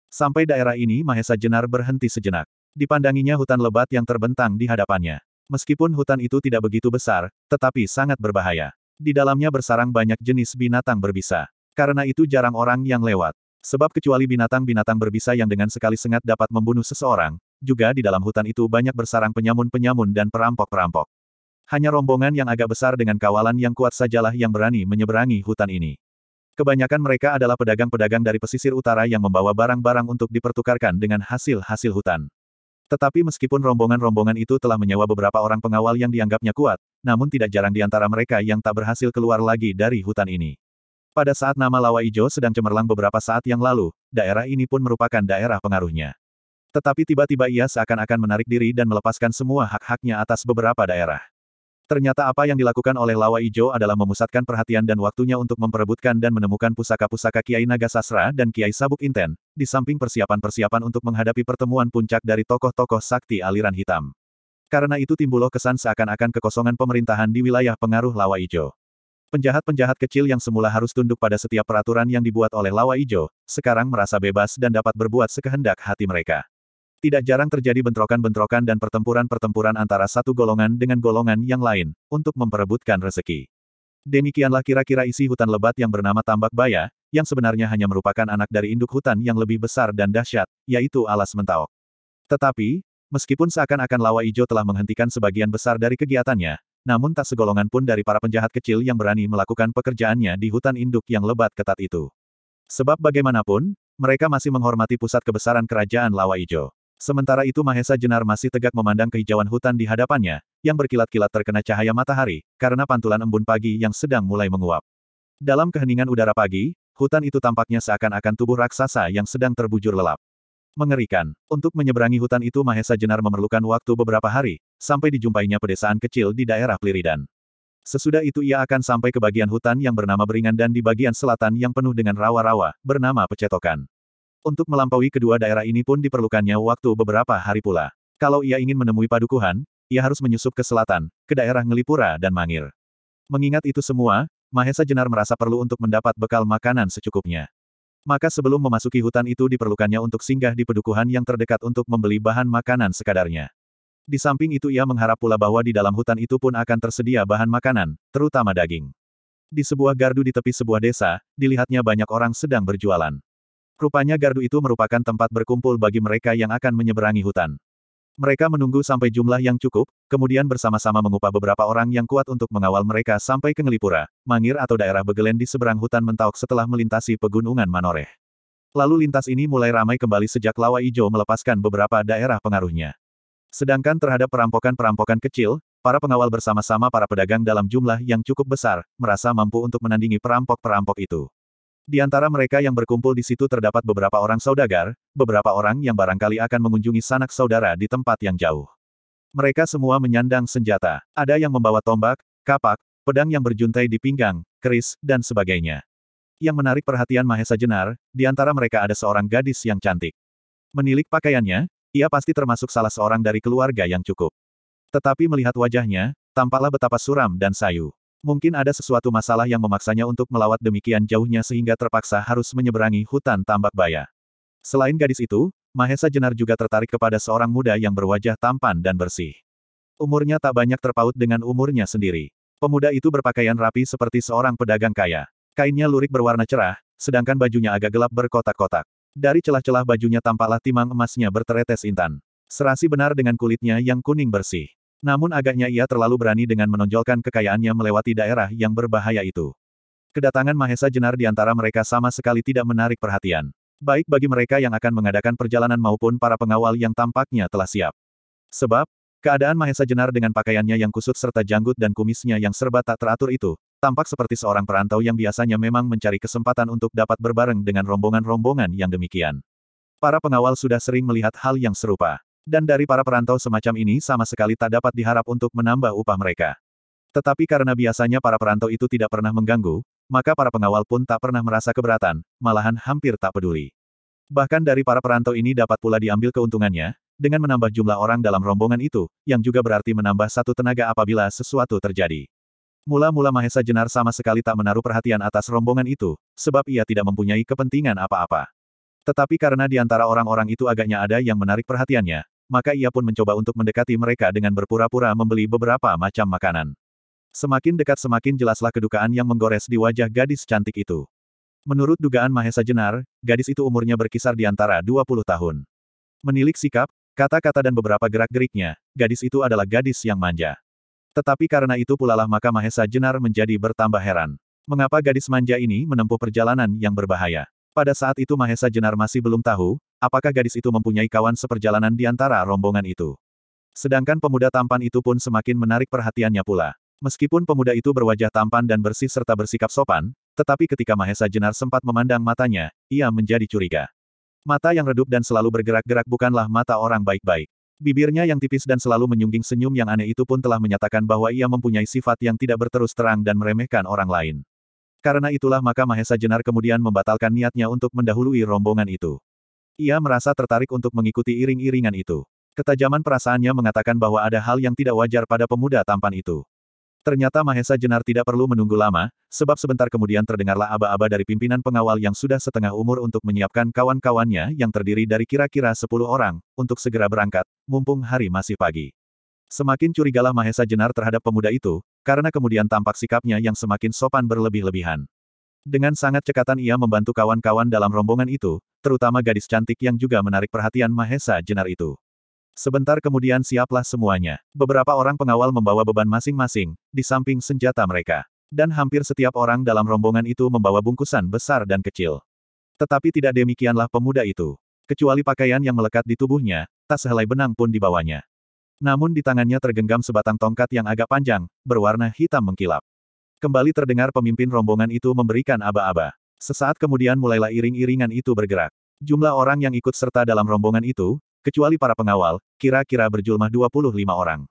Sampai daerah ini Mahesa Jenar berhenti sejenak. Dipandanginya hutan lebat yang terbentang di hadapannya. Meskipun hutan itu tidak begitu besar, tetapi sangat berbahaya. Di dalamnya bersarang banyak jenis binatang berbisa. Karena itu jarang orang yang lewat. Sebab kecuali binatang-binatang berbisa yang dengan sekali sengat dapat membunuh seseorang, juga di dalam hutan itu banyak bersarang penyamun-penyamun dan perampok-perampok. Hanya rombongan yang agak besar dengan kawalan yang kuat sajalah yang berani menyeberangi hutan ini. Kebanyakan mereka adalah pedagang-pedagang dari pesisir utara yang membawa barang-barang untuk dipertukarkan dengan hasil-hasil hutan. Tetapi meskipun rombongan-rombongan itu telah menyewa beberapa orang pengawal yang dianggapnya kuat, namun tidak jarang di antara mereka yang tak berhasil keluar lagi dari hutan ini. Pada saat nama Lawa Ijo sedang cemerlang beberapa saat yang lalu, daerah ini pun merupakan daerah pengaruhnya. Tetapi tiba-tiba ia seakan-akan menarik diri dan melepaskan semua hak-haknya atas beberapa daerah. Ternyata apa yang dilakukan oleh Lawa Ijo adalah memusatkan perhatian dan waktunya untuk memperebutkan dan menemukan pusaka-pusaka Kiai Naga Sasra dan Kiai Sabuk Inten, di samping persiapan-persiapan untuk menghadapi pertemuan puncak dari tokoh-tokoh sakti aliran hitam. Karena itu timbullah kesan seakan-akan kekosongan pemerintahan di wilayah pengaruh Lawa Ijo. Penjahat-penjahat kecil yang semula harus tunduk pada setiap peraturan yang dibuat oleh Lawa Ijo, sekarang merasa bebas dan dapat berbuat sekehendak hati mereka. Tidak jarang terjadi bentrokan-bentrokan dan pertempuran-pertempuran antara satu golongan dengan golongan yang lain, untuk memperebutkan rezeki. Demikianlah kira-kira isi hutan lebat yang bernama Tambak Baya, yang sebenarnya hanya merupakan anak dari induk hutan yang lebih besar dan dahsyat, yaitu alas mentaok. Tetapi, meskipun seakan-akan Lawa Ijo telah menghentikan sebagian besar dari kegiatannya, namun tak segolongan pun dari para penjahat kecil yang berani melakukan pekerjaannya di hutan induk yang lebat ketat itu. Sebab bagaimanapun, mereka masih menghormati pusat kebesaran kerajaan Lawa Ijo. Sementara itu Mahesa Jenar masih tegak memandang kehijauan hutan di hadapannya, yang berkilat-kilat terkena cahaya matahari, karena pantulan embun pagi yang sedang mulai menguap. Dalam keheningan udara pagi, hutan itu tampaknya seakan-akan tubuh raksasa yang sedang terbujur lelap. Mengerikan. Untuk menyeberangi hutan itu Mahesa Jenar memerlukan waktu beberapa hari, sampai dijumpainya pedesaan kecil di daerah Pliridan. Sesudah itu ia akan sampai ke bagian hutan yang bernama Beringan dan di bagian selatan yang penuh dengan rawa-rawa, bernama Pecetokan. Untuk melampaui kedua daerah ini pun diperlukannya waktu beberapa hari pula. Kalau ia ingin menemui padukuhan, ia harus menyusup ke selatan, ke daerah Ngelipura dan Mangir. Mengingat itu semua, Mahesa Jenar merasa perlu untuk mendapat bekal makanan secukupnya. Maka sebelum memasuki hutan itu diperlukannya untuk singgah di pedukuhan yang terdekat untuk membeli bahan makanan sekadarnya. Di samping itu ia mengharap pula bahwa di dalam hutan itu pun akan tersedia bahan makanan, terutama daging. Di sebuah gardu di tepi sebuah desa, dilihatnya banyak orang sedang berjualan. Rupanya gardu itu merupakan tempat berkumpul bagi mereka yang akan menyeberangi hutan. Mereka menunggu sampai jumlah yang cukup, kemudian bersama-sama mengupah beberapa orang yang kuat untuk mengawal mereka sampai ke Ngelipura, Mangir atau daerah Begelen di seberang hutan Mentauk setelah melintasi pegunungan Manoreh. Lalu lintas ini mulai ramai kembali sejak Lawa Ijo melepaskan beberapa daerah pengaruhnya. Sedangkan terhadap perampokan-perampokan kecil, para pengawal bersama-sama para pedagang dalam jumlah yang cukup besar, merasa mampu untuk menandingi perampok-perampok itu. Di antara mereka yang berkumpul di situ terdapat beberapa orang saudagar, beberapa orang yang barangkali akan mengunjungi sanak saudara di tempat yang jauh. Mereka semua menyandang senjata. Ada yang membawa tombak, kapak, pedang yang berjuntai di pinggang, keris, dan sebagainya. Yang menarik perhatian Mahesa Jenar, di antara mereka ada seorang gadis yang cantik. Menilik pakaiannya, ia pasti termasuk salah seorang dari keluarga yang cukup. Tetapi melihat wajahnya, tampaklah betapa suram dan sayu. Mungkin ada sesuatu masalah yang memaksanya untuk melawat demikian jauhnya sehingga terpaksa harus menyeberangi hutan tambak baya. Selain gadis itu, Mahesa Jenar juga tertarik kepada seorang muda yang berwajah tampan dan bersih. Umurnya tak banyak terpaut dengan umurnya sendiri. Pemuda itu berpakaian rapi seperti seorang pedagang kaya. Kainnya lurik berwarna cerah, sedangkan bajunya agak gelap berkotak-kotak. Dari celah-celah bajunya tampaklah timang emasnya berteretes intan. Serasi benar dengan kulitnya yang kuning bersih. Namun agaknya ia terlalu berani dengan menonjolkan kekayaannya melewati daerah yang berbahaya itu. Kedatangan Mahesa Jenar di antara mereka sama sekali tidak menarik perhatian. Baik bagi mereka yang akan mengadakan perjalanan maupun para pengawal yang tampaknya telah siap. Sebab, keadaan Mahesa Jenar dengan pakaiannya yang kusut serta janggut dan kumisnya yang serba tak teratur itu, tampak seperti seorang perantau yang biasanya memang mencari kesempatan untuk dapat berbareng dengan rombongan-rombongan yang demikian. Para pengawal sudah sering melihat hal yang serupa. Dan dari para perantau semacam ini sama sekali tak dapat diharap untuk menambah upah mereka. Tetapi karena biasanya para perantau itu tidak pernah mengganggu, maka para pengawal pun tak pernah merasa keberatan, malahan hampir tak peduli. Bahkan dari para perantau ini dapat pula diambil keuntungannya, dengan menambah jumlah orang dalam rombongan itu, yang juga berarti menambah satu tenaga apabila sesuatu terjadi. Mula-mula Mahesa Jenar sama sekali tak menaruh perhatian atas rombongan itu, sebab ia tidak mempunyai kepentingan apa-apa. Tetapi karena di antara orang-orang itu agaknya ada yang menarik perhatiannya, maka ia pun mencoba untuk mendekati mereka dengan berpura-pura membeli beberapa macam makanan. Semakin dekat semakin jelaslah kedukaan yang menggores di wajah gadis cantik itu. Menurut dugaan Mahesa Jenar, gadis itu umurnya berkisar di antara 20 tahun. Menilik sikap, Kata-kata dan beberapa gerak-geriknya, gadis itu adalah gadis yang manja. Tetapi karena itu pula lah maka Mahesa Jenar menjadi bertambah heran. Mengapa gadis manja ini menempuh perjalanan yang berbahaya? Pada saat itu Mahesa Jenar masih belum tahu, apakah gadis itu mempunyai kawan seperjalanan di antara rombongan itu. Sedangkan pemuda tampan itu pun semakin menarik perhatiannya pula. Meskipun pemuda itu berwajah tampan dan bersih serta bersikap sopan, tetapi ketika Mahesa Jenar sempat memandang matanya, ia menjadi curiga. Mata yang redup dan selalu bergerak-gerak bukanlah mata orang baik-baik. Bibirnya yang tipis dan selalu menyungging senyum yang aneh itu pun telah menyatakan bahwa ia mempunyai sifat yang tidak berterus terang dan meremehkan orang lain. Karena itulah maka Mahesa Jenar kemudian membatalkan niatnya untuk mendahului rombongan itu. Ia merasa tertarik untuk mengikuti iring-iringan itu. Ketajaman perasaannya mengatakan bahwa ada hal yang tidak wajar pada pemuda tampan itu. Ternyata Mahesa Jenar tidak perlu menunggu lama, sebab sebentar kemudian terdengarlah aba-aba dari pimpinan pengawal yang sudah setengah umur untuk menyiapkan kawan-kawannya yang terdiri dari kira-kira sepuluh orang, untuk segera berangkat, mumpung hari masih pagi. Semakin curigalah Mahesa Jenar terhadap pemuda itu, karena kemudian tampak sikapnya yang semakin sopan berlebih-lebihan. Dengan sangat cekatan ia membantu kawan-kawan dalam rombongan itu, terutama gadis cantik yang juga menarik perhatian Mahesa Jenar itu. Sebentar kemudian siaplah semuanya. Beberapa orang pengawal membawa beban masing-masing, di samping senjata mereka. Dan hampir setiap orang dalam rombongan itu membawa bungkusan besar dan kecil. Tetapi tidak demikianlah pemuda itu. Kecuali pakaian yang melekat di tubuhnya, tak sehelai benang pun dibawanya. Namun di tangannya tergenggam sebatang tongkat yang agak panjang, berwarna hitam mengkilap. Kembali terdengar pemimpin rombongan itu memberikan aba-aba. Sesaat kemudian mulailah iring-iringan itu bergerak. Jumlah orang yang ikut serta dalam rombongan itu, kecuali para pengawal, kira-kira berjumlah 25 orang.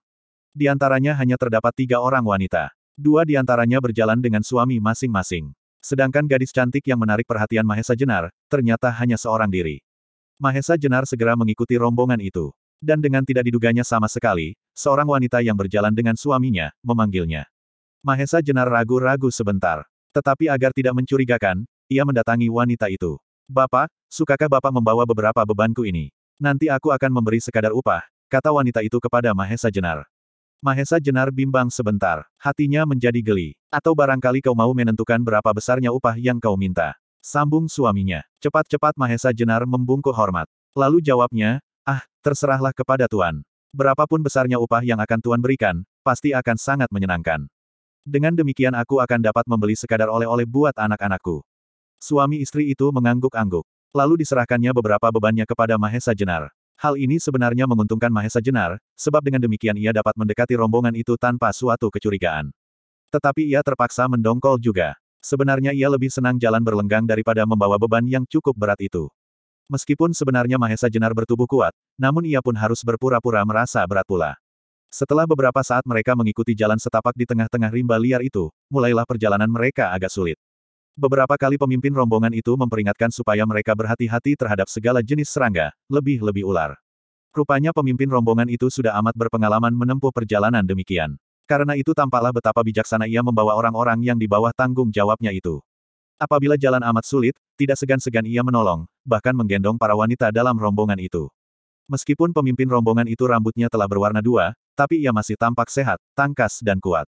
Di antaranya hanya terdapat tiga orang wanita. Dua di antaranya berjalan dengan suami masing-masing. Sedangkan gadis cantik yang menarik perhatian Mahesa Jenar, ternyata hanya seorang diri. Mahesa Jenar segera mengikuti rombongan itu. Dan dengan tidak diduganya sama sekali, seorang wanita yang berjalan dengan suaminya, memanggilnya. Mahesa Jenar ragu-ragu sebentar. Tetapi agar tidak mencurigakan, ia mendatangi wanita itu. Bapak, sukakah Bapak membawa beberapa bebanku ini? Nanti aku akan memberi sekadar upah, kata wanita itu kepada Mahesa Jenar. Mahesa Jenar bimbang sebentar, hatinya menjadi geli. Atau barangkali kau mau menentukan berapa besarnya upah yang kau minta. Sambung suaminya. Cepat-cepat Mahesa Jenar membungkuk hormat. Lalu jawabnya, ah, terserahlah kepada Tuan. Berapapun besarnya upah yang akan Tuan berikan, pasti akan sangat menyenangkan. Dengan demikian aku akan dapat membeli sekadar oleh-oleh buat anak-anakku. Suami istri itu mengangguk-angguk. Lalu diserahkannya beberapa bebannya kepada Mahesa Jenar. Hal ini sebenarnya menguntungkan Mahesa Jenar, sebab dengan demikian ia dapat mendekati rombongan itu tanpa suatu kecurigaan. Tetapi ia terpaksa mendongkol juga. Sebenarnya ia lebih senang jalan berlenggang daripada membawa beban yang cukup berat itu. Meskipun sebenarnya Mahesa Jenar bertubuh kuat, namun ia pun harus berpura-pura merasa berat pula. Setelah beberapa saat mereka mengikuti jalan setapak di tengah-tengah rimba liar itu, mulailah perjalanan mereka agak sulit. Beberapa kali pemimpin rombongan itu memperingatkan supaya mereka berhati-hati terhadap segala jenis serangga, lebih-lebih ular. Rupanya pemimpin rombongan itu sudah amat berpengalaman menempuh perjalanan demikian. Karena itu tampaklah betapa bijaksana ia membawa orang-orang yang di bawah tanggung jawabnya itu. Apabila jalan amat sulit, tidak segan-segan ia menolong, bahkan menggendong para wanita dalam rombongan itu. Meskipun pemimpin rombongan itu rambutnya telah berwarna dua, tapi ia masih tampak sehat, tangkas dan kuat.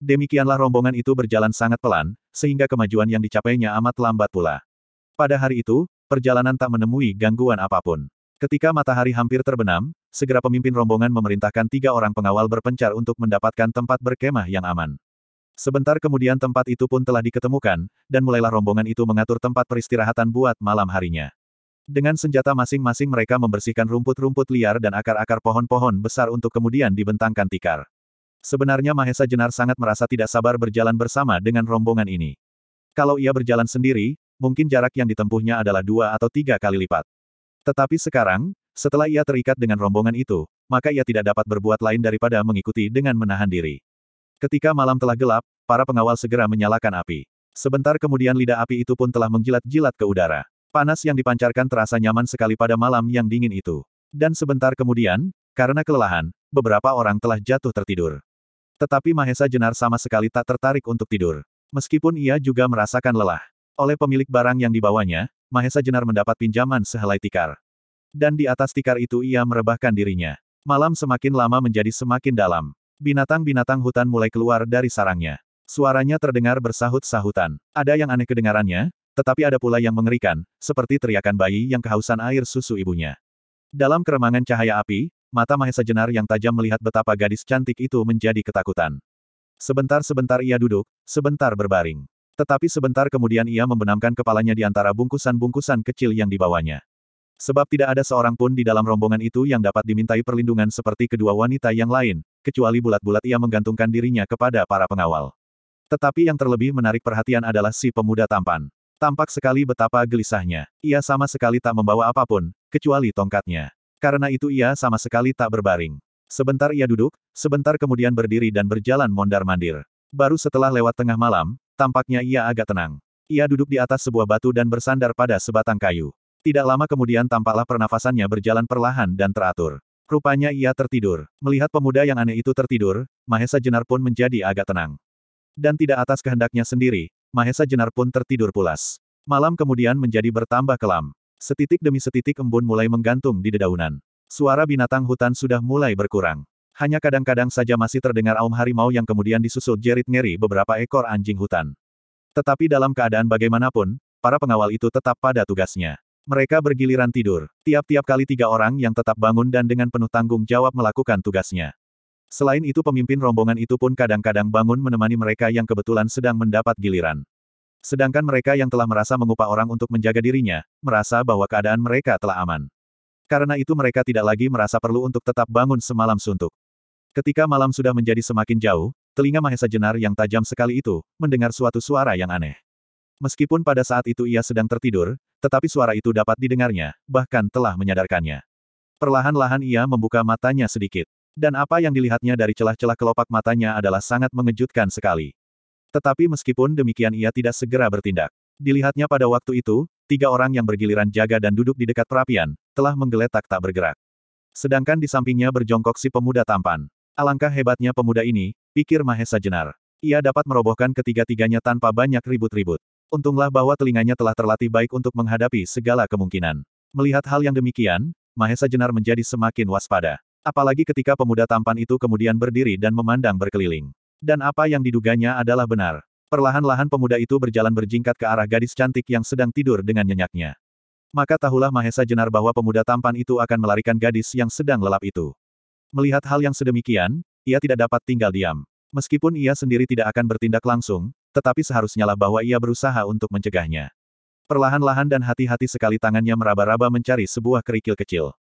Demikianlah rombongan itu berjalan sangat pelan, sehingga kemajuan yang dicapainya amat lambat pula. Pada hari itu, perjalanan tak menemui gangguan apa pun. Ketika matahari hampir terbenam, segera pemimpin rombongan memerintahkan tiga orang pengawal berpencar untuk mendapatkan tempat berkemah yang aman. Sebentar kemudian tempat itu pun telah diketemukan, dan mulailah rombongan itu mengatur tempat peristirahatan buat malam harinya. Dengan senjata masing-masing mereka membersihkan rumput-rumput liar dan akar-akar pohon-pohon besar untuk kemudian dibentangkan tikar. Sebenarnya Mahesa Jenar sangat merasa tidak sabar berjalan bersama dengan rombongan ini. Kalau ia berjalan sendiri, mungkin jarak yang ditempuhnya adalah dua atau tiga kali lipat. Tetapi sekarang, setelah ia terikat dengan rombongan itu, maka ia tidak dapat berbuat lain daripada mengikuti dengan menahan diri. Ketika malam telah gelap, para pengawal segera menyalakan api. Sebentar kemudian lidah api itu pun telah menjilat-jilat ke udara. Panas yang dipancarkan terasa nyaman sekali pada malam yang dingin itu. Dan sebentar kemudian, karena kelelahan, beberapa orang telah jatuh tertidur. Tetapi Mahesa Jenar sama sekali tak tertarik untuk tidur. Meskipun ia juga merasakan lelah. Oleh pemilik barang yang dibawanya, Mahesa Jenar mendapat pinjaman sehelai tikar. Dan di atas tikar itu ia merebahkan dirinya. Malam semakin lama menjadi semakin dalam. Binatang-binatang hutan mulai keluar dari sarangnya. Suaranya terdengar bersahut-sahutan. Ada yang aneh kedengarannya, tetapi ada pula yang mengerikan, seperti teriakan bayi yang kehausan air susu ibunya. Dalam keremangan cahaya api, mata Mahesa Jenar yang tajam melihat betapa gadis cantik itu menjadi ketakutan. Sebentar-sebentar ia duduk, sebentar berbaring. Tetapi sebentar kemudian ia membenamkan kepalanya di antara bungkusan-bungkusan kecil yang dibawanya. Sebab tidak ada seorang pun di dalam rombongan itu yang dapat dimintai perlindungan seperti kedua wanita yang lain, kecuali bulat-bulat ia menggantungkan dirinya kepada para pengawal. Tetapi yang terlebih menarik perhatian adalah si pemuda tampan. Tampak sekali betapa gelisahnya. Ia sama sekali tak membawa apa pun, kecuali tongkatnya. Karena itu ia sama sekali tak berbaring. Sebentar ia duduk, sebentar kemudian berdiri dan berjalan mondar-mandir. Baru setelah lewat tengah malam, tampaknya ia agak tenang. Ia duduk di atas sebuah batu dan bersandar pada sebatang kayu. Tidak lama kemudian tampaklah pernafasannya berjalan perlahan dan teratur. Rupanya ia tertidur. Melihat pemuda yang aneh itu tertidur, Mahesa Jenar pun menjadi agak tenang. Dan tidak atas kehendaknya sendiri, Mahesa Jenar pun tertidur pulas. Malam kemudian menjadi bertambah kelam. Setitik demi setitik embun mulai menggantung di dedaunan. Suara binatang hutan sudah mulai berkurang. Hanya kadang-kadang saja masih terdengar aum harimau yang kemudian disusul jerit ngeri beberapa ekor anjing hutan. Tetapi dalam keadaan bagaimanapun, para pengawal itu tetap pada tugasnya. Mereka bergiliran tidur. Tiap-tiap kali tiga orang yang tetap bangun dan dengan penuh tanggung jawab melakukan tugasnya. Selain itu pemimpin rombongan itu pun kadang-kadang bangun menemani mereka yang kebetulan sedang mendapat giliran. Sedangkan mereka yang telah merasa mengupah orang untuk menjaga dirinya, merasa bahwa keadaan mereka telah aman. Karena itu mereka tidak lagi merasa perlu untuk tetap bangun semalam suntuk. Ketika malam sudah menjadi semakin jauh, telinga Mahesa Jenar yang tajam sekali itu, mendengar suatu suara yang aneh. Meskipun pada saat itu ia sedang tertidur, tetapi suara itu dapat didengarnya, bahkan telah menyadarkannya. Perlahan-lahan ia membuka matanya sedikit. Dan apa yang dilihatnya dari celah-celah kelopak matanya adalah sangat mengejutkan sekali. Tetapi meskipun demikian ia tidak segera bertindak. Dilihatnya pada waktu itu, tiga orang yang bergiliran jaga dan duduk di dekat perapian, telah menggeletak tak bergerak. Sedangkan di sampingnya berjongkok si pemuda tampan. Alangkah hebatnya pemuda ini, pikir Mahesa Jenar. Ia dapat merobohkan ketiga-tiganya tanpa banyak ribut-ribut. Untunglah bahwa telinganya telah terlatih baik untuk menghadapi segala kemungkinan. Melihat hal yang demikian, Mahesa Jenar menjadi semakin waspada. Apalagi ketika pemuda tampan itu kemudian berdiri dan memandang berkeliling. Dan apa yang diduganya adalah benar. Perlahan-lahan pemuda itu berjalan berjingkat ke arah gadis cantik yang sedang tidur dengan nyenyaknya. Maka tahulah Mahesa Jenar bahwa pemuda tampan itu akan melarikan gadis yang sedang lelap itu. Melihat hal yang sedemikian, ia tidak dapat tinggal diam. Meskipun ia sendiri tidak akan bertindak langsung, tetapi seharusnya lah bahwa ia berusaha untuk mencegahnya. Perlahan-lahan dan hati-hati sekali tangannya meraba-raba mencari sebuah kerikil kecil.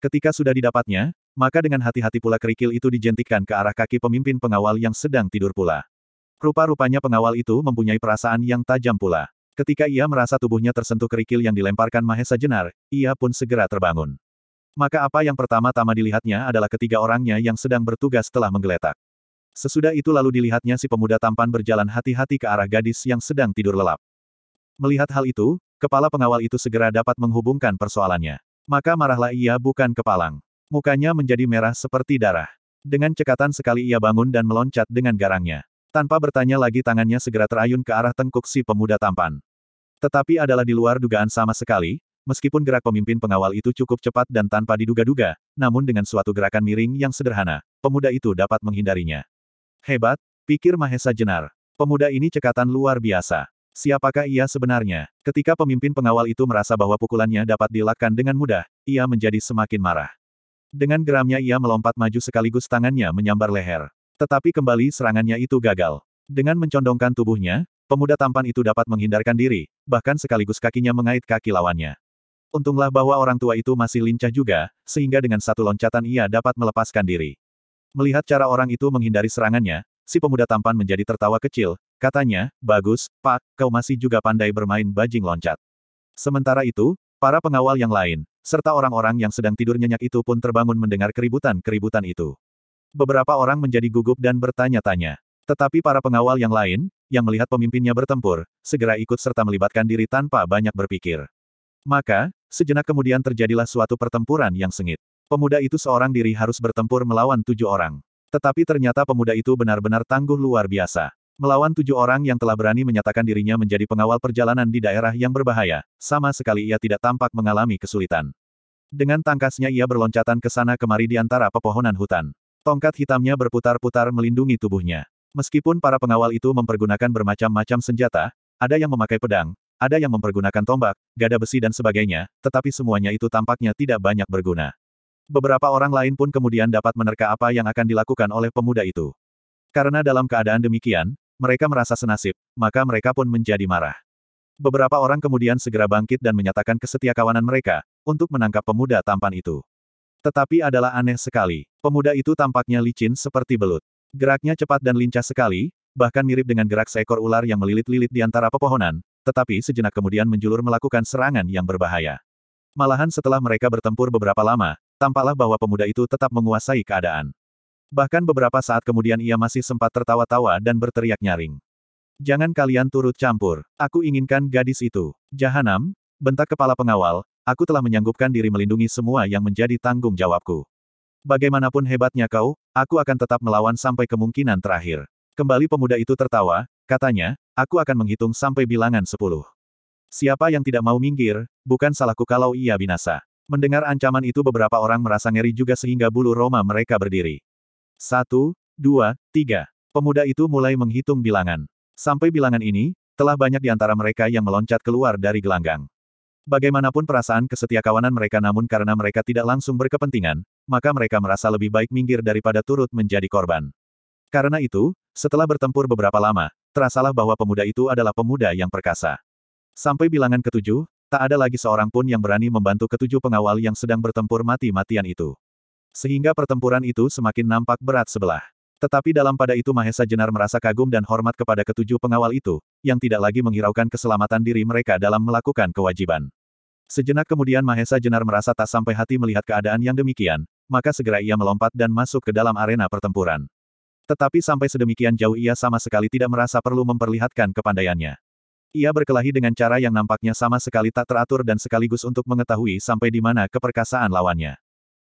Ketika sudah didapatnya, maka dengan hati-hati pula kerikil itu dijentikan ke arah kaki pemimpin pengawal yang sedang tidur pula. Rupa-rupanya pengawal itu mempunyai perasaan yang tajam pula. Ketika ia merasa tubuhnya tersentuh kerikil yang dilemparkan Mahesa Jenar, ia pun segera terbangun. Maka apa yang pertama-tama dilihatnya adalah ketiga orangnya yang sedang bertugas telah menggeletak. Sesudah itu lalu dilihatnya si pemuda tampan berjalan hati-hati ke arah gadis yang sedang tidur lelap. Melihat hal itu, kepala pengawal itu segera dapat menghubungkan persoalannya. Maka marahlah ia bukan kepalang. Mukanya menjadi merah seperti darah. Dengan cekatan sekali ia bangun dan meloncat dengan garangnya. Tanpa bertanya lagi tangannya segera terayun ke arah tengkuk si pemuda tampan. Tetapi adalah di luar dugaan sama sekali, meskipun gerak pemimpin pengawal itu cukup cepat dan tanpa diduga-duga, namun dengan suatu gerakan miring yang sederhana, pemuda itu dapat menghindarinya. Hebat, pikir Mahesa Jenar. Pemuda ini cekatan luar biasa. Siapakah ia sebenarnya? Ketika pemimpin pengawal itu merasa bahwa pukulannya dapat dilakukan dengan mudah, ia menjadi semakin marah. Dengan geramnya ia melompat maju sekaligus tangannya menyambar leher. Tetapi kembali serangannya itu gagal. Dengan mencondongkan tubuhnya, pemuda tampan itu dapat menghindarkan diri, bahkan sekaligus kakinya mengait kaki lawannya. Untunglah bahwa orang tua itu masih lincah juga, sehingga dengan satu loncatan ia dapat melepaskan diri. Melihat cara orang itu menghindari serangannya, si pemuda tampan menjadi tertawa kecil, katanya, bagus, pak, kau masih juga pandai bermain bajing loncat. Sementara itu, para pengawal yang lain, serta orang-orang yang sedang tidur nyenyak itu pun terbangun mendengar keributan-keributan itu. Beberapa orang menjadi gugup dan bertanya-tanya. Tetapi para pengawal yang lain, yang melihat pemimpinnya bertempur, segera ikut serta melibatkan diri tanpa banyak berpikir. Maka, sejenak kemudian terjadilah suatu pertempuran yang sengit. Pemuda itu seorang diri harus bertempur melawan tujuh orang. Tetapi ternyata pemuda itu benar-benar tangguh luar biasa. Melawan tujuh orang yang telah berani menyatakan dirinya menjadi pengawal perjalanan di daerah yang berbahaya, sama sekali ia tidak tampak mengalami kesulitan. Dengan tangkasnya ia berloncatan ke sana kemari di antara pepohonan hutan. Tongkat hitamnya berputar-putar melindungi tubuhnya. Meskipun para pengawal itu mempergunakan bermacam-macam senjata, ada yang memakai pedang, ada yang mempergunakan tombak, gada besi dan sebagainya, tetapi semuanya itu tampaknya tidak banyak berguna. Beberapa orang lain pun kemudian dapat menerka apa yang akan dilakukan oleh pemuda itu. Karena dalam keadaan demikian, mereka merasa senasib, maka mereka pun menjadi marah. Beberapa orang kemudian segera bangkit dan menyatakan kesetiakawanan mereka, untuk menangkap pemuda tampan itu. Tetapi adalah aneh sekali, pemuda itu tampaknya licin seperti belut. Geraknya cepat dan lincah sekali, bahkan mirip dengan gerak seekor ular yang melilit-lilit di antara pepohonan, tetapi sejenak kemudian menjulur melakukan serangan yang berbahaya. Malahan setelah mereka bertempur beberapa lama, tampaklah bahwa pemuda itu tetap menguasai keadaan. Bahkan beberapa saat kemudian ia masih sempat tertawa-tawa dan berteriak nyaring. Jangan kalian turut campur, aku inginkan gadis itu. Jahanam, bentak kepala pengawal, aku telah menyanggupkan diri melindungi semua yang menjadi tanggung jawabku. Bagaimanapun hebatnya kau, aku akan tetap melawan sampai kemungkinan terakhir. Kembali pemuda itu tertawa, katanya, aku akan menghitung sampai bilangan sepuluh. Siapa yang tidak mau minggir, bukan salahku kalau ia binasa. Mendengar ancaman itu beberapa orang merasa ngeri juga sehingga bulu roma mereka berdiri. Satu, dua, tiga. Pemuda itu mulai menghitung bilangan. Sampai bilangan ini, telah banyak di antara mereka yang meloncat keluar dari gelanggang. Bagaimanapun perasaan kesetiakawanan mereka namun karena mereka tidak langsung berkepentingan, maka mereka merasa lebih baik minggir daripada turut menjadi korban. Karena itu, setelah bertempur beberapa lama, terasalah bahwa pemuda itu adalah pemuda yang perkasa. Sampai bilangan ketujuh, tak ada lagi seorang pun yang berani membantu ketujuh pengawal yang sedang bertempur mati-matian itu. Sehingga pertempuran itu semakin nampak berat sebelah. Tetapi dalam pada itu Mahesa Jenar merasa kagum dan hormat kepada ketujuh pengawal itu, yang tidak lagi menghiraukan keselamatan diri mereka dalam melakukan kewajiban. Sejenak kemudian Mahesa Jenar merasa tak sampai hati melihat keadaan yang demikian, maka segera ia melompat dan masuk ke dalam arena pertempuran. Tetapi sampai sedemikian jauh ia sama sekali tidak merasa perlu memperlihatkan kepandaiannya. Ia berkelahi dengan cara yang nampaknya sama sekali tak teratur dan sekaligus untuk mengetahui sampai di mana keperkasaan lawannya.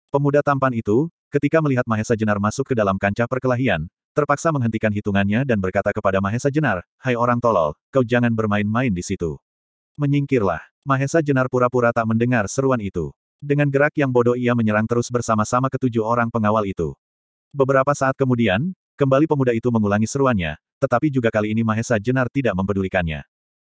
Pemuda tampan itu, ketika melihat Mahesa Jenar masuk ke dalam kancah perkelahian, terpaksa menghentikan hitungannya dan berkata kepada Mahesa Jenar, Hai orang tolol, kau jangan bermain-main di situ. Menyingkirlah. Mahesa Jenar pura-pura tak mendengar seruan itu. Dengan gerak yang bodoh ia menyerang terus bersama-sama ketujuh orang pengawal itu. Beberapa saat kemudian, kembali pemuda itu mengulangi seruannya, tetapi juga kali ini Mahesa Jenar tidak mempedulikannya.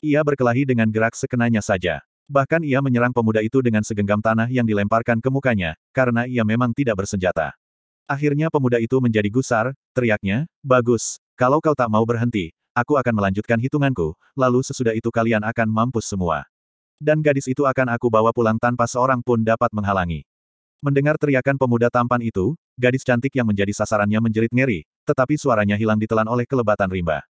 Ia berkelahi dengan gerak sekenanya saja. Bahkan ia menyerang pemuda itu dengan segenggam tanah yang dilemparkan ke mukanya, karena ia memang tidak bersenjata. Akhirnya pemuda itu menjadi gusar, teriaknya, Bagus, kalau kau tak mau berhenti, aku akan melanjutkan hitunganku, lalu sesudah itu kalian akan mampus semua. Dan gadis itu akan aku bawa pulang tanpa seorang pun dapat menghalangi. Mendengar teriakan pemuda tampan itu, gadis cantik yang menjadi sasarannya menjerit ngeri, tetapi suaranya hilang ditelan oleh kelebatan rimba.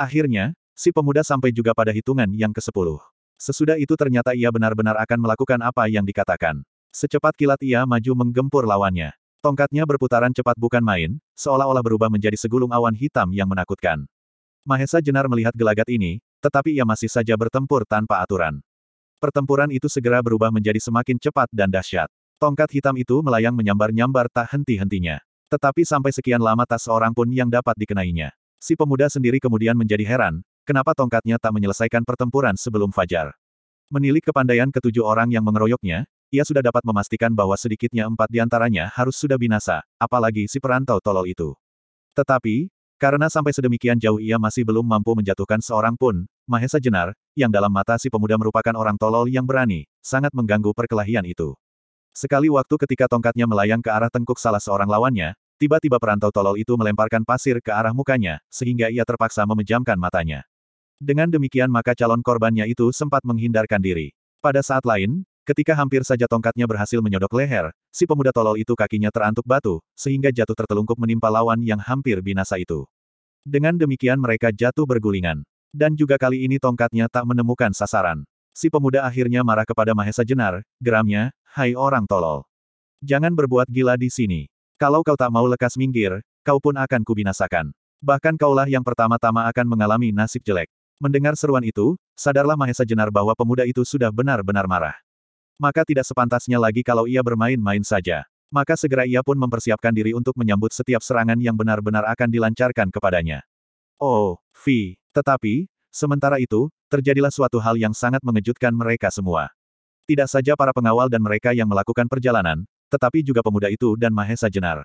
Akhirnya, Si pemuda sampai juga pada hitungan yang ke-10. Sesudah itu ternyata ia benar-benar akan melakukan apa yang dikatakan. Secepat kilat ia maju menggempur lawannya. Tongkatnya berputaran cepat bukan main, seolah-olah berubah menjadi segulung awan hitam yang menakutkan. Mahesa Jenar melihat gelagat ini, tetapi ia masih saja bertempur tanpa aturan. Pertempuran itu segera berubah menjadi semakin cepat dan dahsyat. Tongkat hitam itu melayang menyambar-nyambar tak henti-hentinya. Tetapi sampai sekian lama tak seorang pun yang dapat dikenainya. Si pemuda sendiri kemudian menjadi heran, kenapa tongkatnya tak menyelesaikan pertempuran sebelum fajar. Menilik kepandaian ketujuh orang yang mengeroyoknya, ia sudah dapat memastikan bahwa sedikitnya empat di antaranya harus sudah binasa, apalagi si perantau tolol itu. Tetapi, karena sampai sedemikian jauh ia masih belum mampu menjatuhkan seorang pun, Mahesa Jenar, yang dalam mata si pemuda merupakan orang tolol yang berani, sangat mengganggu perkelahian itu. Sekali waktu ketika tongkatnya melayang ke arah tengkuk salah seorang lawannya, tiba-tiba perantau tolol itu melemparkan pasir ke arah mukanya, sehingga ia terpaksa memejamkan matanya. Dengan demikian maka calon korbannya itu sempat menghindarkan diri. Pada saat lain, ketika hampir saja tongkatnya berhasil menyodok leher, si pemuda tolol itu kakinya terantuk batu, sehingga jatuh tertelungkup menimpa lawan yang hampir binasa itu. Dengan demikian mereka jatuh bergulingan. Dan juga kali ini tongkatnya tak menemukan sasaran. Si pemuda akhirnya marah kepada Mahesa Jenar, geramnya, Hai orang tolol. Jangan berbuat gila di sini. Kalau kau tak mau lekas minggir, kau pun akan kubinasakan. Bahkan kaulah yang pertama-tama akan mengalami nasib jelek. Mendengar seruan itu, sadarlah Mahesa Jenar bahwa pemuda itu sudah benar-benar marah. Maka tidak sepantasnya lagi kalau ia bermain-main saja. Maka segera ia pun mempersiapkan diri untuk menyambut setiap serangan yang benar-benar akan dilancarkan kepadanya. Oh, Vi. Tetapi, sementara itu, terjadilah suatu hal yang sangat mengejutkan mereka semua. Tidak saja para pengawal dan mereka yang melakukan perjalanan, tetapi juga pemuda itu dan Mahesa Jenar.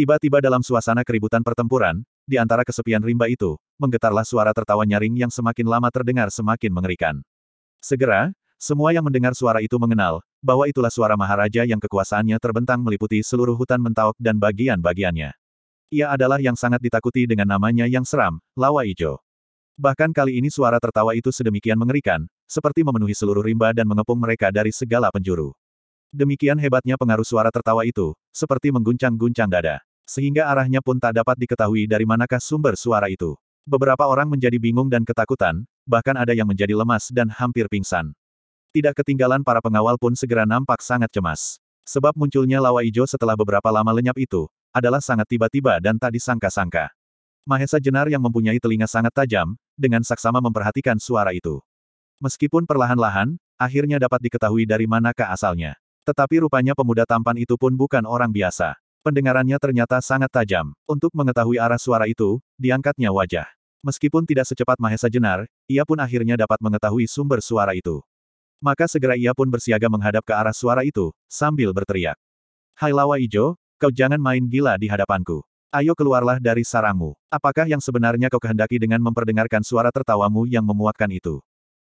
Tiba-tiba dalam suasana keributan pertempuran, di antara kesepian rimba itu, menggetarlah suara tertawa nyaring yang semakin lama terdengar semakin mengerikan. Segera, semua yang mendengar suara itu mengenal, bahwa itulah suara Maharaja yang kekuasaannya terbentang meliputi seluruh hutan Mentaok dan bagian-bagiannya. Ia adalah yang sangat ditakuti dengan namanya yang seram, Lawa Ijo. Bahkan kali ini suara tertawa itu sedemikian mengerikan, seperti memenuhi seluruh rimba dan mengepung mereka dari segala penjuru. Demikian hebatnya pengaruh suara tertawa itu, seperti mengguncang-guncang dada. Sehingga arahnya pun tak dapat diketahui dari manakah sumber suara itu. Beberapa orang menjadi bingung dan ketakutan, bahkan ada yang menjadi lemas dan hampir pingsan. Tidak ketinggalan para pengawal pun segera nampak sangat cemas. Sebab munculnya lawa ijo setelah beberapa lama lenyap itu, adalah sangat tiba-tiba dan tak disangka-sangka. Mahesa Jenar yang mempunyai telinga sangat tajam, dengan saksama memperhatikan suara itu. Meskipun perlahan-lahan, akhirnya dapat diketahui dari manakah asalnya. Tetapi rupanya pemuda tampan itu pun bukan orang biasa. Pendengarannya ternyata sangat tajam. Untuk mengetahui arah suara itu, diangkatnya wajah. Meskipun tidak secepat Mahesa Jenar, ia pun akhirnya dapat mengetahui sumber suara itu. Maka segera ia pun bersiaga menghadap ke arah suara itu, sambil berteriak. Hai Lawa Ijo, kau jangan main gila di hadapanku. Ayo keluarlah dari sarangmu. Apakah yang sebenarnya kau kehendaki dengan memperdengarkan suara tertawamu yang memuakkan itu?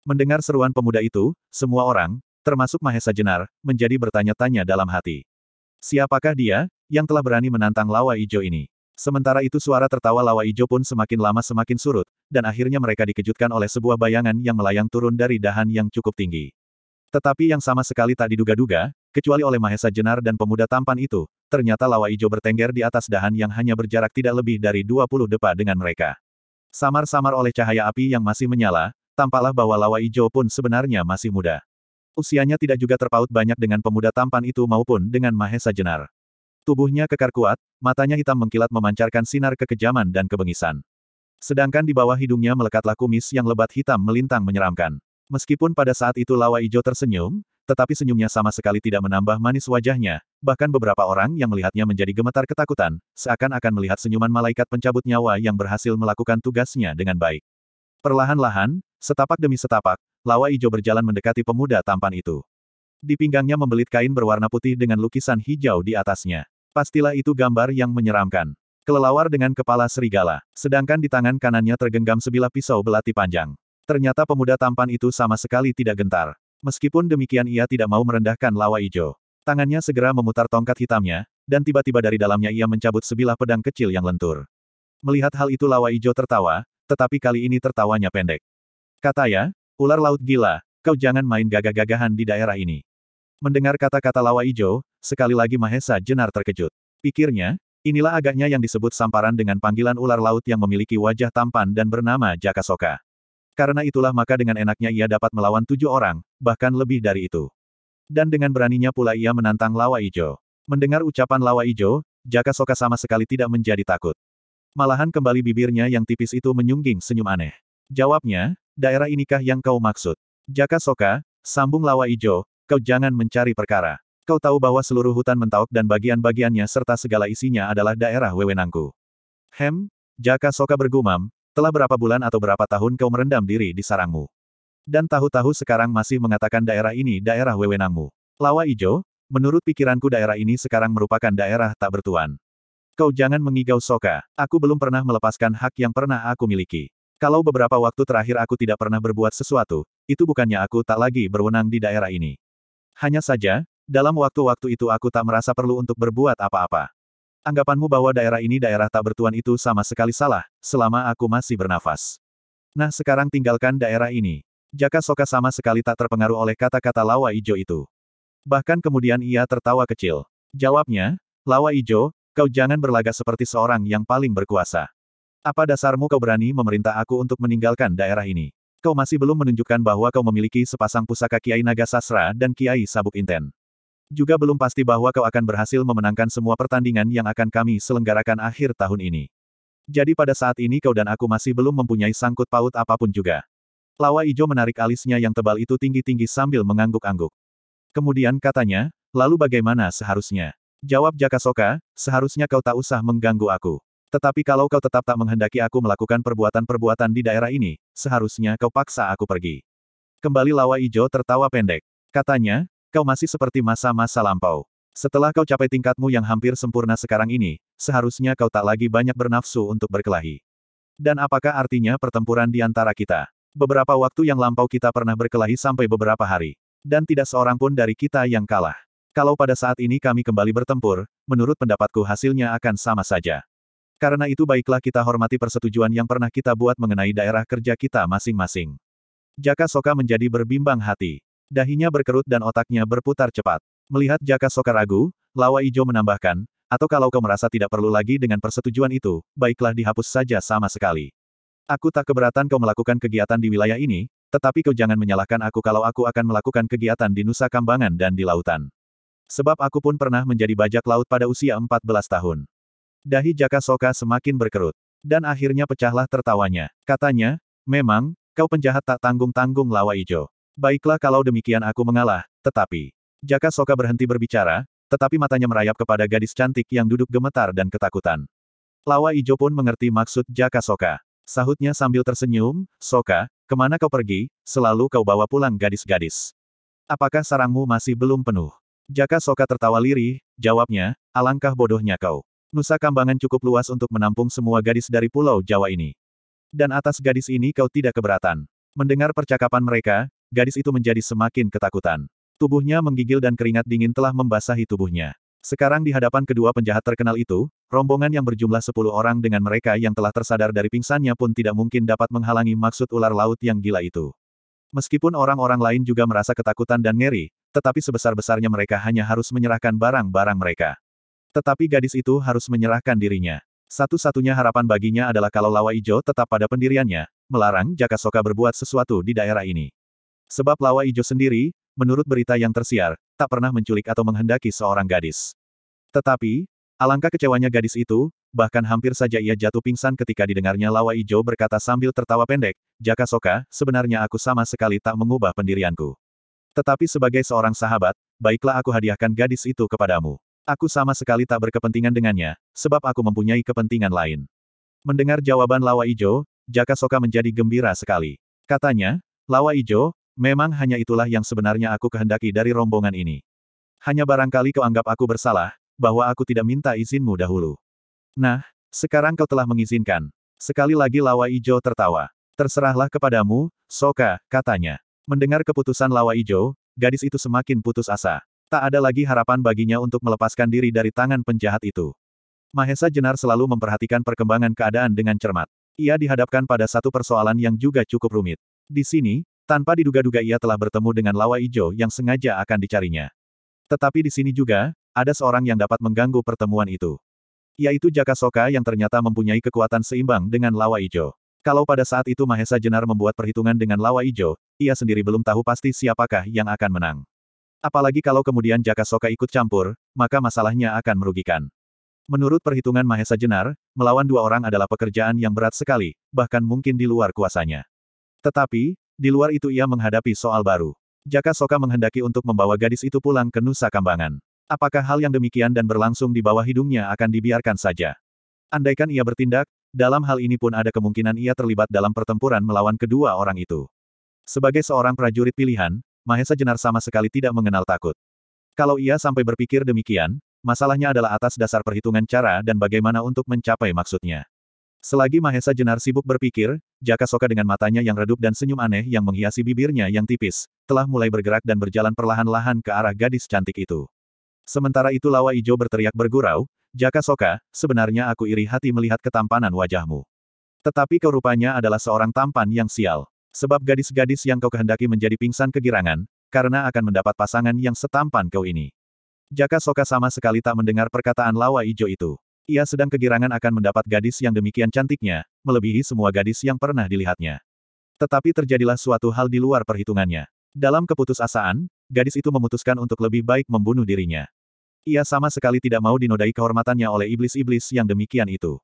Mendengar seruan pemuda itu, semua orang, termasuk Mahesa Jenar, menjadi bertanya-tanya dalam hati. Siapakah dia, yang telah berani menantang Lawa Ijo ini? Sementara itu suara tertawa Lawa Ijo pun semakin lama semakin surut, dan akhirnya mereka dikejutkan oleh sebuah bayangan yang melayang turun dari dahan yang cukup tinggi. Tetapi yang sama sekali tak diduga-duga, kecuali oleh Mahesa Jenar dan pemuda tampan itu, ternyata lawa ijo bertengger di atas dahan yang hanya berjarak tidak lebih dari 20 depa dengan mereka. Samar-samar oleh cahaya api yang masih menyala, tampaklah bahwa lawa ijo pun sebenarnya masih muda. Usianya tidak juga terpaut banyak dengan pemuda tampan itu maupun dengan Mahesa Jenar. Tubuhnya kekar kuat, matanya hitam mengkilat memancarkan sinar kekejaman dan kebengisan. Sedangkan di bawah hidungnya melekatlah kumis yang lebat hitam melintang menyeramkan. Meskipun pada saat itu Lawa Ijo tersenyum, tetapi senyumnya sama sekali tidak menambah manis wajahnya, bahkan beberapa orang yang melihatnya menjadi gemetar ketakutan, seakan-akan melihat senyuman malaikat pencabut nyawa yang berhasil melakukan tugasnya dengan baik. Perlahan-lahan, setapak demi setapak, Lawa Ijo berjalan mendekati pemuda tampan itu. Di pinggangnya membelit kain berwarna putih dengan lukisan hijau di atasnya. Pastilah itu gambar yang menyeramkan. Kelelawar dengan kepala serigala, sedangkan di tangan kanannya tergenggam sebilah pisau belati panjang. Ternyata pemuda tampan itu sama sekali tidak gentar. Meskipun demikian ia tidak mau merendahkan lawa ijo. Tangannya segera memutar tongkat hitamnya, dan tiba-tiba dari dalamnya ia mencabut sebilah pedang kecil yang lentur. Melihat hal itu lawa ijo tertawa, tetapi kali ini tertawanya pendek. Katanya, ular laut gila, kau jangan main gagah-gagahan di daerah ini. Mendengar kata-kata lawa ijo, sekali lagi Mahesa Jenar terkejut. Pikirnya, inilah agaknya yang disebut samparan dengan panggilan ular laut yang memiliki wajah tampan dan bernama Jakasoka. Karena itulah maka dengan enaknya ia dapat melawan tujuh orang, bahkan lebih dari itu. Dan dengan beraninya pula ia menantang Lawa Ijo. Mendengar ucapan Lawa Ijo, Jaka Soka sama sekali tidak menjadi takut. Malahan kembali bibirnya yang tipis itu menyungging senyum aneh. Jawabnya, daerah inikah yang kau maksud? Jaka Soka, sambung Lawa Ijo, kau jangan mencari perkara. Kau tahu bahwa seluruh hutan Mentaok dan bagian-bagiannya serta segala isinya adalah daerah wewenangku. Hem, Jaka Soka bergumam, telah berapa bulan atau berapa tahun kau merendam diri di sarangmu? Dan tahu-tahu sekarang masih mengatakan daerah ini daerah wewenangmu. Lawa Ijo, menurut pikiranku daerah ini sekarang merupakan daerah tak bertuan. Kau jangan mengigau Soka, aku belum pernah melepaskan hak yang pernah aku miliki. Kalau beberapa waktu terakhir aku tidak pernah berbuat sesuatu, itu bukannya aku tak lagi berwenang di daerah ini. Hanya saja, dalam waktu-waktu itu aku tak merasa perlu untuk berbuat apa-apa. Anggapanmu bahwa daerah ini daerah tak bertuan itu sama sekali salah, selama aku masih bernafas. Nah sekarang tinggalkan daerah ini. Jaka Soka sama sekali tak terpengaruh oleh kata-kata Lawa Ijo itu. Bahkan kemudian ia tertawa kecil. Jawabnya, Lawa Ijo, kau jangan berlagak seperti seorang yang paling berkuasa. Apa dasarmu kau berani memerintah aku untuk meninggalkan daerah ini? Kau masih belum menunjukkan bahwa kau memiliki sepasang pusaka Kiai Naga Sasra dan Kiai Sabuk Inten. Juga belum pasti bahwa kau akan berhasil memenangkan semua pertandingan yang akan kami selenggarakan akhir tahun ini. Jadi pada saat ini kau dan aku masih belum mempunyai sangkut paut apa pun juga. Lawa Ijo menarik alisnya yang tebal itu tinggi-tinggi sambil mengangguk-angguk. Kemudian katanya, lalu bagaimana seharusnya? Jawab Jaka Soka, seharusnya kau tak usah mengganggu aku. Tetapi kalau kau tetap tak menghendaki aku melakukan perbuatan-perbuatan di daerah ini, seharusnya kau paksa aku pergi. Kembali Lawa Ijo tertawa pendek. Katanya, kau masih seperti masa-masa lampau. Setelah kau capai tingkatmu yang hampir sempurna sekarang ini, seharusnya kau tak lagi banyak bernafsu untuk berkelahi. Dan apakah artinya pertempuran di antara kita? Beberapa waktu yang lampau kita pernah berkelahi sampai beberapa hari. Dan tidak seorang pun dari kita yang kalah. Kalau pada saat ini kami kembali bertempur, menurut pendapatku hasilnya akan sama saja. Karena itu baiklah kita hormati persetujuan yang pernah kita buat mengenai daerah kerja kita masing-masing. Jaka Soka menjadi berbimbang hati. Dahinya berkerut dan otaknya berputar cepat. Melihat Jaka Soka ragu, Lawa Ijo menambahkan, atau kalau kau merasa tidak perlu lagi dengan persetujuan itu, baiklah dihapus saja sama sekali. Aku tak keberatan kau melakukan kegiatan di wilayah ini, tetapi kau jangan menyalahkan aku kalau aku akan melakukan kegiatan di Nusa Kambangan dan di lautan. Sebab aku pun pernah menjadi bajak laut pada usia 14 tahun. Dahi Jaka Soka semakin berkerut. Dan akhirnya pecahlah tertawanya. Katanya, memang, kau penjahat tak tanggung-tanggung lawa ijo. Baiklah kalau demikian aku mengalah, tetapi... Jaka Soka berhenti berbicara, tetapi matanya merayap kepada gadis cantik yang duduk gemetar dan ketakutan. Lawa Ijo pun mengerti maksud Jaka Soka. Sahutnya sambil tersenyum, Soka, ke mana kau pergi, selalu kau bawa pulang gadis-gadis. Apakah sarangmu masih belum penuh? Jaka Soka tertawa lirih, jawabnya, alangkah bodohnya kau. Nusa Kambangan cukup luas untuk menampung semua gadis dari Pulau Jawa ini. Dan atas gadis ini kau tidak keberatan. Mendengar percakapan mereka, gadis itu menjadi semakin ketakutan. Tubuhnya menggigil dan keringat dingin telah membasahi tubuhnya. Sekarang di hadapan kedua penjahat terkenal itu, rombongan yang berjumlah sepuluh orang dengan mereka yang telah tersadar dari pingsannya pun tidak mungkin dapat menghalangi maksud ular laut yang gila itu. Meskipun orang-orang lain juga merasa ketakutan dan ngeri, tetapi sebesar-besarnya mereka hanya harus menyerahkan barang-barang mereka. Tetapi gadis itu harus menyerahkan dirinya. Satu-satunya harapan baginya adalah kalau Lawa Ijo tetap pada pendiriannya, melarang Jaka Soka berbuat sesuatu di daerah ini. Sebab Lawa Ijo sendiri, menurut berita yang tersiar, tak pernah menculik atau menghendaki seorang gadis. Tetapi, alangkah kecewanya gadis itu, bahkan hampir saja ia jatuh pingsan ketika didengarnya Lawa Ijo berkata sambil tertawa pendek, Jaka Soka, sebenarnya aku sama sekali tak mengubah pendirianku. Tetapi sebagai seorang sahabat, baiklah aku hadiahkan gadis itu kepadamu. Aku sama sekali tak berkepentingan dengannya, sebab aku mempunyai kepentingan lain. Mendengar jawaban Lawa Ijo, Jaka Soka menjadi gembira sekali. Katanya, Lawa Ijo, memang hanya itulah yang sebenarnya aku kehendaki dari rombongan ini. Hanya barangkali kau anggap aku bersalah, bahwa aku tidak minta izinmu dahulu. Nah, sekarang kau telah mengizinkan. Sekali lagi Lawa Ijo tertawa. Terserahlah kepadamu, Soka, katanya. Mendengar keputusan Lawa Ijo, gadis itu semakin putus asa. Tak ada lagi harapan baginya untuk melepaskan diri dari tangan penjahat itu. Mahesa Jenar selalu memperhatikan perkembangan keadaan dengan cermat. Ia dihadapkan pada satu persoalan yang juga cukup rumit. Di sini, tanpa diduga-duga ia telah bertemu dengan Lawa Ijo yang sengaja akan dicarinya. Tetapi di sini juga, ada seorang yang dapat mengganggu pertemuan itu. Yaitu Jaka Soka yang ternyata mempunyai kekuatan seimbang dengan Lawa Ijo. Kalau pada saat itu Mahesa Jenar membuat perhitungan dengan Lawa Ijo, ia sendiri belum tahu pasti siapakah yang akan menang. Apalagi kalau kemudian Jaka Soka ikut campur, maka masalahnya akan merugikan. Menurut perhitungan Mahesa Jenar, melawan dua orang adalah pekerjaan yang berat sekali, bahkan mungkin di luar kuasanya. Tetapi, di luar itu ia menghadapi soal baru. Jaka Soka menghendaki untuk membawa gadis itu pulang ke Nusa Kambangan. Apakah hal yang demikian dan berlangsung di bawah hidungnya akan dibiarkan saja? Andaikan ia bertindak, dalam hal ini pun ada kemungkinan ia terlibat dalam pertempuran melawan kedua orang itu. Sebagai seorang prajurit pilihan, Mahesa Jenar sama sekali tidak mengenal takut. Kalau ia sampai berpikir demikian, masalahnya adalah atas dasar perhitungan cara dan bagaimana untuk mencapai maksudnya. Selagi Mahesa Jenar sibuk berpikir, Jaka Soka dengan matanya yang redup dan senyum aneh yang menghiasi bibirnya yang tipis, telah mulai bergerak dan berjalan perlahan-lahan ke arah gadis cantik itu. Sementara itu Lawa Ijo berteriak bergurau, Jaka Soka, sebenarnya aku iri hati melihat ketampanan wajahmu. Tetapi kau rupanya adalah seorang tampan yang sial. Sebab gadis-gadis yang kau kehendaki menjadi pingsan kegirangan, karena akan mendapat pasangan yang setampan kau ini. Jaka Soka sama sekali tak mendengar perkataan lawa ijo itu. Ia sedang kegirangan akan mendapat gadis yang demikian cantiknya, melebihi semua gadis yang pernah dilihatnya. Tetapi terjadilah suatu hal di luar perhitungannya. Dalam keputusasaan, gadis itu memutuskan untuk lebih baik membunuh dirinya. Ia sama sekali tidak mau dinodai kehormatannya oleh iblis-iblis yang demikian itu.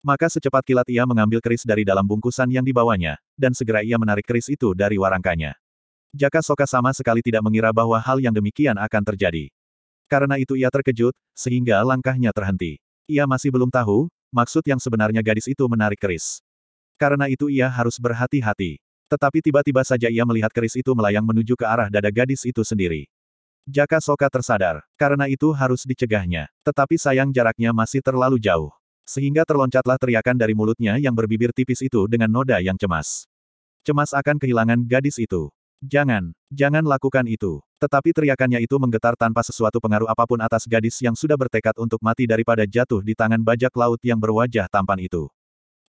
Maka secepat kilat ia mengambil keris dari dalam bungkusan yang dibawanya, dan segera ia menarik keris itu dari warangkanya. Jaka Soka sama sekali tidak mengira bahwa hal yang demikian akan terjadi. Karena itu ia terkejut, sehingga langkahnya terhenti. Ia masih belum tahu, maksud yang sebenarnya gadis itu menarik keris. Karena itu ia harus berhati-hati. Tetapi tiba-tiba saja ia melihat keris itu melayang menuju ke arah dada gadis itu sendiri. Jaka Soka tersadar, karena itu harus dicegahnya. Tetapi sayang jaraknya masih terlalu jauh. Sehingga terloncatlah teriakan dari mulutnya yang berbibir tipis itu dengan noda yang cemas. Cemas akan kehilangan gadis itu. Jangan, jangan lakukan itu. Tetapi teriakannya itu menggetar tanpa sesuatu pengaruh apa pun atas gadis yang sudah bertekad untuk mati daripada jatuh di tangan bajak laut yang berwajah tampan itu.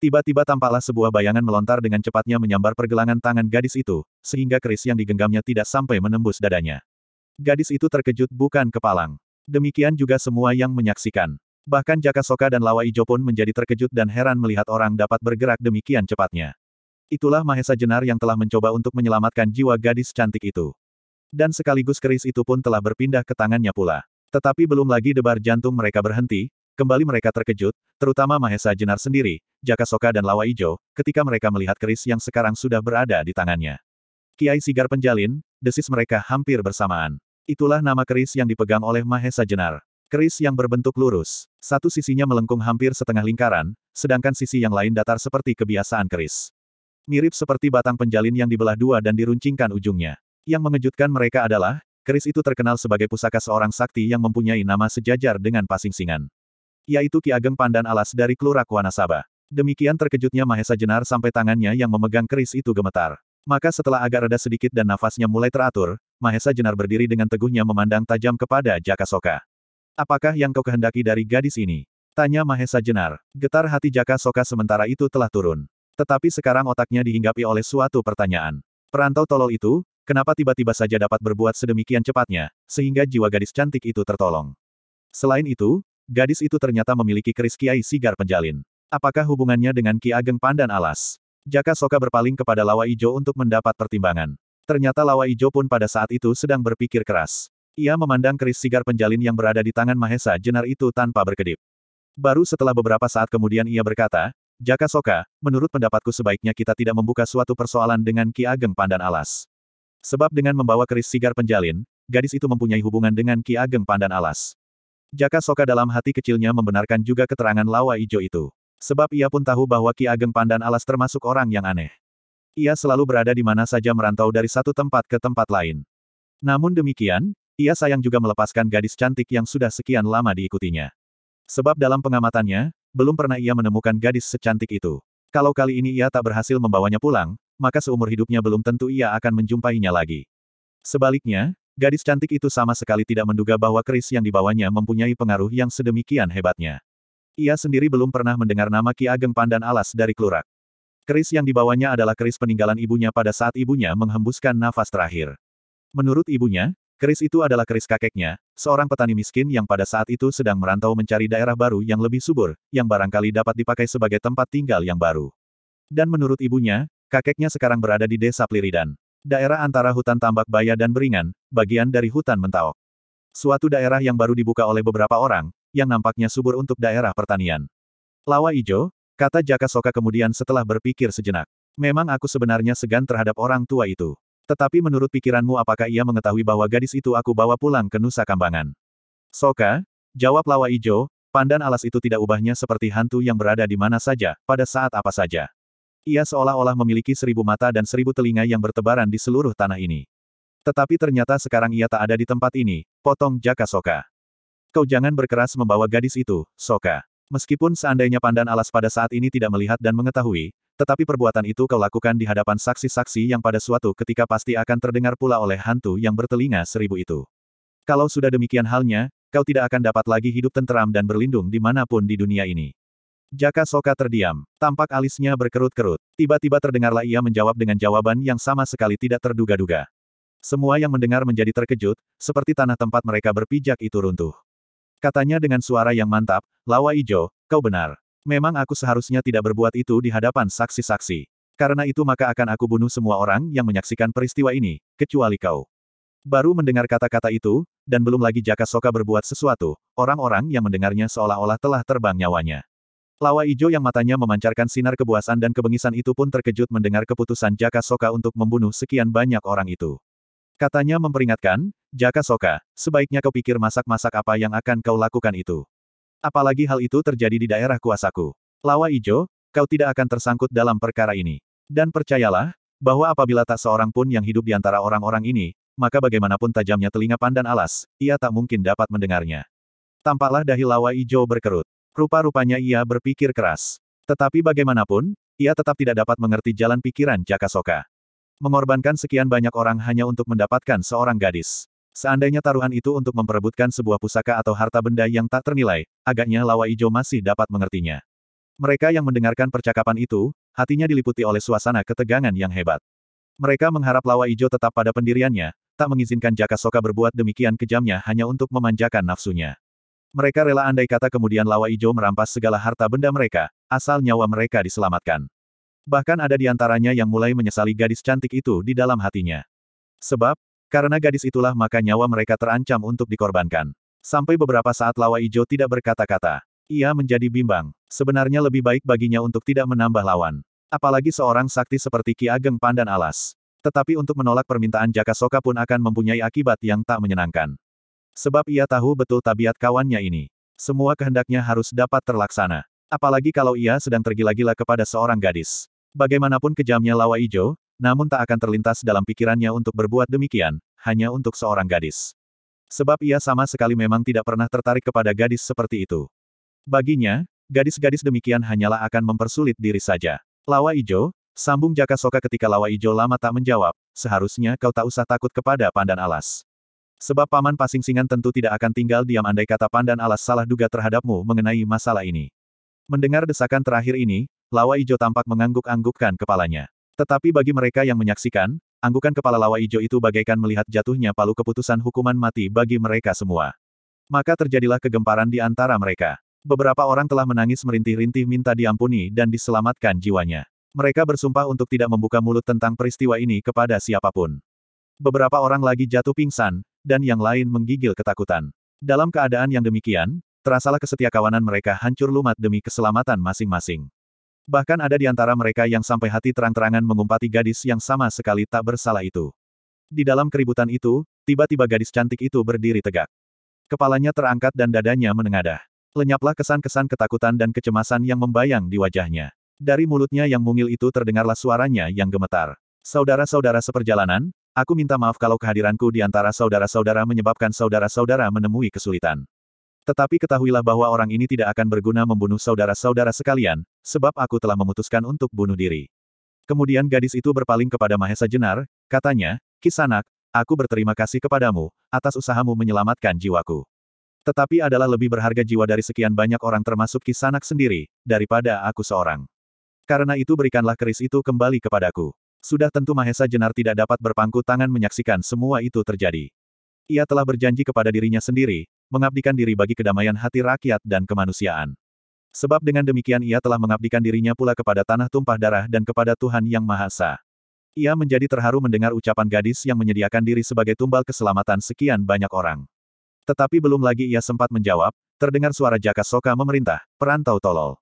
Tiba-tiba tampaklah sebuah bayangan melontar dengan cepatnya menyambar pergelangan tangan gadis itu, sehingga keris yang digenggamnya tidak sampai menembus dadanya. Gadis itu terkejut bukan kepalang. Demikian juga semua yang menyaksikan. Bahkan Jaka Soka dan Lawa Ijo pun menjadi terkejut dan heran melihat orang dapat bergerak demikian cepatnya. Itulah Mahesa Jenar yang telah mencoba untuk menyelamatkan jiwa gadis cantik itu. Dan sekaligus keris itu pun telah berpindah ke tangannya pula. Tetapi belum lagi debar jantung mereka berhenti, Kembali mereka terkejut, terutama Mahesa Jenar sendiri, Jaka Soka dan Lawa Ijo, ketika mereka melihat keris yang sekarang sudah berada di tangannya. Kiai Sigar Penjalin, desis mereka hampir bersamaan. Itulah nama keris yang dipegang oleh Mahesa Jenar. Keris yang berbentuk lurus. Satu sisinya melengkung hampir setengah lingkaran, sedangkan sisi yang lain datar seperti kebiasaan keris. Mirip seperti batang penjalin yang dibelah dua dan diruncingkan ujungnya. Yang mengejutkan mereka adalah, keris itu terkenal sebagai pusaka seorang sakti yang mempunyai nama sejajar dengan Pasing Singan yaitu Ki Ageng Pandan Alas dari Klurak Wanasaba. Demikian terkejutnya Mahesa Jenar sampai tangannya yang memegang keris itu gemetar. Maka setelah agak reda sedikit dan nafasnya mulai teratur, Mahesa Jenar berdiri dengan teguhnya memandang tajam kepada Jaka Soka. Apakah yang kau kehendaki dari gadis ini? Tanya Mahesa Jenar. Getar hati Jaka Soka sementara itu telah turun. Tetapi sekarang otaknya dihinggapi oleh suatu pertanyaan. Perantau tolol itu, kenapa tiba-tiba saja dapat berbuat sedemikian cepatnya, sehingga jiwa gadis cantik itu tertolong? Selain itu, Gadis itu ternyata memiliki keris Kiai Sigar Penjalin. Apakah hubungannya dengan Ki Ageng Pandan Alas? Jaka Soka berpaling kepada Lawa Ijo untuk mendapat pertimbangan. Ternyata Lawa Ijo pun pada saat itu sedang berpikir keras. Ia memandang keris sigar penjalin yang berada di tangan Mahesa Jenar itu tanpa berkedip. Baru setelah beberapa saat kemudian ia berkata, Jaka Soka, menurut pendapatku sebaiknya kita tidak membuka suatu persoalan dengan Ki Ageng Pandan Alas. Sebab dengan membawa keris sigar penjalin, gadis itu mempunyai hubungan dengan Ki Ageng Pandan Alas. Jaka Soka dalam hati kecilnya membenarkan juga keterangan Lawa Ijo itu. Sebab ia pun tahu bahwa Ki Ageng Pandan Alas termasuk orang yang aneh. Ia selalu berada di mana saja merantau dari satu tempat ke tempat lain. Namun demikian, ia sayang juga melepaskan gadis cantik yang sudah sekian lama diikutinya. Sebab dalam pengamatannya, belum pernah ia menemukan gadis secantik itu. Kalau kali ini ia tak berhasil membawanya pulang, maka seumur hidupnya belum tentu ia akan menjumpainya lagi. Sebaliknya, Gadis cantik itu sama sekali tidak menduga bahwa keris yang dibawanya mempunyai pengaruh yang sedemikian hebatnya. Ia sendiri belum pernah mendengar nama Ki Ageng Pandan Alas dari Klurak. Keris yang dibawanya adalah keris peninggalan ibunya pada saat ibunya menghembuskan nafas terakhir. Menurut ibunya, keris itu adalah keris kakeknya, seorang petani miskin yang pada saat itu sedang merantau mencari daerah baru yang lebih subur, yang barangkali dapat dipakai sebagai tempat tinggal yang baru. Dan menurut ibunya, kakeknya sekarang berada di desa Pliridan. Daerah antara hutan tambak baya dan beringan, bagian dari hutan Mentaok. Suatu daerah yang baru dibuka oleh beberapa orang, yang nampaknya subur untuk daerah pertanian. Lawa Ijo, kata Jaka Soka kemudian setelah berpikir sejenak. Memang aku sebenarnya segan terhadap orang tua itu. Tetapi menurut pikiranmu apakah ia mengetahui bahwa gadis itu aku bawa pulang ke Nusa Kambangan? Soka, jawab Lawa Ijo, pandan alas itu tidak ubahnya seperti hantu yang berada di mana saja, pada saat apa saja. Ia seolah-olah memiliki seribu mata dan seribu telinga yang bertebaran di seluruh tanah ini. Tetapi ternyata sekarang ia tak ada di tempat ini, potong Jaka Soka. Kau jangan berkeras membawa gadis itu, Soka. Meskipun seandainya pandan alas pada saat ini tidak melihat dan mengetahui, tetapi perbuatan itu kau lakukan di hadapan saksi-saksi yang pada suatu ketika pasti akan terdengar pula oleh hantu yang bertelinga seribu itu. Kalau sudah demikian halnya, kau tidak akan dapat lagi hidup tenteram dan berlindung di mana pun di dunia ini. Jaka Soka terdiam. Tampak alisnya berkerut-kerut. Tiba-tiba terdengarlah ia menjawab dengan jawaban yang sama sekali tidak terduga-duga. Semua yang mendengar menjadi terkejut, seperti tanah tempat mereka berpijak itu runtuh. Katanya dengan suara yang mantap, Lawa Ijo, kau benar. Memang aku seharusnya tidak berbuat itu di hadapan saksi-saksi. Karena itu maka akan aku bunuh semua orang yang menyaksikan peristiwa ini, kecuali kau. Baru mendengar kata-kata itu, dan belum lagi Jaka Soka berbuat sesuatu, orang-orang yang mendengarnya seolah-olah telah terbang nyawanya. Lawa Ijo yang matanya memancarkan sinar kebuasan dan kebengisan itu pun terkejut mendengar keputusan Jaka Soka untuk membunuh sekian banyak orang itu. Katanya memperingatkan, Jaka Soka, sebaiknya kau pikir masak-masak apa yang akan kau lakukan itu. Apalagi hal itu terjadi di daerah kuasaku. Lawa Ijo, kau tidak akan tersangkut dalam perkara ini. Dan percayalah, bahwa apabila tak seorang pun yang hidup di antara orang-orang ini, maka bagaimanapun tajamnya telinga pandan alas, ia tak mungkin dapat mendengarnya. Tampaklah dahi Lawa Ijo berkerut. Rupa-rupanya ia berpikir keras. Tetapi bagaimanapun, ia tetap tidak dapat mengerti jalan pikiran Jaka Soka. Mengorbankan sekian banyak orang hanya untuk mendapatkan seorang gadis. Seandainya taruhan itu untuk memperebutkan sebuah pusaka atau harta benda yang tak ternilai, agaknya Lawa Ijo masih dapat mengertinya. Mereka yang mendengarkan percakapan itu, hatinya diliputi oleh suasana ketegangan yang hebat. Mereka mengharap Lawa Ijo tetap pada pendiriannya, tak mengizinkan Jaka Soka berbuat demikian kejamnya hanya untuk memanjakan nafsunya. Mereka rela andai kata kemudian Lawa Ijo merampas segala harta benda mereka, asal nyawa mereka diselamatkan. Bahkan ada di antaranya yang mulai menyesali gadis cantik itu di dalam hatinya. Sebab, karena gadis itulah maka nyawa mereka terancam untuk dikorbankan. Sampai beberapa saat Lawa Ijo tidak berkata-kata. Ia menjadi bimbang. Sebenarnya lebih baik baginya untuk tidak menambah lawan. Apalagi seorang sakti seperti Ki Ageng Pandan Alas. Tetapi untuk menolak permintaan Jaka Soka pun akan mempunyai akibat yang tak menyenangkan. Sebab ia tahu betul tabiat kawannya ini. Semua kehendaknya harus dapat terlaksana. Apalagi kalau ia sedang tergila-gila kepada seorang gadis. Bagaimanapun kejamnya Lawa Ijo, namun tak akan terlintas dalam pikirannya untuk berbuat demikian, hanya untuk seorang gadis. Sebab ia sama sekali memang tidak pernah tertarik kepada gadis seperti itu. Baginya, gadis-gadis demikian hanyalah akan mempersulit diri saja. Lawa Ijo, sambung Jaka Soka ketika Lawa Ijo lama tak menjawab, seharusnya kau tak usah takut kepada Pandan Alas. Sebab Paman Pasingsingan tentu tidak akan tinggal diam andai kata Pandan Alas salah duga terhadapmu mengenai masalah ini. Mendengar desakan terakhir ini, Lawa Ijo tampak mengangguk-anggukkan kepalanya. Tetapi bagi mereka yang menyaksikan, anggukan kepala lawa ijo itu bagaikan melihat jatuhnya palu keputusan hukuman mati bagi mereka semua. Maka terjadilah kegemparan di antara mereka. Beberapa orang telah menangis merintih-rintih minta diampuni dan diselamatkan jiwanya. Mereka bersumpah untuk tidak membuka mulut tentang peristiwa ini kepada siapa pun. Beberapa orang lagi jatuh pingsan, dan yang lain menggigil ketakutan. Dalam keadaan yang demikian, terasalah kesetiakawanan mereka hancur lumat demi keselamatan masing-masing. Bahkan ada di antara mereka yang sampai hati terang-terangan mengumpati gadis yang sama sekali tak bersalah itu. Di dalam keributan itu, tiba-tiba gadis cantik itu berdiri tegak. Kepalanya terangkat dan dadanya menengadah. Lenyaplah kesan-kesan ketakutan dan kecemasan yang membayang di wajahnya. Dari mulutnya yang mungil itu terdengarlah suaranya yang gemetar. Saudara-saudara seperjalanan, aku minta maaf kalau kehadiranku di antara saudara-saudara menyebabkan saudara-saudara menemui kesulitan. Tetapi ketahuilah bahwa orang ini tidak akan berguna membunuh saudara-saudara sekalian, sebab aku telah memutuskan untuk bunuh diri. Kemudian gadis itu berpaling kepada Mahesa Jenar, katanya, Kisanak, aku berterima kasih kepadamu, atas usahamu menyelamatkan jiwaku. Tetapi adalah lebih berharga jiwa dari sekian banyak orang termasuk Kisanak sendiri, daripada aku seorang. Karena itu berikanlah keris itu kembali kepadaku. Sudah tentu Mahesa Jenar tidak dapat berpangku tangan menyaksikan semua itu terjadi. Ia telah berjanji kepada dirinya sendiri, mengabdikan diri bagi kedamaian hati rakyat dan kemanusiaan. Sebab dengan demikian ia telah mengabdikan dirinya pula kepada tanah tumpah darah dan kepada Tuhan Yang Maha Esa. Ia menjadi terharu mendengar ucapan gadis yang menyediakan diri sebagai tumbal keselamatan sekian banyak orang. Tetapi belum lagi ia sempat menjawab, terdengar suara Jaka Soka memerintah, perantau tolol.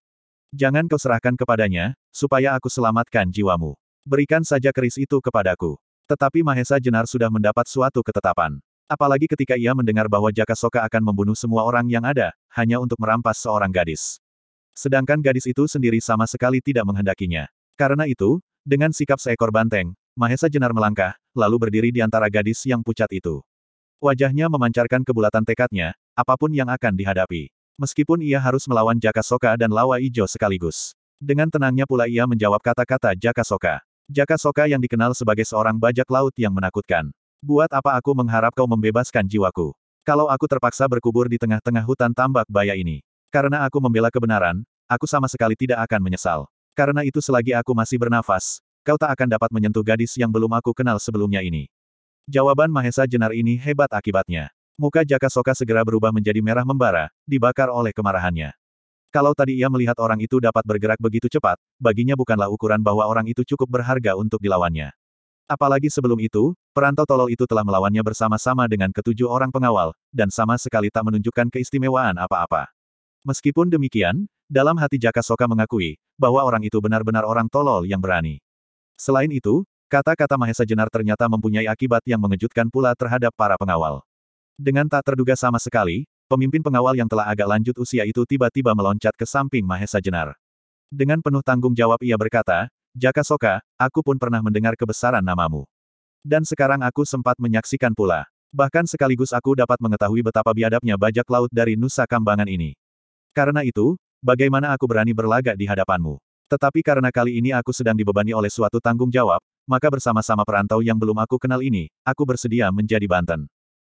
Jangan kau serahkan kepadanya, supaya aku selamatkan jiwamu. Berikan saja keris itu kepadaku. Tetapi Mahesa Jenar sudah mendapat suatu ketetapan. Apalagi ketika ia mendengar bahwa Jaka Soka akan membunuh semua orang yang ada, hanya untuk merampas seorang gadis. Sedangkan gadis itu sendiri sama sekali tidak menghendakinya. Karena itu, dengan sikap seekor banteng, Mahesa Jenar melangkah, lalu berdiri di antara gadis yang pucat itu. Wajahnya memancarkan kebulatan tekadnya, apa pun yang akan dihadapi. Meskipun ia harus melawan Jaka Soka dan Lawa Ijo sekaligus. Dengan tenangnya pula ia menjawab kata-kata Jaka Soka. Jaka Soka yang dikenal sebagai seorang bajak laut yang menakutkan. Buat apa aku mengharap kau membebaskan jiwaku? Kalau aku terpaksa berkubur di tengah-tengah hutan tambak baya ini. Karena aku membela kebenaran, aku sama sekali tidak akan menyesal. Karena itu selagi aku masih bernafas, kau tak akan dapat menyentuh gadis yang belum aku kenal sebelumnya ini. Jawaban Mahesa Jenar ini hebat akibatnya. Muka Jaka Soka segera berubah menjadi merah membara, dibakar oleh kemarahannya. Kalau tadi ia melihat orang itu dapat bergerak begitu cepat, baginya bukanlah ukuran bahwa orang itu cukup berharga untuk dilawannya. Apalagi sebelum itu, perantau tolol itu telah melawannya bersama-sama dengan ketujuh orang pengawal, dan sama sekali tak menunjukkan keistimewaan apa-apa. Meskipun demikian, dalam hati Jaka Soka mengakui, bahwa orang itu benar-benar orang tolol yang berani. Selain itu, Kata-kata Mahesa Jenar ternyata mempunyai akibat yang mengejutkan pula terhadap para pengawal. Dengan tak terduga sama sekali, pemimpin pengawal yang telah agak lanjut usia itu tiba-tiba meloncat ke samping Mahesa Jenar. Dengan penuh tanggung jawab ia berkata, Jaka Soka, aku pun pernah mendengar kebesaran namamu. Dan sekarang aku sempat menyaksikan pula. Bahkan sekaligus aku dapat mengetahui betapa biadabnya bajak laut dari Nusa Kambangan ini. Karena itu, bagaimana aku berani berlagak di hadapanmu? Tetapi karena kali ini aku sedang dibebani oleh suatu tanggung jawab, maka bersama-sama perantau yang belum aku kenal ini, aku bersedia menjadi Banten.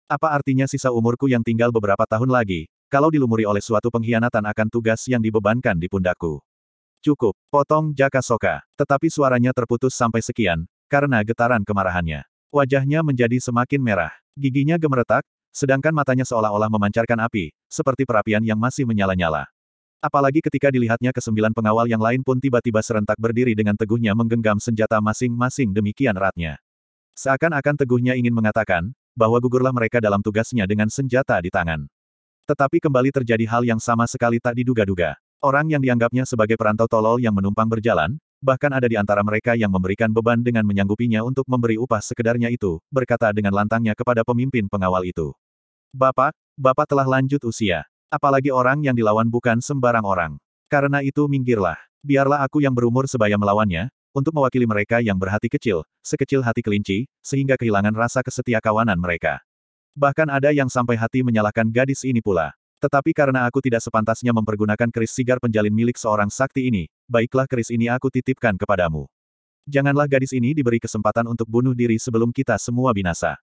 Apa artinya sisa umurku yang tinggal beberapa tahun lagi, kalau dilumuri oleh suatu pengkhianatan akan tugas yang dibebankan di pundakku? Cukup, potong Jaka Soka. Tetapi suaranya terputus sampai sekian, karena getaran kemarahannya. Wajahnya menjadi semakin merah. Giginya gemeretak, sedangkan matanya seolah-olah memancarkan api, seperti perapian yang masih menyala-nyala. Apalagi ketika dilihatnya kesembilan pengawal yang lain pun tiba-tiba serentak berdiri dengan teguhnya menggenggam senjata masing-masing demikian eratnya. Seakan-akan teguhnya ingin mengatakan, bahwa gugurlah mereka dalam tugasnya dengan senjata di tangan. Tetapi kembali terjadi hal yang sama sekali tak diduga-duga. Orang yang dianggapnya sebagai perantau tolol yang menumpang berjalan, bahkan ada di antara mereka yang memberikan beban dengan menyanggupinya untuk memberi upah sekedarnya itu, berkata dengan lantangnya kepada pemimpin pengawal itu. Bapak, Bapak telah lanjut usia. Apalagi orang yang dilawan bukan sembarang orang. Karena itu minggirlah. Biarlah aku yang berumur sebaya melawannya, untuk mewakili mereka yang berhati kecil, sekecil hati kelinci, sehingga kehilangan rasa kesetia kawanan mereka. Bahkan ada yang sampai hati menyalahkan gadis ini pula. Tetapi karena aku tidak sepantasnya mempergunakan keris sigar penjalin milik seorang sakti ini, baiklah keris ini aku titipkan kepadamu. Janganlah gadis ini diberi kesempatan untuk bunuh diri sebelum kita semua binasa.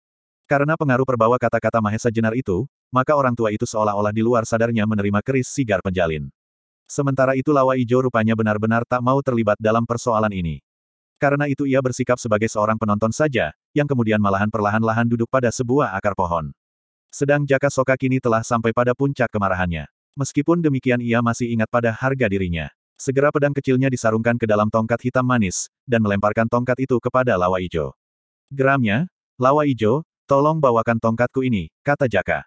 Karena pengaruh perbawa kata-kata Mahesa Jenar itu, maka orang tua itu seolah-olah di luar sadarnya menerima keris sigar penjalin. Sementara itu Lawa Ijo rupanya benar-benar tak mau terlibat dalam persoalan ini. Karena itu ia bersikap sebagai seorang penonton saja, yang kemudian malahan perlahan-lahan duduk pada sebuah akar pohon. Sedang Jaka Soka kini telah sampai pada puncak kemarahannya. Meskipun demikian ia masih ingat pada harga dirinya. Segera pedang kecilnya disarungkan ke dalam tongkat hitam manis, dan melemparkan tongkat itu kepada Lawa Ijo. Geramnya, Lawa Ijo, tolong bawakan tongkatku ini, kata Jaka.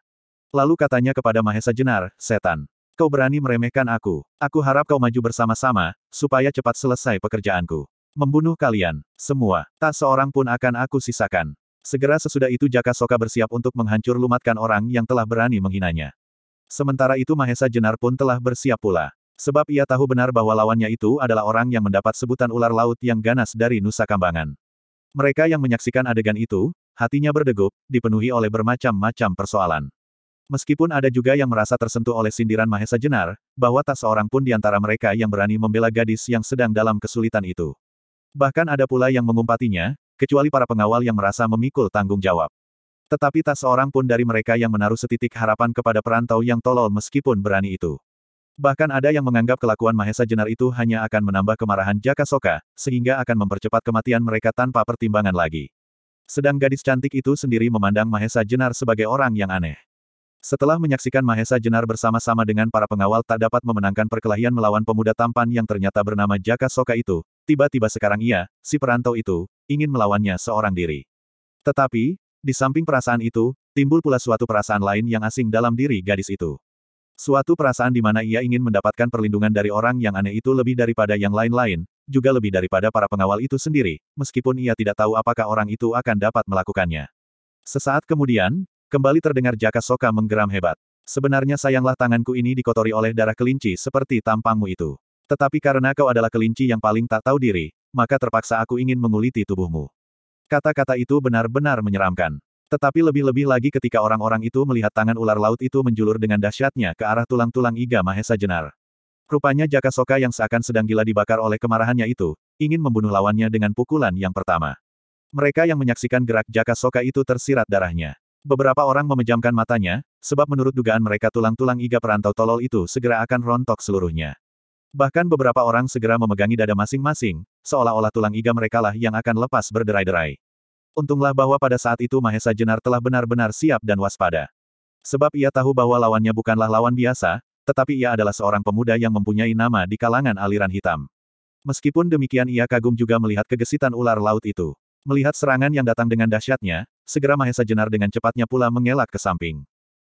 Lalu katanya kepada Mahesa Jenar, setan. Kau berani meremehkan aku. Aku harap kau maju bersama-sama, supaya cepat selesai pekerjaanku. Membunuh kalian, semua, tak seorang pun akan aku sisakan. Segera sesudah itu Jaka Soka bersiap untuk menghancur lumatkan orang yang telah berani menghinanya. Sementara itu Mahesa Jenar pun telah bersiap pula. Sebab ia tahu benar bahwa lawannya itu adalah orang yang mendapat sebutan ular laut yang ganas dari Nusa Kambangan. Mereka yang menyaksikan adegan itu, hatinya berdegup, dipenuhi oleh bermacam-macam persoalan. Meskipun ada juga yang merasa tersentuh oleh sindiran Mahesa Jenar, bahwa tak seorang pun di antara mereka yang berani membela gadis yang sedang dalam kesulitan itu. Bahkan ada pula yang mengumpatinya, kecuali para pengawal yang merasa memikul tanggung jawab. Tetapi tak seorang pun dari mereka yang menaruh setitik harapan kepada perantau yang tolol meskipun berani itu. Bahkan ada yang menganggap kelakuan Mahesa Jenar itu hanya akan menambah kemarahan Jaka Soka, sehingga akan mempercepat kematian mereka tanpa pertimbangan lagi. Sedang gadis cantik itu sendiri memandang Mahesa Jenar sebagai orang yang aneh. Setelah menyaksikan Mahesa Jenar bersama-sama dengan para pengawal tak dapat memenangkan perkelahian melawan pemuda tampan yang ternyata bernama Jaka Soka itu, tiba-tiba sekarang ia, si perantau itu, ingin melawannya seorang diri. Tetapi, di samping perasaan itu, timbul pula suatu perasaan lain yang asing dalam diri gadis itu. Suatu perasaan di mana ia ingin mendapatkan perlindungan dari orang yang aneh itu lebih daripada yang lain-lain, juga lebih daripada para pengawal itu sendiri, meskipun ia tidak tahu apakah orang itu akan dapat melakukannya. Sesaat kemudian, Kembali terdengar Jaka Soka menggeram hebat. Sebenarnya sayanglah tanganku ini dikotori oleh darah kelinci seperti tampangmu itu. Tetapi karena kau adalah kelinci yang paling tak tahu diri, maka terpaksa aku ingin menguliti tubuhmu. Kata-kata itu benar-benar menyeramkan. Tetapi lebih-lebih lagi ketika orang-orang itu melihat tangan ular laut itu menjulur dengan dahsyatnya ke arah tulang-tulang iga Mahesa Jenar. Rupanya Jaka Soka yang seakan sedang gila dibakar oleh kemarahannya itu, ingin membunuh lawannya dengan pukulan yang pertama. Mereka yang menyaksikan gerak Jaka Soka itu tersirat darahnya. Beberapa orang memejamkan matanya, sebab menurut dugaan mereka tulang-tulang iga perantau tolol itu segera akan rontok seluruhnya. Bahkan beberapa orang segera memegangi dada masing-masing, seolah-olah tulang iga merekalah yang akan lepas berderai-derai. Untunglah bahwa pada saat itu Mahesa Jenar telah benar-benar siap dan waspada. Sebab ia tahu bahwa lawannya bukanlah lawan biasa, tetapi ia adalah seorang pemuda yang mempunyai nama di kalangan aliran hitam. Meskipun demikian ia kagum juga melihat kegesitan ular laut itu. Melihat serangan yang datang dengan dahsyatnya, segera Mahesa Jenar dengan cepatnya pula mengelak ke samping.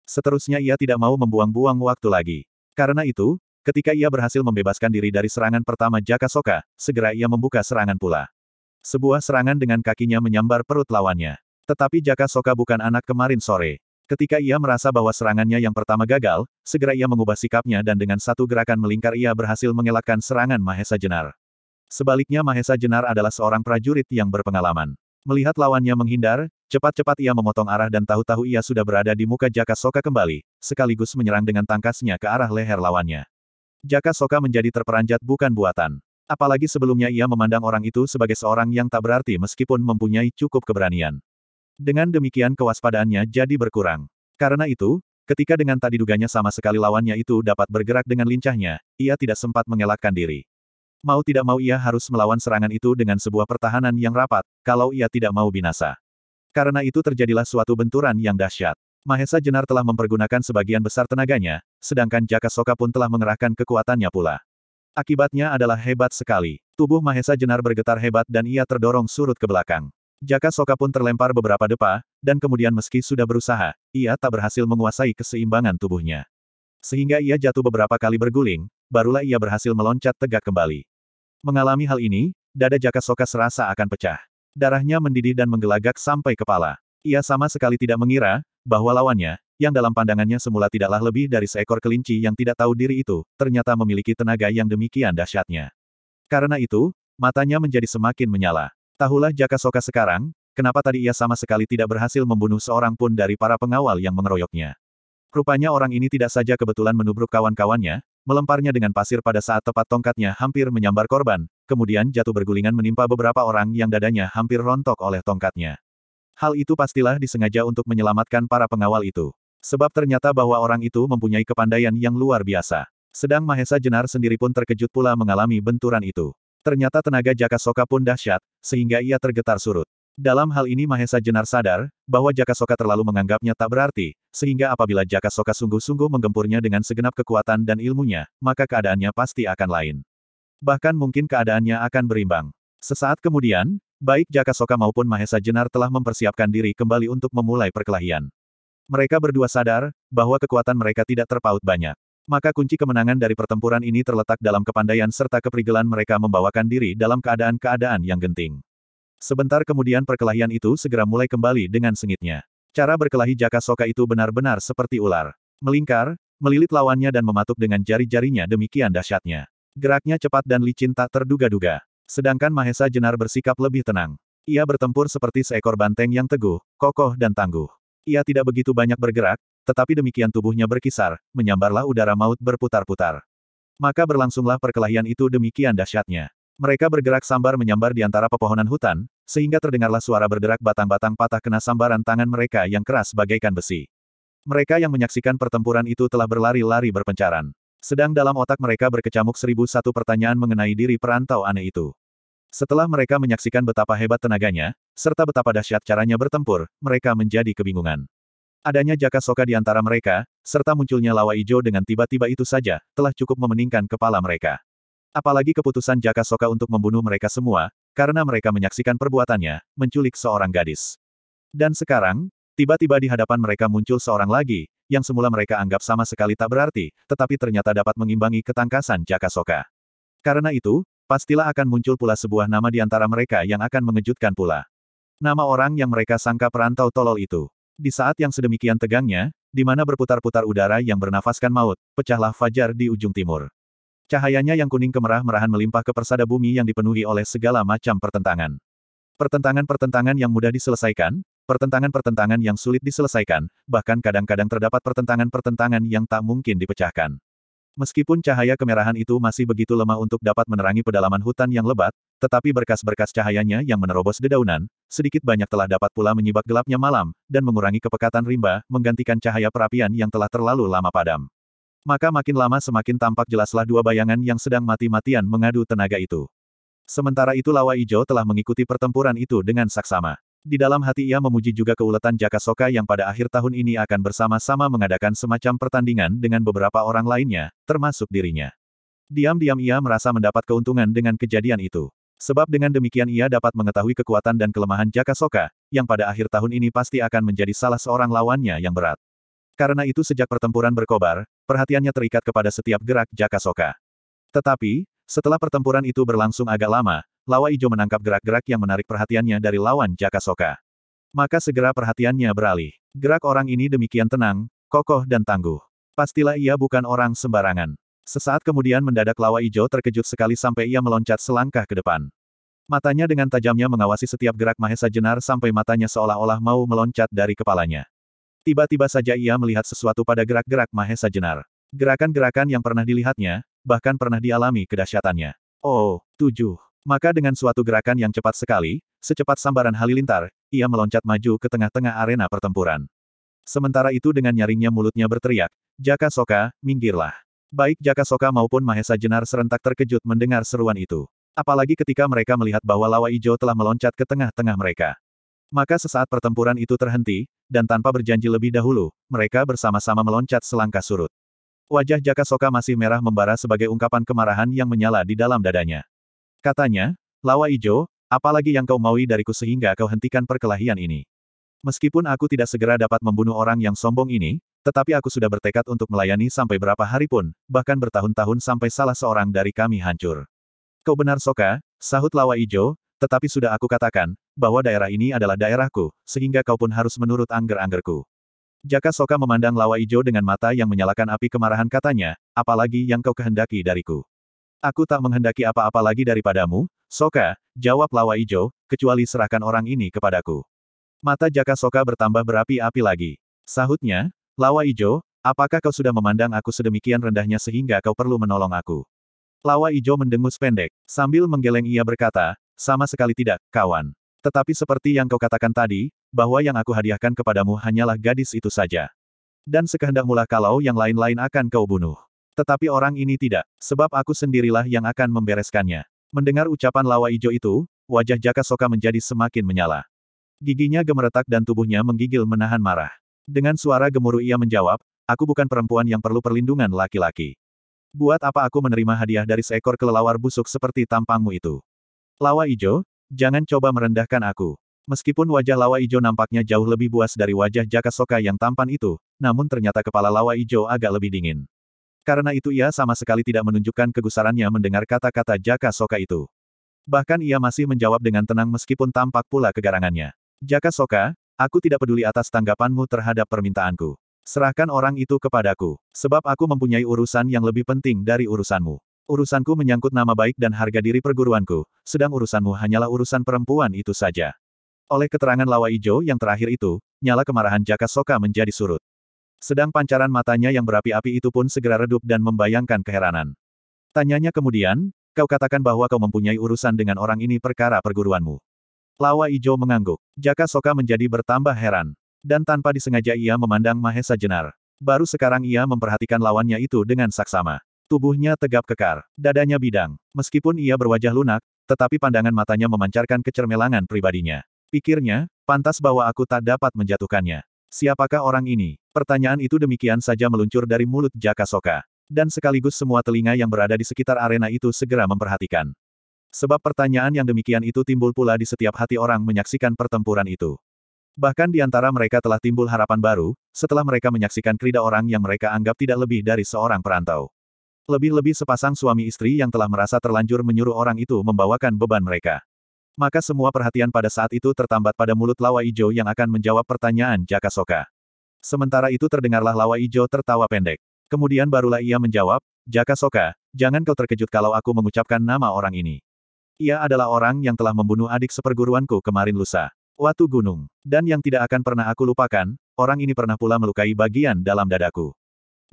Seterusnya ia tidak mau membuang-buang waktu lagi. Karena itu, ketika ia berhasil membebaskan diri dari serangan pertama Jaka Soka, segera ia membuka serangan pula. Sebuah serangan dengan kakinya menyambar perut lawannya. Tetapi Jaka Soka bukan anak kemarin sore. Ketika ia merasa bahwa serangannya yang pertama gagal, segera ia mengubah sikapnya dan dengan satu gerakan melingkar ia berhasil mengelakkan serangan Mahesa Jenar. Sebaliknya Mahesa Jenar adalah seorang prajurit yang berpengalaman. Melihat lawannya menghindar, cepat-cepat ia memotong arah dan tahu-tahu ia sudah berada di muka Jaka Soka kembali, sekaligus menyerang dengan tangkasnya ke arah leher lawannya. Jaka Soka menjadi terperanjat bukan buatan. Apalagi sebelumnya ia memandang orang itu sebagai seorang yang tak berarti meskipun mempunyai cukup keberanian. Dengan demikian kewaspadaannya jadi berkurang. Karena itu, ketika dengan tak diduganya sama sekali lawannya itu dapat bergerak dengan lincahnya, ia tidak sempat mengelakkan diri. Mau tidak mau ia harus melawan serangan itu dengan sebuah pertahanan yang rapat, kalau ia tidak mau binasa. Karena itu terjadilah suatu benturan yang dahsyat. Mahesa Jenar telah mempergunakan sebagian besar tenaganya, sedangkan Jaka Soka pun telah mengerahkan kekuatannya pula. Akibatnya adalah hebat sekali. Tubuh Mahesa Jenar bergetar hebat dan ia terdorong surut ke belakang. Jaka Soka pun terlempar beberapa depa, dan kemudian meski sudah berusaha, ia tak berhasil menguasai keseimbangan tubuhnya. Sehingga ia jatuh beberapa kali berguling, barulah ia berhasil meloncat tegak kembali. Mengalami hal ini, dada Jaka Soka serasa akan pecah. Darahnya mendidih dan menggelagak sampai kepala. Ia sama sekali tidak mengira, bahwa lawannya, yang dalam pandangannya semula tidaklah lebih dari seekor kelinci yang tidak tahu diri itu, ternyata memiliki tenaga yang demikian dahsyatnya. Karena itu, matanya menjadi semakin menyala. Tahulah Jaka Soka sekarang, kenapa tadi ia sama sekali tidak berhasil membunuh seorang pun dari para pengawal yang mengeroyoknya. Rupanya orang ini tidak saja kebetulan menubruk kawan-kawannya, melemparnya dengan pasir pada saat tepat tongkatnya hampir menyambar korban, kemudian jatuh bergulingan menimpa beberapa orang yang dadanya hampir rontok oleh tongkatnya. Hal itu pastilah disengaja untuk menyelamatkan para pengawal itu. Sebab ternyata bahwa orang itu mempunyai kepandaian yang luar biasa. Sedang Mahesa Jenar sendiri pun terkejut pula mengalami benturan itu. Ternyata tenaga Jaka Soka pun dahsyat, sehingga ia tergetar surut. Dalam hal ini Mahesa Jenar sadar, bahwa Jaka Soka terlalu menganggapnya tak berarti, sehingga apabila Jaka Soka sungguh-sungguh menggempurnya dengan segenap kekuatan dan ilmunya, maka keadaannya pasti akan lain. Bahkan mungkin keadaannya akan berimbang. Sesaat kemudian, baik Jaka Soka maupun Mahesa Jenar telah mempersiapkan diri kembali untuk memulai perkelahian. Mereka berdua sadar, bahwa kekuatan mereka tidak terpaut banyak. Maka kunci kemenangan dari pertempuran ini terletak dalam kepandaian serta keprigelan mereka membawakan diri dalam keadaan-keadaan yang genting. Sebentar kemudian perkelahian itu segera mulai kembali dengan sengitnya. Cara berkelahi Jaka Soka itu benar-benar seperti ular. Melingkar, melilit lawannya dan mematuk dengan jari-jarinya demikian dahsyatnya. Geraknya cepat dan licin tak terduga-duga. Sedangkan Mahesa Jenar bersikap lebih tenang. Ia bertempur seperti seekor banteng yang teguh, kokoh dan tangguh. Ia tidak begitu banyak bergerak, tetapi demikian tubuhnya berkisar, menyambarlah udara maut berputar-putar. Maka berlangsunglah perkelahian itu demikian dahsyatnya. Mereka bergerak sambar menyambar di antara pepohonan hutan, sehingga terdengarlah suara berderak batang-batang patah kena sambaran tangan mereka yang keras bagaikan besi. Mereka yang menyaksikan pertempuran itu telah berlari-lari berpencaran. Sedang dalam otak mereka berkecamuk seribu satu pertanyaan mengenai diri perantau aneh itu. Setelah mereka menyaksikan betapa hebat tenaganya, serta betapa dahsyat caranya bertempur, mereka menjadi kebingungan. Adanya Jaka Soka di antara mereka, serta munculnya lawa ijo dengan tiba-tiba itu saja, telah cukup memeningkan kepala mereka. Apalagi keputusan Jaka Soka untuk membunuh mereka semua, karena mereka menyaksikan perbuatannya, menculik seorang gadis. Dan sekarang, tiba-tiba di hadapan mereka muncul seorang lagi, yang semula mereka anggap sama sekali tak berarti, tetapi ternyata dapat mengimbangi ketangkasan Jaka Soka. Karena itu, pastilah akan muncul pula sebuah nama di antara mereka yang akan mengejutkan pula. Nama orang yang mereka sangka perantau tolol itu. Di saat yang sedemikian tegangnya, di mana berputar-putar udara yang bernafaskan maut, pecahlah fajar di ujung timur. Cahayanya yang kuning kemerah-merahan melimpah ke persada bumi yang dipenuhi oleh segala macam pertentangan. Pertentangan-pertentangan yang mudah diselesaikan, pertentangan-pertentangan yang sulit diselesaikan, bahkan kadang-kadang terdapat pertentangan-pertentangan yang tak mungkin dipecahkan. Meskipun cahaya kemerahan itu masih begitu lemah untuk dapat menerangi pedalaman hutan yang lebat, tetapi berkas-berkas cahayanya yang menerobos dedaunan, sedikit banyak telah dapat pula menyibak gelapnya malam, dan mengurangi kepekatan rimba, menggantikan cahaya perapian yang telah terlalu lama padam. Maka makin lama semakin tampak jelaslah dua bayangan yang sedang mati-matian mengadu tenaga itu. Sementara itu Lawa Ijo telah mengikuti pertempuran itu dengan saksama. Di dalam hati ia memuji juga keuletan Jaka Soka yang pada akhir tahun ini akan bersama-sama mengadakan semacam pertandingan dengan beberapa orang lainnya, termasuk dirinya. Diam-diam ia merasa mendapat keuntungan dengan kejadian itu. Sebab dengan demikian ia dapat mengetahui kekuatan dan kelemahan Jaka Soka, yang pada akhir tahun ini pasti akan menjadi salah seorang lawannya yang berat. Karena itu sejak pertempuran berkobar, perhatiannya terikat kepada setiap gerak Jaka Soka. Tetapi, setelah pertempuran itu berlangsung agak lama, Lawa Ijo menangkap gerak-gerak yang menarik perhatiannya dari lawan Jaka Soka. Maka segera perhatiannya beralih. Gerak orang ini demikian tenang, kokoh dan tangguh. Pastilah ia bukan orang sembarangan. Sesaat kemudian mendadak Lawa Ijo terkejut sekali sampai ia meloncat selangkah ke depan. Matanya dengan tajamnya mengawasi setiap gerak Mahesa Jenar sampai matanya seolah-olah mau meloncat dari kepalanya. Tiba-tiba saja ia melihat sesuatu pada gerak-gerak Mahesa Jenar. Gerakan-gerakan yang pernah dilihatnya, bahkan pernah dialami kedahsyatannya. Oh, tujuh. Maka dengan suatu gerakan yang cepat sekali, secepat sambaran halilintar, ia meloncat maju ke tengah-tengah arena pertempuran. Sementara itu dengan nyaringnya mulutnya berteriak, Jaka Soka, minggirlah. Baik Jaka Soka maupun Mahesa Jenar serentak terkejut mendengar seruan itu. Apalagi ketika mereka melihat bahwa Lawa Ijo telah meloncat ke tengah-tengah mereka. Maka sesaat pertempuran itu terhenti, dan tanpa berjanji lebih dahulu, mereka bersama-sama meloncat selangkah surut. Wajah Jaka Soka masih merah membara sebagai ungkapan kemarahan yang menyala di dalam dadanya. Katanya, Lawa Ijo, apalagi yang kau maui dariku sehingga kau hentikan perkelahian ini. Meskipun aku tidak segera dapat membunuh orang yang sombong ini, tetapi aku sudah bertekad untuk melayani sampai berapa hari pun, bahkan bertahun-tahun sampai salah seorang dari kami hancur. Kau benar Soka, sahut Lawa Ijo, tetapi sudah aku katakan, bahwa daerah ini adalah daerahku, sehingga kau pun harus menurut angger-anggerku. Jaka Soka memandang Lawa Ijo dengan mata yang menyalakan api kemarahan katanya, apalagi yang kau kehendaki dariku. Aku tak menghendaki apa-apa lagi daripadamu, Soka, jawab Lawa Ijo, kecuali serahkan orang ini kepadaku. Mata Jaka Soka bertambah berapi-api lagi. Sahutnya, Lawa Ijo, apakah kau sudah memandang aku sedemikian rendahnya sehingga kau perlu menolong aku? Lawa Ijo mendengus pendek. Sambil menggeleng ia berkata, sama sekali tidak, kawan. Tetapi seperti yang kau katakan tadi, bahwa yang aku hadiahkan kepadamu hanyalah gadis itu saja. Dan sekehendak mula kalau yang lain-lain akan kau bunuh. Tetapi orang ini tidak, sebab aku sendirilah yang akan membereskannya. Mendengar ucapan lawa ijo itu, wajah Jaka Soka menjadi semakin menyala. Giginya gemeretak dan tubuhnya menggigil menahan marah. Dengan suara gemuruh ia menjawab, aku bukan perempuan yang perlu perlindungan laki-laki. Buat apa aku menerima hadiah dari seekor kelelawar busuk seperti tampangmu itu? Lawa Ijo, jangan coba merendahkan aku. Meskipun wajah Lawa Ijo nampaknya jauh lebih buas dari wajah Jaka Soka yang tampan itu, namun ternyata kepala Lawa Ijo agak lebih dingin. Karena itu ia sama sekali tidak menunjukkan kegusarannya mendengar kata-kata Jaka Soka itu. Bahkan ia masih menjawab dengan tenang meskipun tampak pula kegarangannya. Jaka Soka, aku tidak peduli atas tanggapanmu terhadap permintaanku. Serahkan orang itu kepadaku, sebab aku mempunyai urusan yang lebih penting dari urusanmu. Urusanku menyangkut nama baik dan harga diri perguruanku, sedang urusanmu hanyalah urusan perempuan itu saja. Oleh keterangan Lawa Ijo yang terakhir itu, nyala kemarahan Jaka Soka menjadi surut. Sedang pancaran matanya yang berapi-api itu pun segera redup dan membayangkan keheranan. Tanyanya kemudian, kau katakan bahwa kau mempunyai urusan dengan orang ini perkara perguruanmu. Lawa Ijo mengangguk. Jaka Soka menjadi bertambah heran. Dan tanpa disengaja ia memandang Mahesa Jenar. Baru sekarang ia memperhatikan lawannya itu dengan saksama. Tubuhnya tegap kekar, dadanya bidang. Meskipun ia berwajah lunak, tetapi pandangan matanya memancarkan kecermelangan pribadinya. Pikirnya, pantas bahwa aku tak dapat menjatuhkannya. Siapakah orang ini? Pertanyaan itu demikian saja meluncur dari mulut Jaka Soka. Dan sekaligus semua telinga yang berada di sekitar arena itu segera memperhatikan. Sebab pertanyaan yang demikian itu timbul pula di setiap hati orang menyaksikan pertempuran itu. Bahkan di antara mereka telah timbul harapan baru, setelah mereka menyaksikan krida orang yang mereka anggap tidak lebih dari seorang perantau. Lebih-lebih sepasang suami istri yang telah merasa terlanjur menyuruh orang itu membawakan beban mereka. Maka semua perhatian pada saat itu tertambat pada mulut Lawa Ijo yang akan menjawab pertanyaan Jaka Soka. Sementara itu terdengarlah Lawa Ijo tertawa pendek. Kemudian barulah ia menjawab, Jaka Soka, jangan kau terkejut kalau aku mengucapkan nama orang ini. Ia adalah orang yang telah membunuh adik seperguruanku kemarin lusa. Watu Gunung. Dan yang tidak akan pernah aku lupakan, orang ini pernah pula melukai bagian dalam dadaku.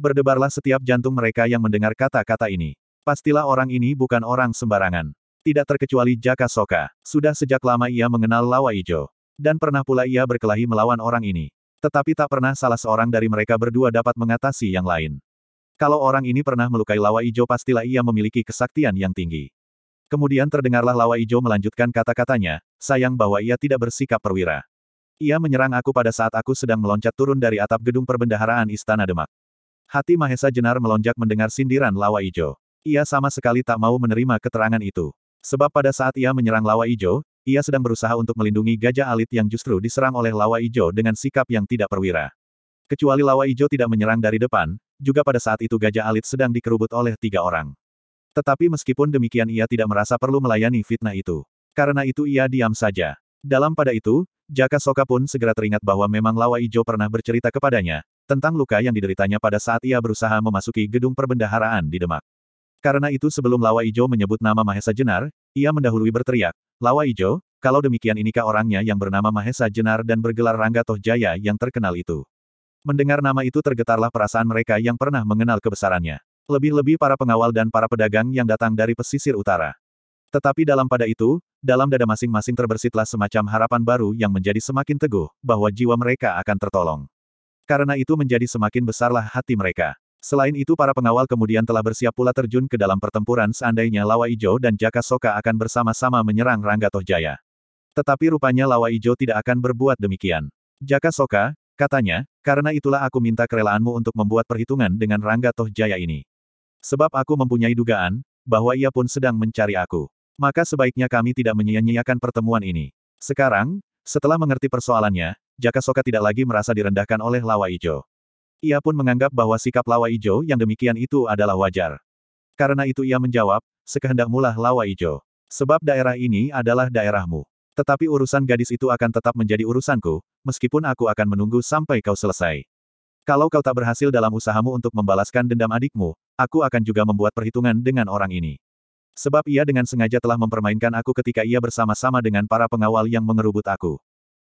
Berdebarlah setiap jantung mereka yang mendengar kata-kata ini. Pastilah orang ini bukan orang sembarangan. Tidak terkecuali Jaka Soka. Sudah sejak lama ia mengenal Lawa Ijo. Dan pernah pula ia berkelahi melawan orang ini. Tetapi tak pernah salah seorang dari mereka berdua dapat mengatasi yang lain. Kalau orang ini pernah melukai Lawa Ijo pastilah ia memiliki kesaktian yang tinggi. Kemudian terdengarlah Lawa Ijo melanjutkan kata-katanya, sayang bahwa ia tidak bersikap perwira. Ia menyerang aku pada saat aku sedang meloncat turun dari atap gedung perbendaharaan Istana Demak. Hati Mahesa Jenar melonjak mendengar sindiran Lawa Ijo. Ia sama sekali tak mau menerima keterangan itu. Sebab pada saat ia menyerang Lawa Ijo, ia sedang berusaha untuk melindungi gajah alit yang justru diserang oleh Lawa Ijo dengan sikap yang tidak perwira. Kecuali Lawa Ijo tidak menyerang dari depan, juga pada saat itu gajah alit sedang dikerubut oleh tiga orang. Tetapi meskipun demikian ia tidak merasa perlu melayani fitnah itu. Karena itu ia diam saja. Dalam pada itu, Jaka Soka pun segera teringat bahwa memang Lawa Ijo pernah bercerita kepadanya, tentang luka yang dideritanya pada saat ia berusaha memasuki gedung perbendaharaan di Demak. Karena itu sebelum Lawa Ijo menyebut nama Mahesa Jenar, ia mendahului berteriak, Lawa Ijo, kalau demikian inikah orangnya yang bernama Mahesa Jenar dan bergelar Rangga Toh Jaya yang terkenal itu. Mendengar nama itu tergetarlah perasaan mereka yang pernah mengenal kebesarannya. Lebih-lebih para pengawal dan para pedagang yang datang dari pesisir utara. Tetapi dalam pada itu, dalam dada masing-masing terbersitlah semacam harapan baru yang menjadi semakin teguh, bahwa jiwa mereka akan tertolong. Karena itu menjadi semakin besarlah hati mereka. Selain itu para pengawal kemudian telah bersiap pula terjun ke dalam pertempuran seandainya Lawa Ijo dan Jaka Soka akan bersama-sama menyerang Rangga Jaya. Tetapi rupanya Lawa Ijo tidak akan berbuat demikian. Jaka Soka, katanya, karena itulah aku minta kerelaanmu untuk membuat perhitungan dengan Rangga Jaya ini. Sebab aku mempunyai dugaan, bahwa ia pun sedang mencari aku. Maka sebaiknya kami tidak menyia-nyiakan pertemuan ini. Sekarang, setelah mengerti persoalannya, Jaka Soka tidak lagi merasa direndahkan oleh Lawa Ijo. Ia pun menganggap bahwa sikap Lawa Ijo yang demikian itu adalah wajar. Karena itu ia menjawab, sekehendak mulah Lawa Ijo. Sebab daerah ini adalah daerahmu. Tetapi urusan gadis itu akan tetap menjadi urusanku, meskipun aku akan menunggu sampai kau selesai. Kalau kau tak berhasil dalam usahamu untuk membalaskan dendam adikmu, aku akan juga membuat perhitungan dengan orang ini. Sebab ia dengan sengaja telah mempermainkan aku ketika ia bersama-sama dengan para pengawal yang mengerubut aku.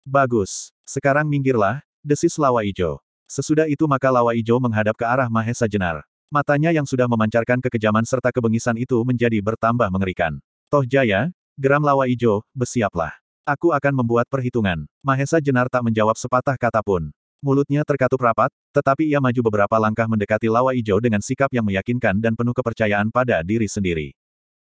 Bagus. Sekarang minggirlah, desis Lawa Ijo. Sesudah itu maka Lawa Ijo menghadap ke arah Mahesa Jenar. Matanya yang sudah memancarkan kekejaman serta kebengisan itu menjadi bertambah mengerikan. Toh Jaya, geram Lawa Ijo, bersiaplah. Aku akan membuat perhitungan. Mahesa Jenar tak menjawab sepatah kata pun. Mulutnya terkatup rapat, tetapi ia maju beberapa langkah mendekati Lawa Ijo dengan sikap yang meyakinkan dan penuh kepercayaan pada diri sendiri.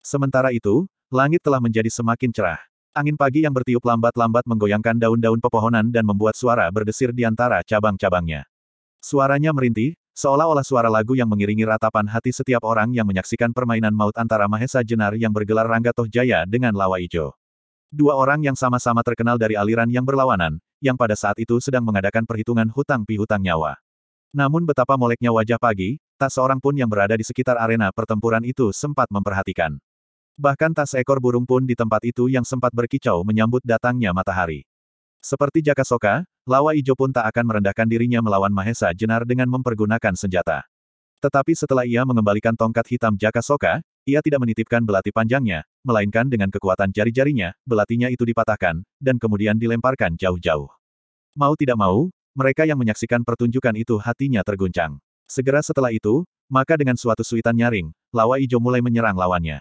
Sementara itu, langit telah menjadi semakin cerah. Angin pagi yang bertiup lambat-lambat menggoyangkan daun-daun pepohonan dan membuat suara berdesir di antara cabang-cabangnya. Suaranya merintih, seolah-olah suara lagu yang mengiringi ratapan hati setiap orang yang menyaksikan permainan maut antara Mahesa Jenar yang bergelar Rangga Toh Jaya dengan Lawa Ijo. Dua orang yang sama-sama terkenal dari aliran yang berlawanan, yang pada saat itu sedang mengadakan perhitungan hutang pihutang nyawa. Namun betapa moleknya wajah pagi, tak seorang pun yang berada di sekitar arena pertempuran itu sempat memperhatikan. Bahkan tak seekor burung pun di tempat itu yang sempat berkicau menyambut datangnya matahari. Seperti Jaka Soka, Lawa Ijo pun tak akan merendahkan dirinya melawan Mahesa Jenar dengan mempergunakan senjata. Tetapi setelah ia mengembalikan tongkat hitam Jaka Soka, ia tidak menitipkan belati panjangnya, melainkan dengan kekuatan jari-jarinya, belatinya itu dipatahkan, dan kemudian dilemparkan jauh-jauh. Mau tidak mau, mereka yang menyaksikan pertunjukan itu hatinya terguncang. Segera setelah itu, maka dengan suatu suitan nyaring, Lawa Ijo mulai menyerang lawannya.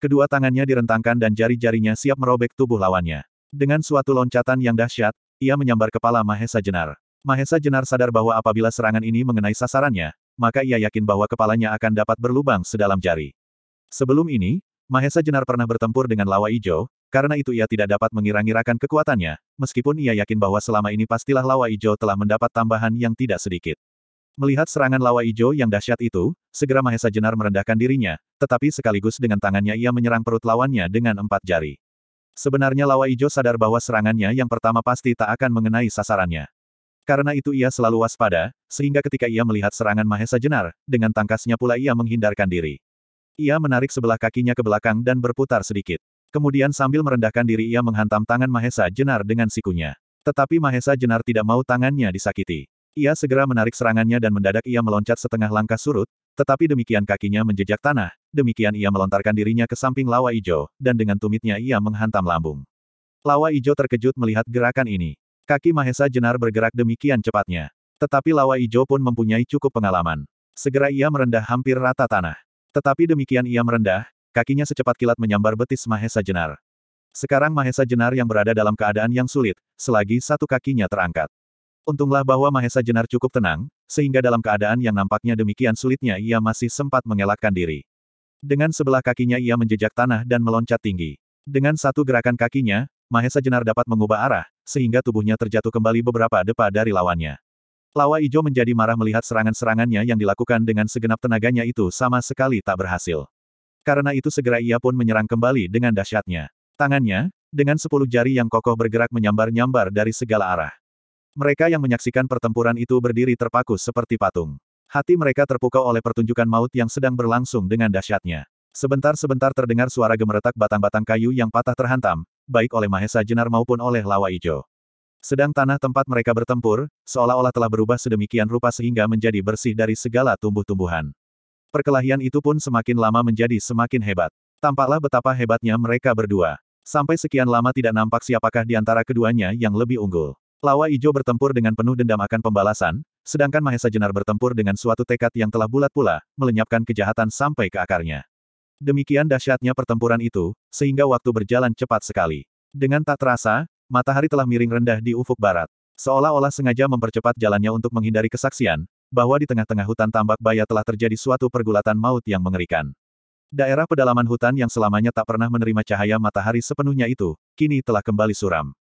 Kedua tangannya direntangkan dan jari-jarinya siap merobek tubuh lawannya. Dengan suatu loncatan yang dahsyat, ia menyambar kepala Mahesa Jenar. Mahesa Jenar sadar bahwa apabila serangan ini mengenai sasarannya, maka ia yakin bahwa kepalanya akan dapat berlubang sedalam jari. Sebelum ini, Mahesa Jenar pernah bertempur dengan Lawa Ijo, karena itu ia tidak dapat mengira-ngirakan kekuatannya, meskipun ia yakin bahwa selama ini pastilah Lawa Ijo telah mendapat tambahan yang tidak sedikit. Melihat serangan lawa ijo yang dahsyat itu, segera Mahesa Jenar merendahkan dirinya, tetapi sekaligus dengan tangannya ia menyerang perut lawannya dengan empat jari. Sebenarnya lawa ijo sadar bahwa serangannya yang pertama pasti tak akan mengenai sasarannya. Karena itu ia selalu waspada, sehingga ketika ia melihat serangan Mahesa Jenar, dengan tangkasnya pula ia menghindarkan diri. Ia menarik sebelah kakinya ke belakang dan berputar sedikit. Kemudian sambil merendahkan diri ia menghantam tangan Mahesa Jenar dengan sikunya. Tetapi Mahesa Jenar tidak mau tangannya disakiti. Ia segera menarik serangannya dan mendadak ia meloncat setengah langkah surut, tetapi demikian kakinya menjejak tanah, demikian ia melontarkan dirinya ke samping Lawa Ijo, dan dengan tumitnya ia menghantam lambung. Lawa Ijo terkejut melihat gerakan ini. Kaki Mahesa Jenar bergerak demikian cepatnya. Tetapi Lawa Ijo pun mempunyai cukup pengalaman. Segera ia merendah hampir rata tanah. Tetapi demikian ia merendah, kakinya secepat kilat menyambar betis Mahesa Jenar. Sekarang Mahesa Jenar yang berada dalam keadaan yang sulit, selagi satu kakinya terangkat. Untunglah bahwa Mahesa Jenar cukup tenang, sehingga dalam keadaan yang nampaknya demikian sulitnya ia masih sempat mengelakkan diri. Dengan sebelah kakinya ia menjejak tanah dan meloncat tinggi. Dengan satu gerakan kakinya, Mahesa Jenar dapat mengubah arah, sehingga tubuhnya terjatuh kembali beberapa depa dari lawannya. Lawa Ijo menjadi marah melihat serangan-serangannya yang dilakukan dengan segenap tenaganya itu sama sekali tak berhasil. Karena itu segera ia pun menyerang kembali dengan dahsyatnya. Tangannya, dengan sepuluh jari yang kokoh bergerak menyambar-nyambar dari segala arah. Mereka yang menyaksikan pertempuran itu berdiri terpaku seperti patung. Hati mereka terpukau oleh pertunjukan maut yang sedang berlangsung dengan dahsyatnya. Sebentar-sebentar terdengar suara gemeretak batang-batang kayu yang patah terhantam, baik oleh Mahesa Jenar maupun oleh Lawa Ijo. Sedang tanah tempat mereka bertempur, seolah-olah telah berubah sedemikian rupa sehingga menjadi bersih dari segala tumbuh-tumbuhan. Perkelahian itu pun semakin lama menjadi semakin hebat. Tampaklah betapa hebatnya mereka berdua. Sampai sekian lama tidak nampak siapakah di antara keduanya yang lebih unggul. Lawa Ijo bertempur dengan penuh dendam akan pembalasan, sedangkan Mahesa Jenar bertempur dengan suatu tekad yang telah bulat pula, melenyapkan kejahatan sampai ke akarnya. Demikian dahsyatnya pertempuran itu, sehingga waktu berjalan cepat sekali. Dengan tak terasa, matahari telah miring rendah di ufuk barat. Seolah-olah sengaja mempercepat jalannya untuk menghindari kesaksian, bahwa di tengah-tengah hutan tambak baya telah terjadi suatu pergulatan maut yang mengerikan. Daerah pedalaman hutan yang selamanya tak pernah menerima cahaya matahari sepenuhnya itu, kini telah kembali suram.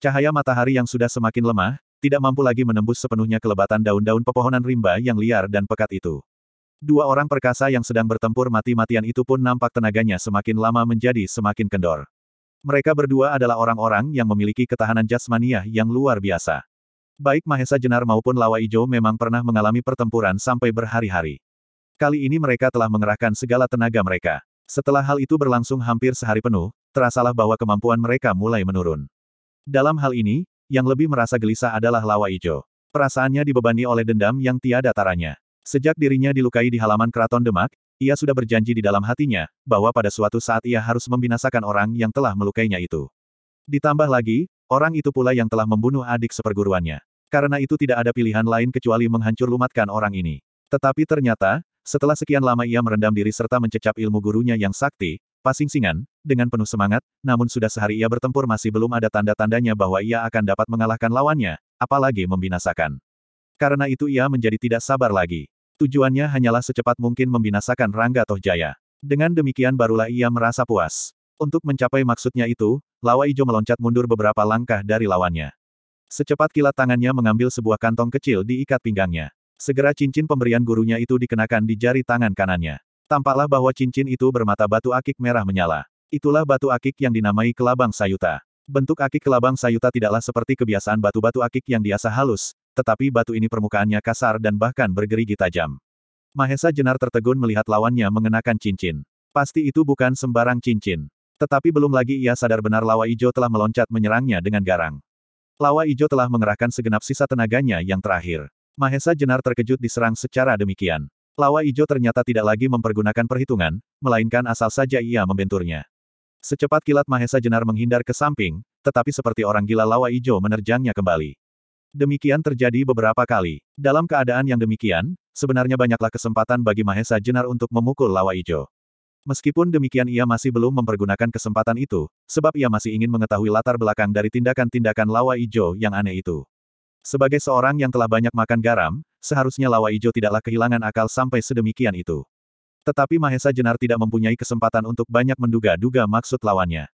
Cahaya matahari yang sudah semakin lemah, tidak mampu lagi menembus sepenuhnya kelebatan daun-daun pepohonan rimba yang liar dan pekat itu. Dua orang perkasa yang sedang bertempur mati-matian itu pun nampak tenaganya semakin lama menjadi semakin kendor. Mereka berdua adalah orang-orang yang memiliki ketahanan jasmaniah yang luar biasa. Baik Mahesa Jenar maupun Lawa Ijo memang pernah mengalami pertempuran sampai berhari-hari. Kali ini mereka telah mengerahkan segala tenaga mereka. Setelah hal itu berlangsung hampir sehari penuh, terasalah bahwa kemampuan mereka mulai menurun. Dalam hal ini, yang lebih merasa gelisah adalah Lawa Ijo. Perasaannya dibebani oleh dendam yang tiada taranya. Sejak dirinya dilukai di halaman keraton Demak, ia sudah berjanji di dalam hatinya, bahwa pada suatu saat ia harus membinasakan orang yang telah melukainya itu. Ditambah lagi, orang itu pula yang telah membunuh adik seperguruannya. Karena itu tidak ada pilihan lain kecuali menghancur lumatkan orang ini. Tetapi ternyata, setelah sekian lama ia merendam diri serta mencecap ilmu gurunya yang sakti, Pasingsingan, dengan penuh semangat, namun sudah sehari ia bertempur masih belum ada tanda-tandanya bahwa ia akan dapat mengalahkan lawannya, apalagi membinasakan. Karena itu ia menjadi tidak sabar lagi. Tujuannya hanyalah secepat mungkin membinasakan Rangga Tohjaya. Dengan demikian barulah ia merasa puas. Untuk mencapai maksudnya itu, Lawa Ijo meloncat mundur beberapa langkah dari lawannya. Secepat kilat tangannya mengambil sebuah kantong kecil di ikat pinggangnya. Segera cincin pemberian gurunya itu dikenakan di jari tangan kanannya. Tampaklah bahwa cincin itu bermata batu akik merah menyala. Itulah batu akik yang dinamai kelabang sayuta. Bentuk akik kelabang sayuta tidaklah seperti kebiasaan batu-batu akik yang biasa halus, tetapi batu ini permukaannya kasar dan bahkan bergerigi tajam. Mahesa Jenar tertegun melihat lawannya mengenakan cincin. Pasti itu bukan sembarang cincin. Tetapi belum lagi ia sadar benar Lawa Ijo telah meloncat menyerangnya dengan garang. Lawa Ijo telah mengerahkan segenap sisa tenaganya yang terakhir. Mahesa Jenar terkejut diserang secara demikian. Lawa Ijo ternyata tidak lagi mempergunakan perhitungan, melainkan asal saja ia membenturnya. Secepat kilat Mahesa Jenar menghindar ke samping, tetapi seperti orang gila Lawa Ijo menerjangnya kembali. Demikian terjadi beberapa kali. Dalam keadaan yang demikian, sebenarnya banyaklah kesempatan bagi Mahesa Jenar untuk memukul Lawa Ijo. Meskipun demikian ia masih belum mempergunakan kesempatan itu, sebab ia masih ingin mengetahui latar belakang dari tindakan-tindakan Lawa Ijo yang aneh itu. Sebagai seorang yang telah banyak makan garam, seharusnya Lawa Ijo tidaklah kehilangan akal sampai sedemikian itu. Tetapi Mahesa Jenar tidak mempunyai kesempatan untuk banyak menduga-duga maksud lawannya.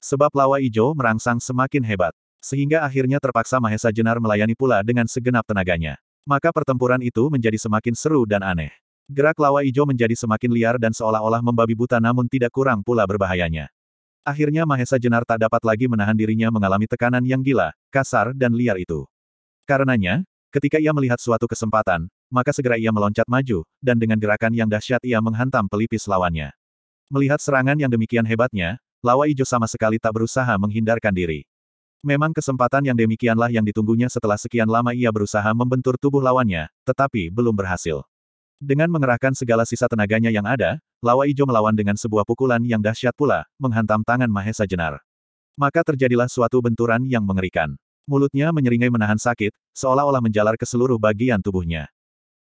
Sebab Lawa Ijo merangsang semakin hebat. Sehingga akhirnya terpaksa Mahesa Jenar melayani pula dengan segenap tenaganya. Maka pertempuran itu menjadi semakin seru dan aneh. Gerak lawa ijo menjadi semakin liar dan seolah-olah membabi buta namun tidak kurang pula berbahayanya. Akhirnya Mahesa Jenar tak dapat lagi menahan dirinya mengalami tekanan yang gila, kasar dan liar itu. Karenanya, ketika ia melihat suatu kesempatan, maka segera ia meloncat maju, dan dengan gerakan yang dahsyat ia menghantam pelipis lawannya. Melihat serangan yang demikian hebatnya, Lawa Ijo sama sekali tak berusaha menghindarkan diri. Memang kesempatan yang demikianlah yang ditunggunya setelah sekian lama ia berusaha membentur tubuh lawannya, tetapi belum berhasil. Dengan mengerahkan segala sisa tenaganya yang ada, Lawa Ijo melawan dengan sebuah pukulan yang dahsyat pula, menghantam tangan Mahesa Jenar. Maka terjadilah suatu benturan yang mengerikan. Mulutnya menyeringai menahan sakit, seolah-olah menjalar ke seluruh bagian tubuhnya.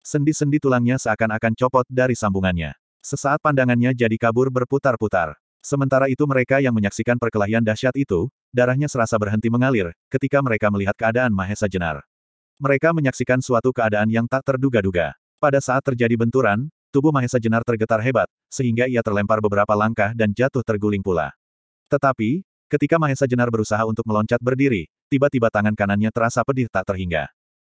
Sendi-sendi tulangnya seakan-akan copot dari sambungannya. Sesaat pandangannya jadi kabur berputar-putar. Sementara itu mereka yang menyaksikan perkelahian dahsyat itu, darahnya serasa berhenti mengalir, ketika mereka melihat keadaan Mahesa Jenar. Mereka menyaksikan suatu keadaan yang tak terduga-duga. Pada saat terjadi benturan, tubuh Mahesa Jenar tergetar hebat, sehingga ia terlempar beberapa langkah dan jatuh terguling pula. Tetapi, ketika Mahesa Jenar berusaha untuk meloncat berdiri, tiba-tiba tangan kanannya terasa pedih tak terhingga.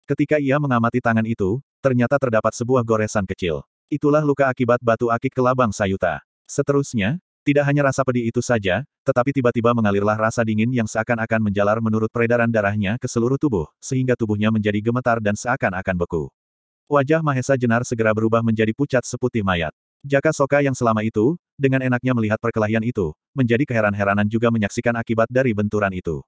Ketika ia mengamati tangan itu, ternyata terdapat sebuah goresan kecil. Itulah luka akibat batu akik kelabang sayuta. Seterusnya, tidak hanya rasa pedih itu saja, tetapi tiba-tiba mengalirlah rasa dingin yang seakan-akan menjalar menurut peredaran darahnya ke seluruh tubuh, sehingga tubuhnya menjadi gemetar dan seakan-akan beku. Wajah Mahesa Jenar segera berubah menjadi pucat seputih mayat. Jaka Soka yang selama itu, dengan enaknya melihat perkelahian itu, menjadi keheran-heranan juga menyaksikan akibat dari benturan itu.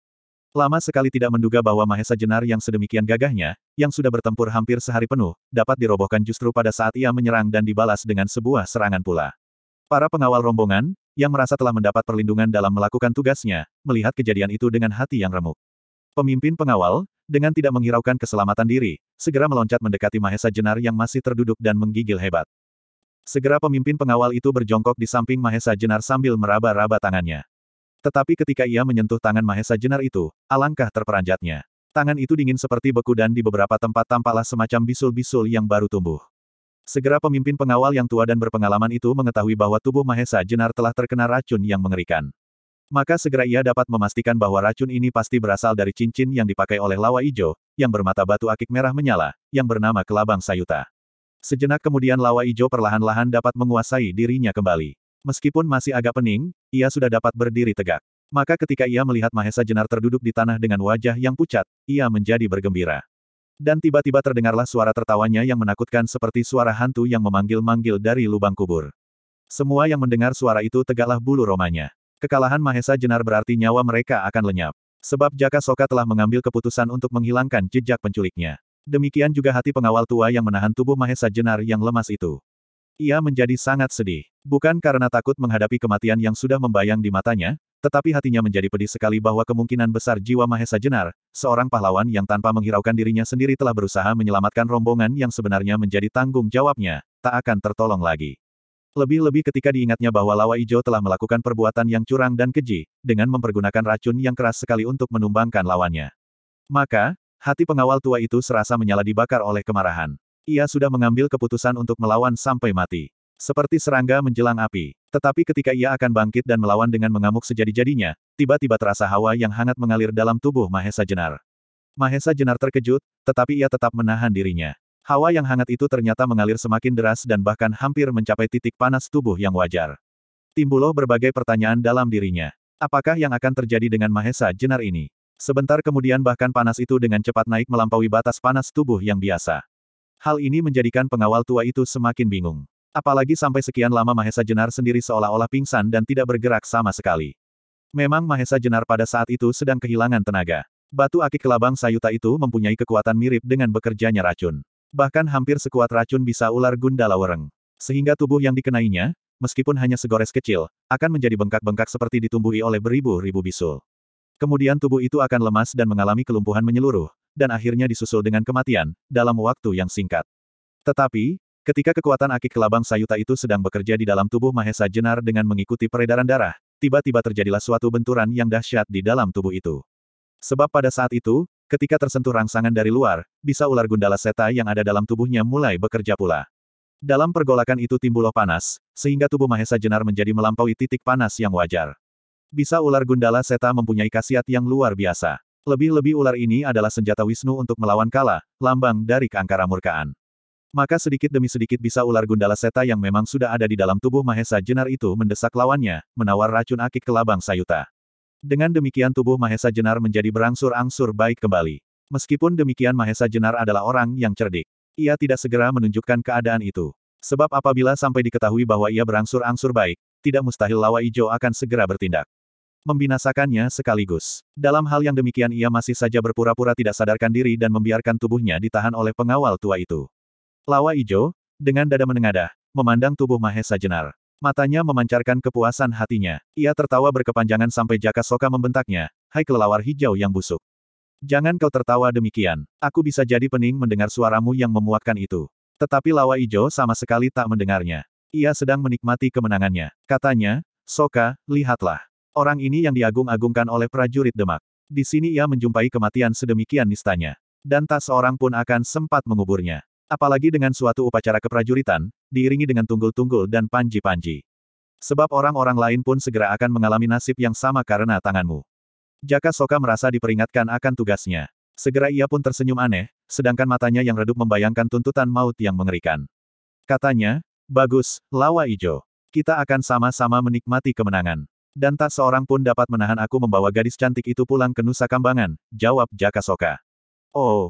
Lama sekali tidak menduga bahwa Mahesa Jenar yang sedemikian gagahnya, yang sudah bertempur hampir sehari penuh, dapat dirobohkan justru pada saat ia menyerang dan dibalas dengan sebuah serangan pula. Para pengawal rombongan, yang merasa telah mendapat perlindungan dalam melakukan tugasnya, melihat kejadian itu dengan hati yang remuk. Pemimpin pengawal, dengan tidak menghiraukan keselamatan diri, segera meloncat mendekati Mahesa Jenar yang masih terduduk dan menggigil hebat. Segera pemimpin pengawal itu berjongkok di samping Mahesa Jenar sambil meraba-raba tangannya. Tetapi ketika ia menyentuh tangan Mahesa Jenar itu, alangkah terperanjatnya. Tangan itu dingin seperti beku dan di beberapa tempat tampaklah semacam bisul-bisul yang baru tumbuh. Segera pemimpin pengawal yang tua dan berpengalaman itu mengetahui bahwa tubuh Mahesa Jenar telah terkena racun yang mengerikan. Maka segera ia dapat memastikan bahwa racun ini pasti berasal dari cincin yang dipakai oleh lawa ijo, yang bermata batu akik merah menyala, yang bernama Kelabang Sayuta. Sejenak kemudian lawa ijo perlahan-lahan dapat menguasai dirinya kembali. Meskipun masih agak pening, ia sudah dapat berdiri tegak. Maka ketika ia melihat Mahesa Jenar terduduk di tanah dengan wajah yang pucat, ia menjadi bergembira. Dan tiba-tiba terdengarlah suara tertawanya yang menakutkan seperti suara hantu yang memanggil-manggil dari lubang kubur. Semua yang mendengar suara itu tegaklah bulu romanya. Kekalahan Mahesa Jenar berarti nyawa mereka akan lenyap. Sebab Jaka Soka telah mengambil keputusan untuk menghilangkan jejak penculiknya. Demikian juga hati pengawal tua yang menahan tubuh Mahesa Jenar yang lemas itu. Ia menjadi sangat sedih. Bukan karena takut menghadapi kematian yang sudah membayang di matanya, tetapi hatinya menjadi pedih sekali bahwa kemungkinan besar jiwa Mahesa Jenar, seorang pahlawan yang tanpa menghiraukan dirinya sendiri telah berusaha menyelamatkan rombongan yang sebenarnya menjadi tanggung jawabnya, tak akan tertolong lagi. Lebih-lebih ketika diingatnya bahwa Lawa Ijo telah melakukan perbuatan yang curang dan keji, dengan mempergunakan racun yang keras sekali untuk menumbangkan lawannya. Maka, Hati pengawal tua itu serasa menyala dibakar oleh kemarahan. Ia sudah mengambil keputusan untuk melawan sampai mati. Seperti serangga menjelang api. Tetapi ketika ia akan bangkit dan melawan dengan mengamuk sejadi-jadinya, tiba-tiba terasa hawa yang hangat mengalir dalam tubuh Mahesa Jenar. Mahesa Jenar terkejut, tetapi ia tetap menahan dirinya. Hawa yang hangat itu ternyata mengalir semakin deras dan bahkan hampir mencapai titik panas tubuh yang wajar. Timbuloh berbagai pertanyaan dalam dirinya. Apakah yang akan terjadi dengan Mahesa Jenar ini? Sebentar kemudian bahkan panas itu dengan cepat naik melampaui batas panas tubuh yang biasa. Hal ini menjadikan pengawal tua itu semakin bingung. Apalagi sampai sekian lama Mahesa Jenar sendiri seolah-olah pingsan dan tidak bergerak sama sekali. Memang Mahesa Jenar pada saat itu sedang kehilangan tenaga. Batu akik kelabang sayuta itu mempunyai kekuatan mirip dengan bekerjanya racun. Bahkan hampir sekuat racun bisa ular gundala wereng. Sehingga tubuh yang dikenainya, meskipun hanya segores kecil, akan menjadi bengkak-bengkak seperti ditumbuhi oleh beribu-ribu bisul. Kemudian tubuh itu akan lemas dan mengalami kelumpuhan menyeluruh, dan akhirnya disusul dengan kematian, dalam waktu yang singkat. Tetapi, ketika kekuatan akik kelabang sayuta itu sedang bekerja di dalam tubuh Mahesa Jenar dengan mengikuti peredaran darah, tiba-tiba terjadilah suatu benturan yang dahsyat di dalam tubuh itu. Sebab pada saat itu, ketika tersentuh rangsangan dari luar, bisa ular gundala seta yang ada dalam tubuhnya mulai bekerja pula. Dalam pergolakan itu timbullah panas, sehingga tubuh Mahesa Jenar menjadi melampaui titik panas yang wajar. Bisa ular gundala seta mempunyai khasiat yang luar biasa. Lebih-lebih ular ini adalah senjata Wisnu untuk melawan kala, lambang dari keangkara murkaan. Maka sedikit demi sedikit bisa ular gundala seta yang memang sudah ada di dalam tubuh Mahesa Jenar itu mendesak lawannya, menawar racun akik ke labang sayuta. Dengan demikian tubuh Mahesa Jenar menjadi berangsur-angsur baik kembali. Meskipun demikian Mahesa Jenar adalah orang yang cerdik. Ia tidak segera menunjukkan keadaan itu. Sebab apabila sampai diketahui bahwa ia berangsur-angsur baik, tidak mustahil Lawa Ijo akan segera bertindak membinasakannya sekaligus. Dalam hal yang demikian ia masih saja berpura-pura tidak sadarkan diri dan membiarkan tubuhnya ditahan oleh pengawal tua itu. Lawa Ijo, dengan dada menengadah, memandang tubuh Mahesa Jenar. Matanya memancarkan kepuasan hatinya. Ia tertawa berkepanjangan sampai Jaka Soka membentaknya, Hai kelelawar hijau yang busuk. Jangan kau tertawa demikian. Aku bisa jadi pening mendengar suaramu yang memuakkan itu. Tetapi Lawa Ijo sama sekali tak mendengarnya. Ia sedang menikmati kemenangannya. Katanya, Soka, lihatlah. Orang ini yang diagung-agungkan oleh prajurit Demak. Di sini ia menjumpai kematian sedemikian nistanya. Dan tak seorang pun akan sempat menguburnya. Apalagi dengan suatu upacara keprajuritan, diiringi dengan tunggul-tunggul dan panji-panji. Sebab orang-orang lain pun segera akan mengalami nasib yang sama karena tanganmu. Jaka Soka merasa diperingatkan akan tugasnya. Segera ia pun tersenyum aneh, sedangkan matanya yang redup membayangkan tuntutan maut yang mengerikan. Katanya, bagus, Lawa Ijo. Kita akan sama-sama menikmati kemenangan. Dan tak seorang pun dapat menahan aku membawa gadis cantik itu pulang ke Nusa Kambangan, jawab Jaka Soka. Oh,